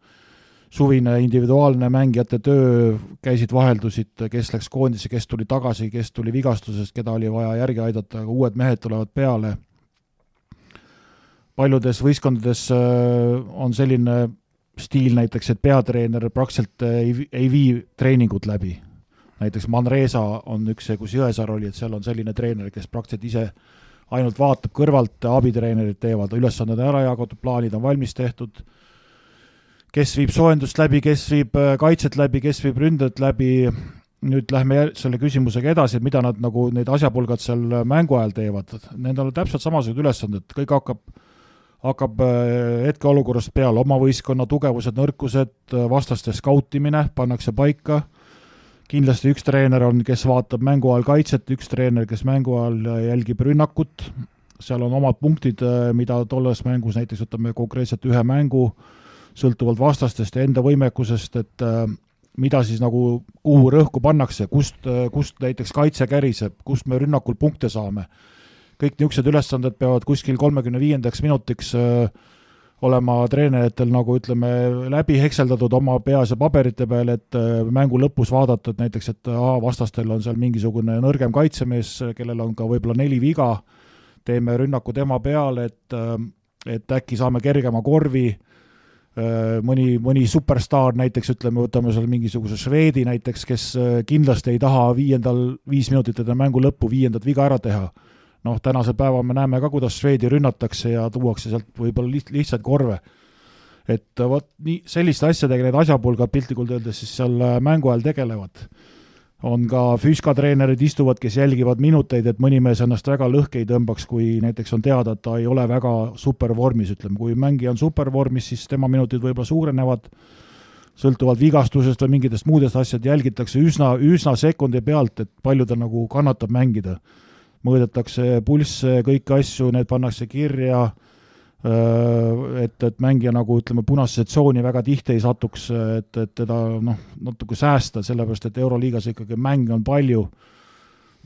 suvine individuaalne mängijate töö, käisid, vaheldusid, kes läks koondisse, kes tuli tagasi, kes tuli vigastusest, keda oli vaja järgi aidata, aga uued mehed tulevad peale paljudes võistkondades äh, on selline stiil näiteks, et peatreener praktiliselt äh, ei, ei vii treeningut läbi. Näiteks Manresa on üks see, kus Jõesaar oli, et seal on selline treener, kes praktiliselt ise ainult vaatab kõrvalt, abitreenerid teevad, ülesanded on ära jagatud, plaanid on valmis tehtud, kes viib soojendust läbi, kes viib äh, kaitset läbi, kes viib ründet läbi, nüüd lähme selle küsimusega edasi, et mida nad nagu, need asjapulgad seal mängu ajal teevad, nendel on täpselt samasugused ülesanded, kõik hakkab hakkab äh, hetkeolukorrast peale. Oma võistkonna tugevused, nõrkused, äh, vastaste skautimine pannakse paika, kindlasti üks treener on, kes vaatab mängu ajal kaitset, üks treener, kes mängu ajal äh, jälgib rünnakut, seal on omad punktid, mida tolles mängus näiteks võtame konkreetselt ühe mängu, sõltuvalt vastastest ja enda võimekusest, et mida siis nagu, kuhu rõhku pannakse, kust, kust näiteks kaitse käriseb, kust me rünnakul punkte saame. Kõik niisugused ülesanded peavad kuskil kolmekümne viiendaks minutiks öö, olema treeneritel nagu ütleme, läbi hekseldatud oma peas ja paberite peal, et mängu lõpus vaadata, et näiteks, et aa, vastastel on seal mingisugune nõrgem kaitsemees, kellel on ka võib-olla neli viga, teeme rünnaku tema peale, et et äkki saame kergema korvi, mõni, mõni superstaar näiteks, ütleme, võtame seal mingisuguse Šveedi näiteks, kes kindlasti ei taha viiendal, viis minutit enne mängu lõppu viiendat viga ära teha noh, tänasel päeval me näeme ka, kuidas Šveidi rünnatakse ja tuuakse sealt võib-olla liht-, lihtsaid korve. et vot nii, selliste asjadega need asjapulgad piltlikult öeldes siis seal äh, mängu ajal tegelevad. on ka füüsikatreenerid istuvad, kes jälgivad minuteid, et mõni mees ennast väga lõhki ei tõmbaks, kui näiteks on teada, et ta ei ole väga supervormis, ütleme, kui mängija on supervormis, siis tema minutid võib-olla suurenevad, sõltuvalt vigastusest või mingitest muudest asjadest jälgitakse üsna, üsna sekundi pealt, et palju ta nagu kannatab mängida mõõdetakse pulsse, kõiki asju, need pannakse kirja, et, et mängija nagu ütleme, punasesse tsooni väga tihti ei satuks, et, et teda noh, natuke säästa, sellepärast et Euroliigas ikkagi mänge on palju,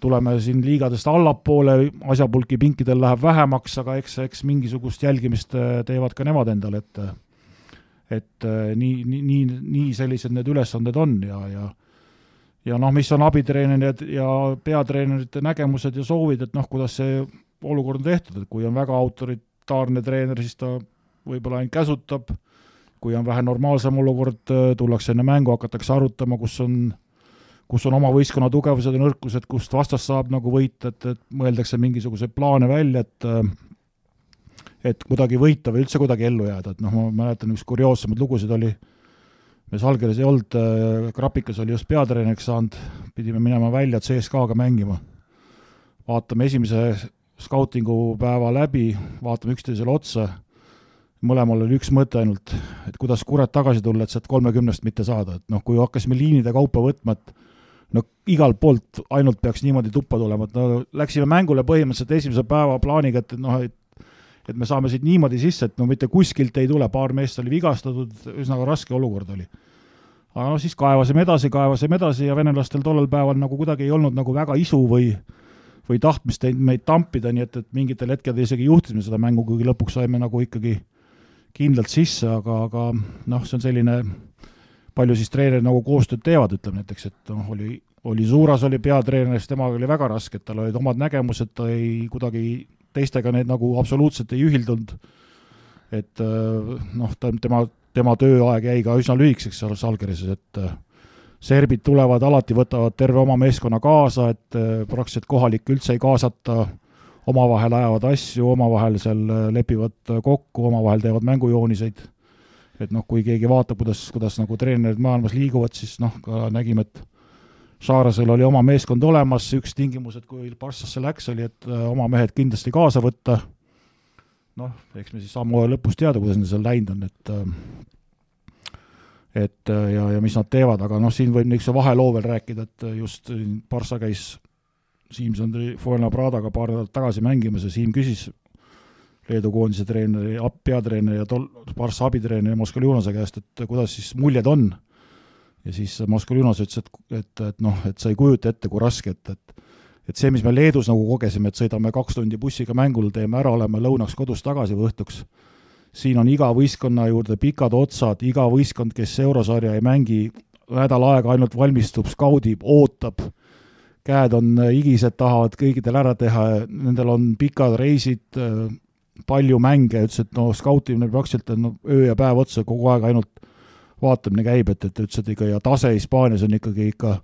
tuleme siin liigadest allapoole, asjapulki pinkidel läheb vähemaks, aga eks, eks mingisugust jälgimist teevad ka nemad endale, et et nii, nii, nii, nii sellised need ülesanded on ja, ja ja noh, mis on abitreenerid ja peatreenerite nägemused ja soovid, et noh, kuidas see olukord on tehtud, et kui on väga autoritaarne treener, siis ta võib-olla ainult käsutab, kui on vähe normaalsem olukord, tullakse enne mängu, hakatakse arutama, kus on, kus on oma võistkonna tugevused ja nõrkused, kust vastast saab nagu võita, et, et mõeldakse mingisuguseid plaane välja, et et kuidagi võita või üldse kuidagi ellu jääda, et noh, ma mäletan, üks kurioossemaid lugusid oli äh, me Salgeris ei olnud, äh, Krapikas oli just peatreeneriks saanud, pidime minema välja CSKA-ga mängima. vaatame esimese skautingu päeva läbi, vaatame üksteisele otsa, mõlemal oli üks mõte ainult, et kuidas kurat tagasi tulla, et sealt kolmekümnest mitte saada, et noh, kui hakkasime liinide kaupa võtma, et no igalt poolt ainult peaks niimoodi tuppa tulema, et no läksime mängule põhimõtteliselt esimese päeva plaaniga, et noh, et et me saame siit niimoodi sisse, et no mitte kuskilt ei tule, paar meest oli vigastatud, üsnagi raske olukord oli. aga noh, siis kaevasime edasi, kaevasime edasi ja venelastel tollel päeval nagu kuidagi ei olnud nagu väga isu või või tahtmist meid tampida, nii et, et mingitel hetkedel isegi juhtisime seda mängu, kuigi lõpuks saime nagu ikkagi kindlalt sisse, aga, aga noh, see on selline, palju siis treenerid nagu koostööd teevad, ütleme näiteks, et noh, oli, oli Zuras oli peatreener, siis temaga oli väga raske, et tal olid omad nägemused, ta ei kuidagi teistega need nagu absoluutselt ei ühildunud. et äh, noh, ta, tema, tema tööaeg jäi ka üsna lühikeseks seal Salgerises, et äh, serbid tulevad alati, võtavad terve oma meeskonna kaasa, et äh, praktiliselt kohalikke üldse ei kaasata, omavahel ajavad asju, omavahel seal lepivad kokku, omavahel teevad mängujooniseid. et noh, kui keegi vaatab, kuidas, kuidas nagu treenerid maailmas liiguvad, siis noh, ka nägime, et Saarasel oli oma meeskond olemas, üks tingimus, et kui Barssasse läks, oli, et äh, oma mehed kindlasti kaasa võtta, noh, eks me siis hooaja lõpus teada, kuidas neil seal läinud on, et äh, et äh, ja, ja mis nad teevad, aga noh, siin võib niisuguse vaheloo veel rääkida, et just Barssa käis Siimson Pradaga paar nädalat tagasi mängimas ja Siim küsis Leedu koondise treeneri, peatreeneri ja tol-, Barssa abitreeneri Moskva Ljunase käest, et kuidas siis muljed on ja siis Moskva Ljunas ütles, et, et, et noh, et sa ei kujuta ette, kui raske, et, et et see, mis me Leedus nagu kogesime, et sõidame kaks tundi bussiga mängule, teeme ära, oleme lõunaks kodus tagasi või õhtuks, siin on iga võistkonna juurde pikad otsad, iga võistkond, kes eurosarja ei mängi, nädal aega ainult valmistub, skaudib, ootab, käed on higised, tahavad kõigidel ära teha, nendel on pikad reisid, palju mänge, ütles, et no skautimine praktiliselt on no, öö ja päev otsa kogu aeg ainult vaatamine käib, et, et ütles, et ikka ja tase Hispaanias on ikkagi ikka,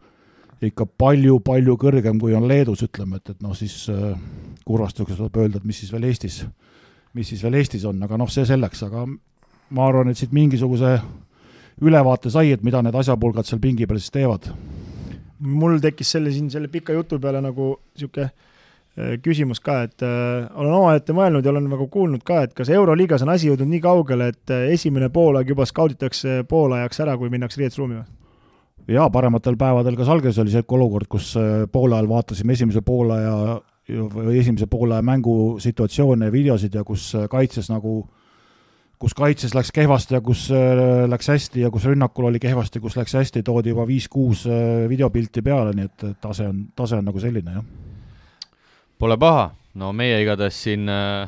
ikka palju-palju kõrgem, kui on Leedus, ütleme, et, et noh, siis äh, kurvastuseks tuleb öelda, et mis siis veel Eestis, mis siis veel Eestis on, aga noh, see selleks, aga ma arvan, et siit mingisuguse ülevaate sai, et mida need asjapulgad seal pingi peal siis teevad. mul tekkis selle siin, selle pika jutu peale nagu niisugune küsimus ka, et äh, olen omaette mõelnud ja olen nagu kuulnud ka, et kas Euroliigas on asi jõudnud nii kaugele, et äh, esimene poolaeg juba skauditakse poolajaks ära, kui minnakse riietusruumi või? jaa, parematel päevadel ka Salges oli selline olukord, kus poole ajal vaatasime esimese poolaja või esimese poole mängu situatsioone ja videosid ja kus kaitses nagu, kus kaitses läks kehvasti ja kus läks hästi ja kus rünnakul oli kehvasti, kus läks hästi, toodi juba viis-kuus videopilti peale, nii et tase on, tase on nagu selline, jah Pole paha, no meie igatahes siin äh,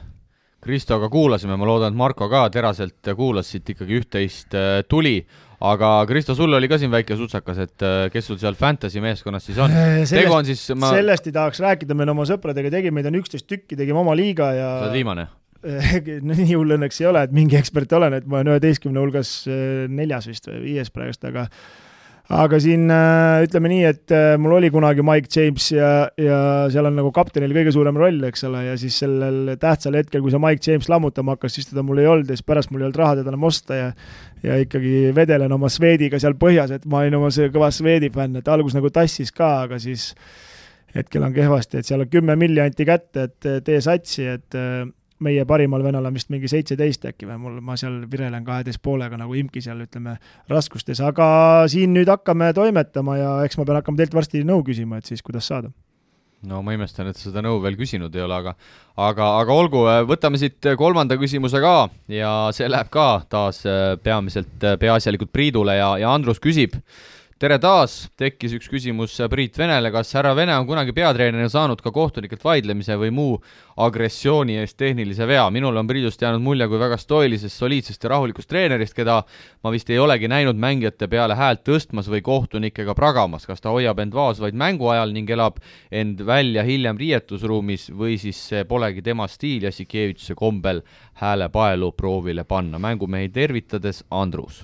Kristoga kuulasime, ma loodan, et Marko ka teraselt kuulas, siit ikkagi üht-teist äh, tuli, aga Kristo, sul oli ka siin väike sutsakas, et äh, kes sul seal Fantasy meeskonnas siis on? tegu on siis ma... sellest ei tahaks rääkida, me oma sõpradega tegime, meid on üksteist tükki, tegime oma liiga ja sa oled viimane? no nii hull õnneks ei ole, et mingi ekspert olen, et ma olen üheteistkümne hulgas neljas vist või viies praegust, aga aga siin äh, ütleme nii, et äh, mul oli kunagi Mike James ja, ja seal on nagu kaptenil kõige suurem roll, eks ole, ja siis sellel tähtsal hetkel, kui see Mike James lammutama hakkas, siis teda mul ei olnud ja siis pärast mul ei olnud raha teda enam osta ja ja ikkagi vedelen oma Swediga seal põhjas, et ma olin oma see kõva Swedi fänn, et algus nagu tassis ka, aga siis hetkel on kehvasti, et seal on kümme milli anti kätte, et tee satsi, et meie parimal venel on vist mingi seitseteist äkki või mul, ma seal virelen kaheteist poolega nagu imki seal, ütleme, raskustes, aga siin nüüd hakkame toimetama ja eks ma pean hakkama teilt varsti nõu küsima, et siis kuidas saada. no ma imestan, et sa seda nõu veel küsinud ei ole, aga aga, aga olgu, võtame siit kolmanda küsimuse ka ja see läheb ka taas peamiselt, peaasjalikult Priidule ja, ja Andrus küsib tere taas, tekkis üks küsimus Priit Venele, kas härra Vene on kunagi peatreenerina saanud ka kohtunikelt vaidlemise või muu agressiooni eest tehnilise vea? minul on Priidust jäänud mulje kui väga stoilisest, soliidsest ja rahulikust treenerist, keda ma vist ei olegi näinud mängijate peale häält tõstmas või kohtunikega pragamas. kas ta hoiab end vaos vaid mängu ajal ning elab end välja hiljem riietusruumis või siis see polegi tema stiil Jassikevitšuse kombel häälepaelu proovile panna? mängumehi tervitades, Andrus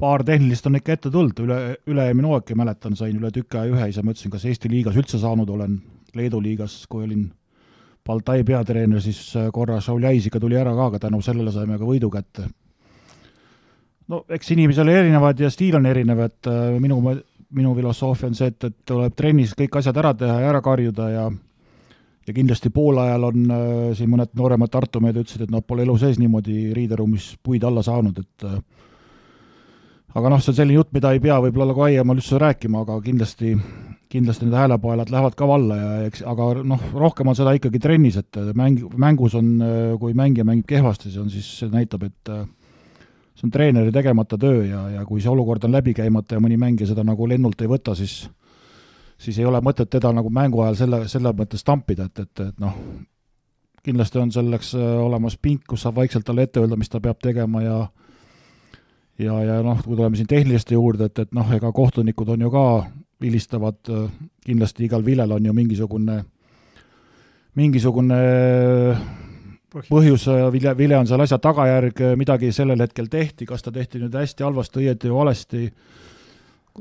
paar tehnilist on ikka ette tulnud, üle, üle-eelmine hooaeg mäletan, sain üle tüki aja ühe, siis ma mõtlesin, kas Eesti liigas üldse saanud olen, Leedu liigas, kui olin Baltai peatreener, siis äh, korra Šauljais ikka tuli ära ka, aga tänu sellele saime ka võidu kätte. no eks inimesed ole erinevad ja stiil on erinev, et äh, minu, minu filosoofia on see, et, et tuleb trennis kõik asjad ära teha ja ära karjuda ja ja kindlasti poolajal on äh, siin mõned nooremad Tartu mehed ütlesid, et nad pole elu sees niimoodi riideruumis puid alla saanud, et äh, aga noh, see on selline jutt, mida ei pea võib-olla nagu laiemal üldse rääkima, aga kindlasti, kindlasti need häälepaelad lähevad ka valla ja eks, aga noh, rohkem on seda ikkagi trennis, et mäng, mängus on, kui mängija mängib kehvasti, see on siis, see näitab, et see on treeneri tegemata töö ja, ja kui see olukord on läbi käimata ja mõni mängija seda nagu lennult ei võta, siis siis ei ole mõtet teda nagu mängu ajal selle, selle mõttes tampida, et, et, et noh, kindlasti on selleks olemas pink, kus saab vaikselt talle ette öelda, mis ta peab tegema ja ja, ja noh, kui tuleme siin tehniliste juurde, et, et noh, ega kohtunikud on ju ka, vilistavad, kindlasti igal vilel on ju mingisugune, mingisugune põhjus, vile, vile on seal asja tagajärg, midagi sellel hetkel tehti, kas ta tehti nüüd hästi, halvasti, õieti või valesti,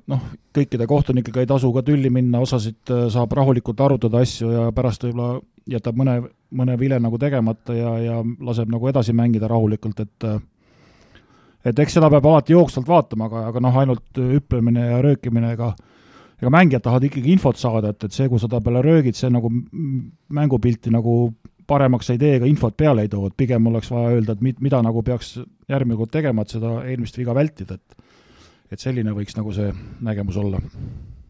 noh, kõikide kohtunikega ei tasu ka tülli minna, osasid äh, saab rahulikult arutada asju ja pärast võib-olla jätab mõne, mõne vile nagu tegemata ja, ja laseb nagu edasi mängida rahulikult, et äh, et eks seda peab alati jooksvalt vaatama, aga, aga noh, ainult hüpplemine ja röökimine, ega ega mängijad tahavad ikkagi infot saada, et, et see, kui sa ta peale röögid, see nagu mängupilti nagu paremaks ei tee ega infot peale ei too, et pigem oleks vaja öelda, et mida nagu peaks järgmine kord tegema, et seda eelmist viga vältida, et et selline võiks nagu see nägemus olla.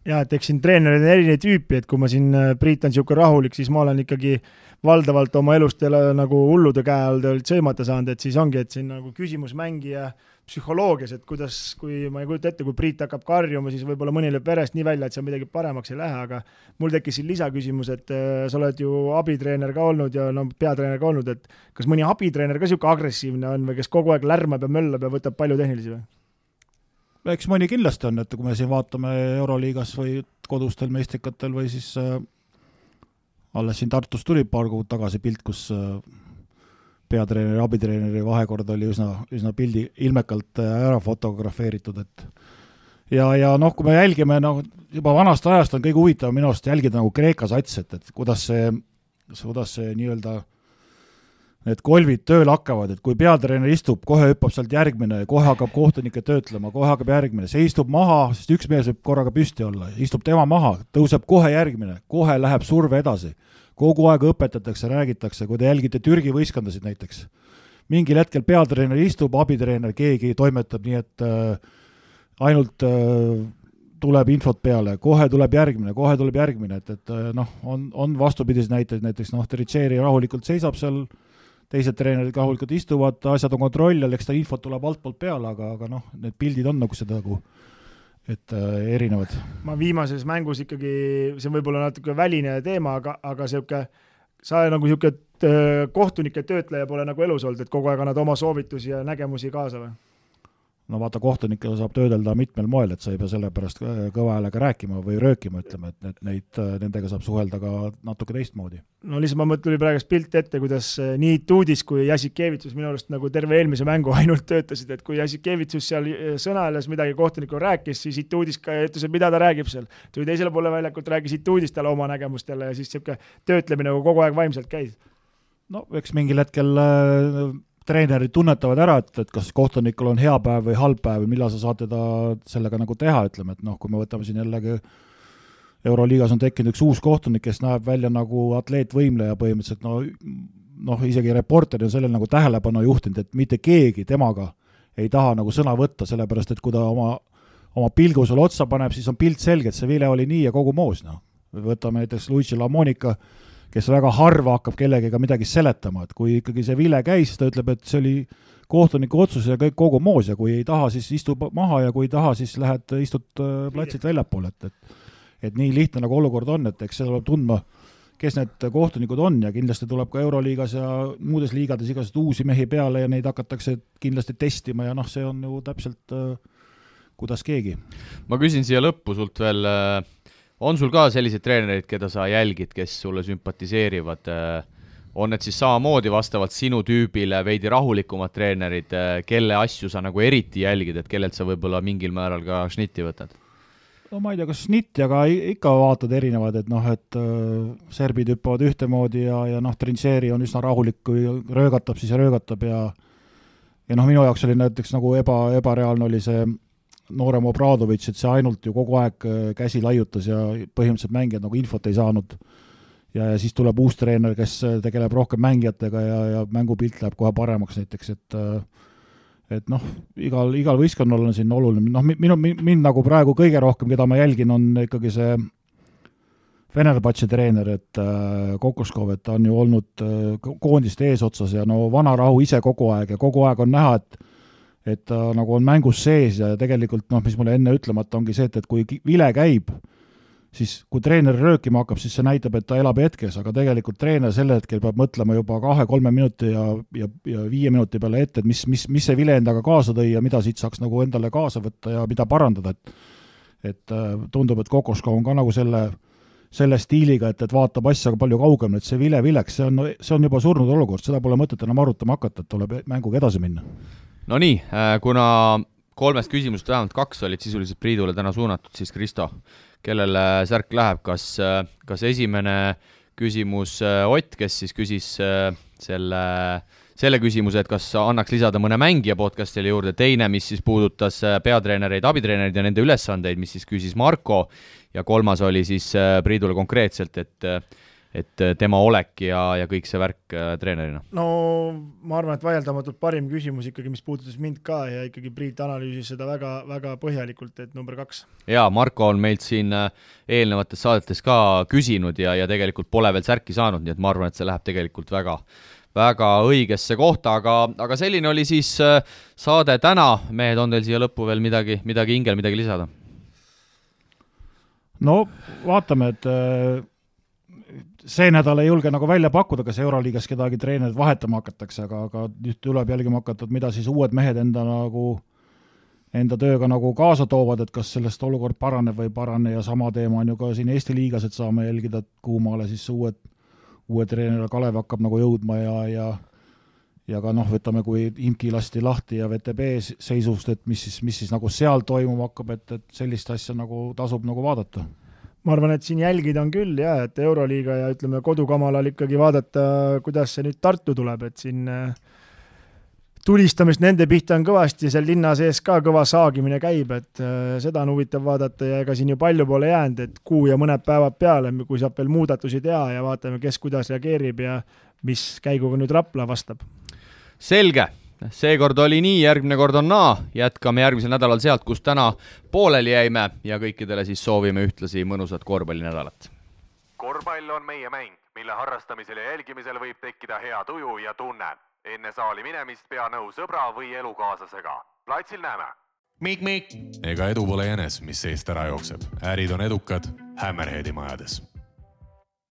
Jaa, et eks siin treenereid on erinevaid tüüpi, et kui ma siin, Priit on niisugune rahulik, siis ma olen ikkagi valdavalt oma elust jälle nagu hullude käe all olid sõimata saanud, et siis ongi, et siin nagu küsimus mängija psühholoogias, et kuidas, kui ma ei kujuta ette, kui Priit hakkab karjuma, siis võib-olla mõni lööb verest nii välja, et seal midagi paremaks ei lähe, aga mul tekkis siin lisaküsimus, et äh, sa oled ju abitreener ka olnud ja no peatreener ka olnud, et kas mõni abitreener ka niisugune agressiivne on või kes kogu aeg lärmab ja möllab ja võtab palju tehnilisi või? eks mõni kindlasti on, et kui me siin vaatame Euroliigas või kodustel meistrikatel või siis äh, alles siin Tartus tuli paar kuud tagasi pilt, kus äh, peatreeneri abitreeneri vahekord oli üsna, üsna pildi, ilmekalt äh, ära fotografeeritud, et ja, ja noh, kui me jälgime, noh, juba vanast ajast on kõige huvitavam minu arust jälgida nagu Kreeka satsi, et, et kuidas see, kuidas see nii-öelda need kolvid tööle hakkavad, et kui peatreener istub, kohe hüppab sealt järgmine, kohe hakkab kohtunikke töötlema, kohe hakkab järgmine, see istub maha, sest üks mees võib korraga püsti olla, istub tema maha, tõuseb kohe järgmine, kohe läheb surve edasi. kogu aeg õpetatakse, räägitakse, kui te jälgite Türgi võistkondasid näiteks, mingil hetkel peatreener istub, abitreener, keegi toimetab nii, et äh, ainult äh, tuleb infot peale, kohe tuleb järgmine, kohe tuleb järgmine, et, et äh, noh, on, on vastupidiseid näiteid, näiteks noh, Terricheri rahulikult seisab seal äh, teised treenerid rahulikult istuvad, asjad on kontrolli all, eks ta infot tuleb altpoolt peale, aga, aga noh, need pildid on nagu seda nagu et äh, erinevad. ma viimases mängus ikkagi, see on võib-olla natuke väline teema, aga, aga niisugune sa nagu niisugune äh, kohtunike töötleja pole nagu elus olnud, et kogu aeg annad oma soovitusi ja nägemusi kaasa või? No vaata, kohtunikega saab töödelda mitmel moel, et sa ei pea selle pärast kõva häälega rääkima või röökima, ütleme, et need, neid, nendega saab suhelda ka natuke teistmoodi. no lihtsalt ma tuli praegu pilt ette, kuidas eh, nii Tuudis kui Jassikevitsus minu arust nagu terve eelmise mängu ainult töötasid, et kui Jassikevitsus seal sõnaäles midagi kohtunikule rääkis, siis Ituudis ka ütles, et mida ta räägib seal. tuli teisele poole väljakut, rääkis Ituudis talle oma nägemustele ja siis niisugune töötlemine nagu kogu aeg vaimselt käis. no eks mingil hetkel äh, treenerid tunnetavad ära, et, et kas kohtunikul on hea päev või halb päev või millal sa saad teda sellega nagu teha, ütleme, et noh, kui me võtame siin jällegi Euroliigas on tekkinud üks uus kohtunik, kes näeb välja nagu atleetvõimleja põhimõtteliselt, no noh, isegi reporter on sellele nagu tähelepanu juhtinud, et mitte keegi temaga ei taha nagu sõna võtta, sellepärast et kui ta oma, oma pilgu sulle otsa paneb, siis on pilt selge, et see vile oli nii ja kogu moos, noh. võtame näiteks Luigi Lamonica, kes väga harva hakkab kellegagi midagi seletama, et kui ikkagi see vile käis, ta ütleb, et see oli kohtuniku otsus ja kõik kogu moos ja kui ei taha, siis istub maha ja kui ei taha, siis lähed istud äh, platsilt väljapoole, et, et et nii lihtne nagu olukord on, et eks seda peab tundma, kes need kohtunikud on ja kindlasti tuleb ka Euroliigas ja muudes liigades igasuguseid uusi mehi peale ja neid hakatakse kindlasti testima ja noh, see on ju täpselt äh, kuidas keegi. ma küsin siia lõppu sult veel, äh, on sul ka selliseid treenereid, keda sa jälgid, kes sulle sümpatiseerivad, äh, on need siis samamoodi vastavalt sinu tüübile veidi rahulikumad treenerid, äh, kelle asju sa nagu eriti jälgid, et kellelt sa võib-olla mingil määral ka šnitti võtad? no ma ei tea, kas šnitt, aga ikka vaatad erinevad, et noh, et äh, serbid hüppavad ühtemoodi ja, ja noh, Trincheri on üsna rahulik, kui röögatab, siis röögatab ja ja noh, minu jaoks oli näiteks nagu eba, ebareaalne oli see noorem Obradovitš, et see ainult ju kogu aeg äh, käsi laiutas ja põhimõtteliselt mängijad nagu infot ei saanud. ja, ja siis tuleb uus treener, kes äh, tegeleb rohkem mängijatega ja, ja mängupilt läheb kohe paremaks näiteks, et äh, et noh, igal, igal võistkonnal on siin oluline, noh, minu, mind nagu praegu kõige rohkem, keda ma jälgin, on ikkagi see Venerbatši treener, et äh, Kokoskov, et ta on ju olnud äh, koondiste eesotsas ja no vanarahu ise kogu aeg ja kogu aeg on näha, et et ta nagu on mängus sees ja tegelikult noh, mis mulle enne ütlemata, ongi see, et, et kui vile käib, siis kui treener röökima hakkab, siis see näitab, et ta elab hetkes, aga tegelikult treener sel hetkel peab mõtlema juba kahe-kolme minuti ja, ja, ja viie minuti peale ette, et mis, mis, mis see vile endaga kaasa tõi ja mida siit saaks nagu endale kaasa võtta ja mida parandada, et et äh, tundub, et Kokoskov on ka nagu selle, selle stiiliga, et, et vaatab asja palju kaugemale, et see vile vileks, see on, see on juba surnud olukord, seda pole mõtet enam arutama hakata, et tuleb mänguga edasi minna Nonii, äh, kuna kolmest küsimusest vähemalt kaks olid sisuliselt Priidule täna suunatud, siis Kristo, kellele särk läheb, kas, äh, kas esimene küsimus äh, Ott, kes siis küsis selle, selle küsimuse, et kas annaks lisada mõne mängija podcast'ile juurde, teine, mis siis puudutas peatreenereid, abitreenereid ja nende ülesandeid, mis siis küsis Marko, ja kolmas oli siis Priidule konkreetselt, et et äh, tema olek ja, ja kõik see värk äh, treenerina? no ma arvan, et vaieldamatult parim küsimus ikkagi, mis puudutas mind ka ja ikkagi Priit analüüsis seda väga, väga põhjalikult, et number kaks. jaa, Marko on meilt siin äh, eelnevates saadetes ka küsinud ja, ja tegelikult pole veel särki saanud, nii et ma arvan, et see läheb tegelikult väga väga õigesse kohta, aga, aga selline oli siis saade täna, mehed, on teil siia lõppu veel midagi, midagi hingel, midagi lisada? no vaatame, et see nädal ei julge nagu välja pakkuda, kas Euroliigas kedagi treenerit vahetama hakatakse, aga, aga nüüd tuleb jälgima hakata, et mida siis uued mehed enda nagu, enda tööga nagu kaasa toovad, et kas sellest olukord paraneb või ei parane ja sama teema on ju ka siin Eesti liigas, et saame jälgida, et kuhu maale siis uued, uue treeneri Kalev hakkab nagu jõudma ja, ja ja ka noh, võtame, kui Imki lasti lahti ja VTB seisust, et mis siis, mis siis nagu seal toimuma hakkab, et, et sellist asja nagu tasub nagu vaadata ma arvan, et siin jälgida on küll jah, et Euroliiga ja ütleme, kodukamalal ikkagi vaadata, kuidas see nüüd Tartu tuleb, et siin äh, tulistamist nende pihta on kõvasti, seal linna sees ka kõva saagimine käib, et äh, seda on huvitav vaadata ja ega siin ju palju pole jäänud, et kuu ja mõned päevad peale, kui saab veel muudatusi teha ja vaatame, kes kuidas reageerib ja mis käiguga nüüd Rapla vastab. selge seekord oli nii, järgmine kord on naa, jätkame järgmisel nädalal sealt, kus täna pooleli jäime ja kõikidele siis soovime ühtlasi mõnusat korvpallinädalat. korvpall on meie mäng, mille harrastamisel ja jälgimisel võib tekkida hea tuju ja tunne. enne saali minemist pea nõu sõbra või elukaaslasega. platsil näeme. Mikk-Mikk. ega edu pole jänes, mis seest ära jookseb. ärid on edukad Hammerheadi majades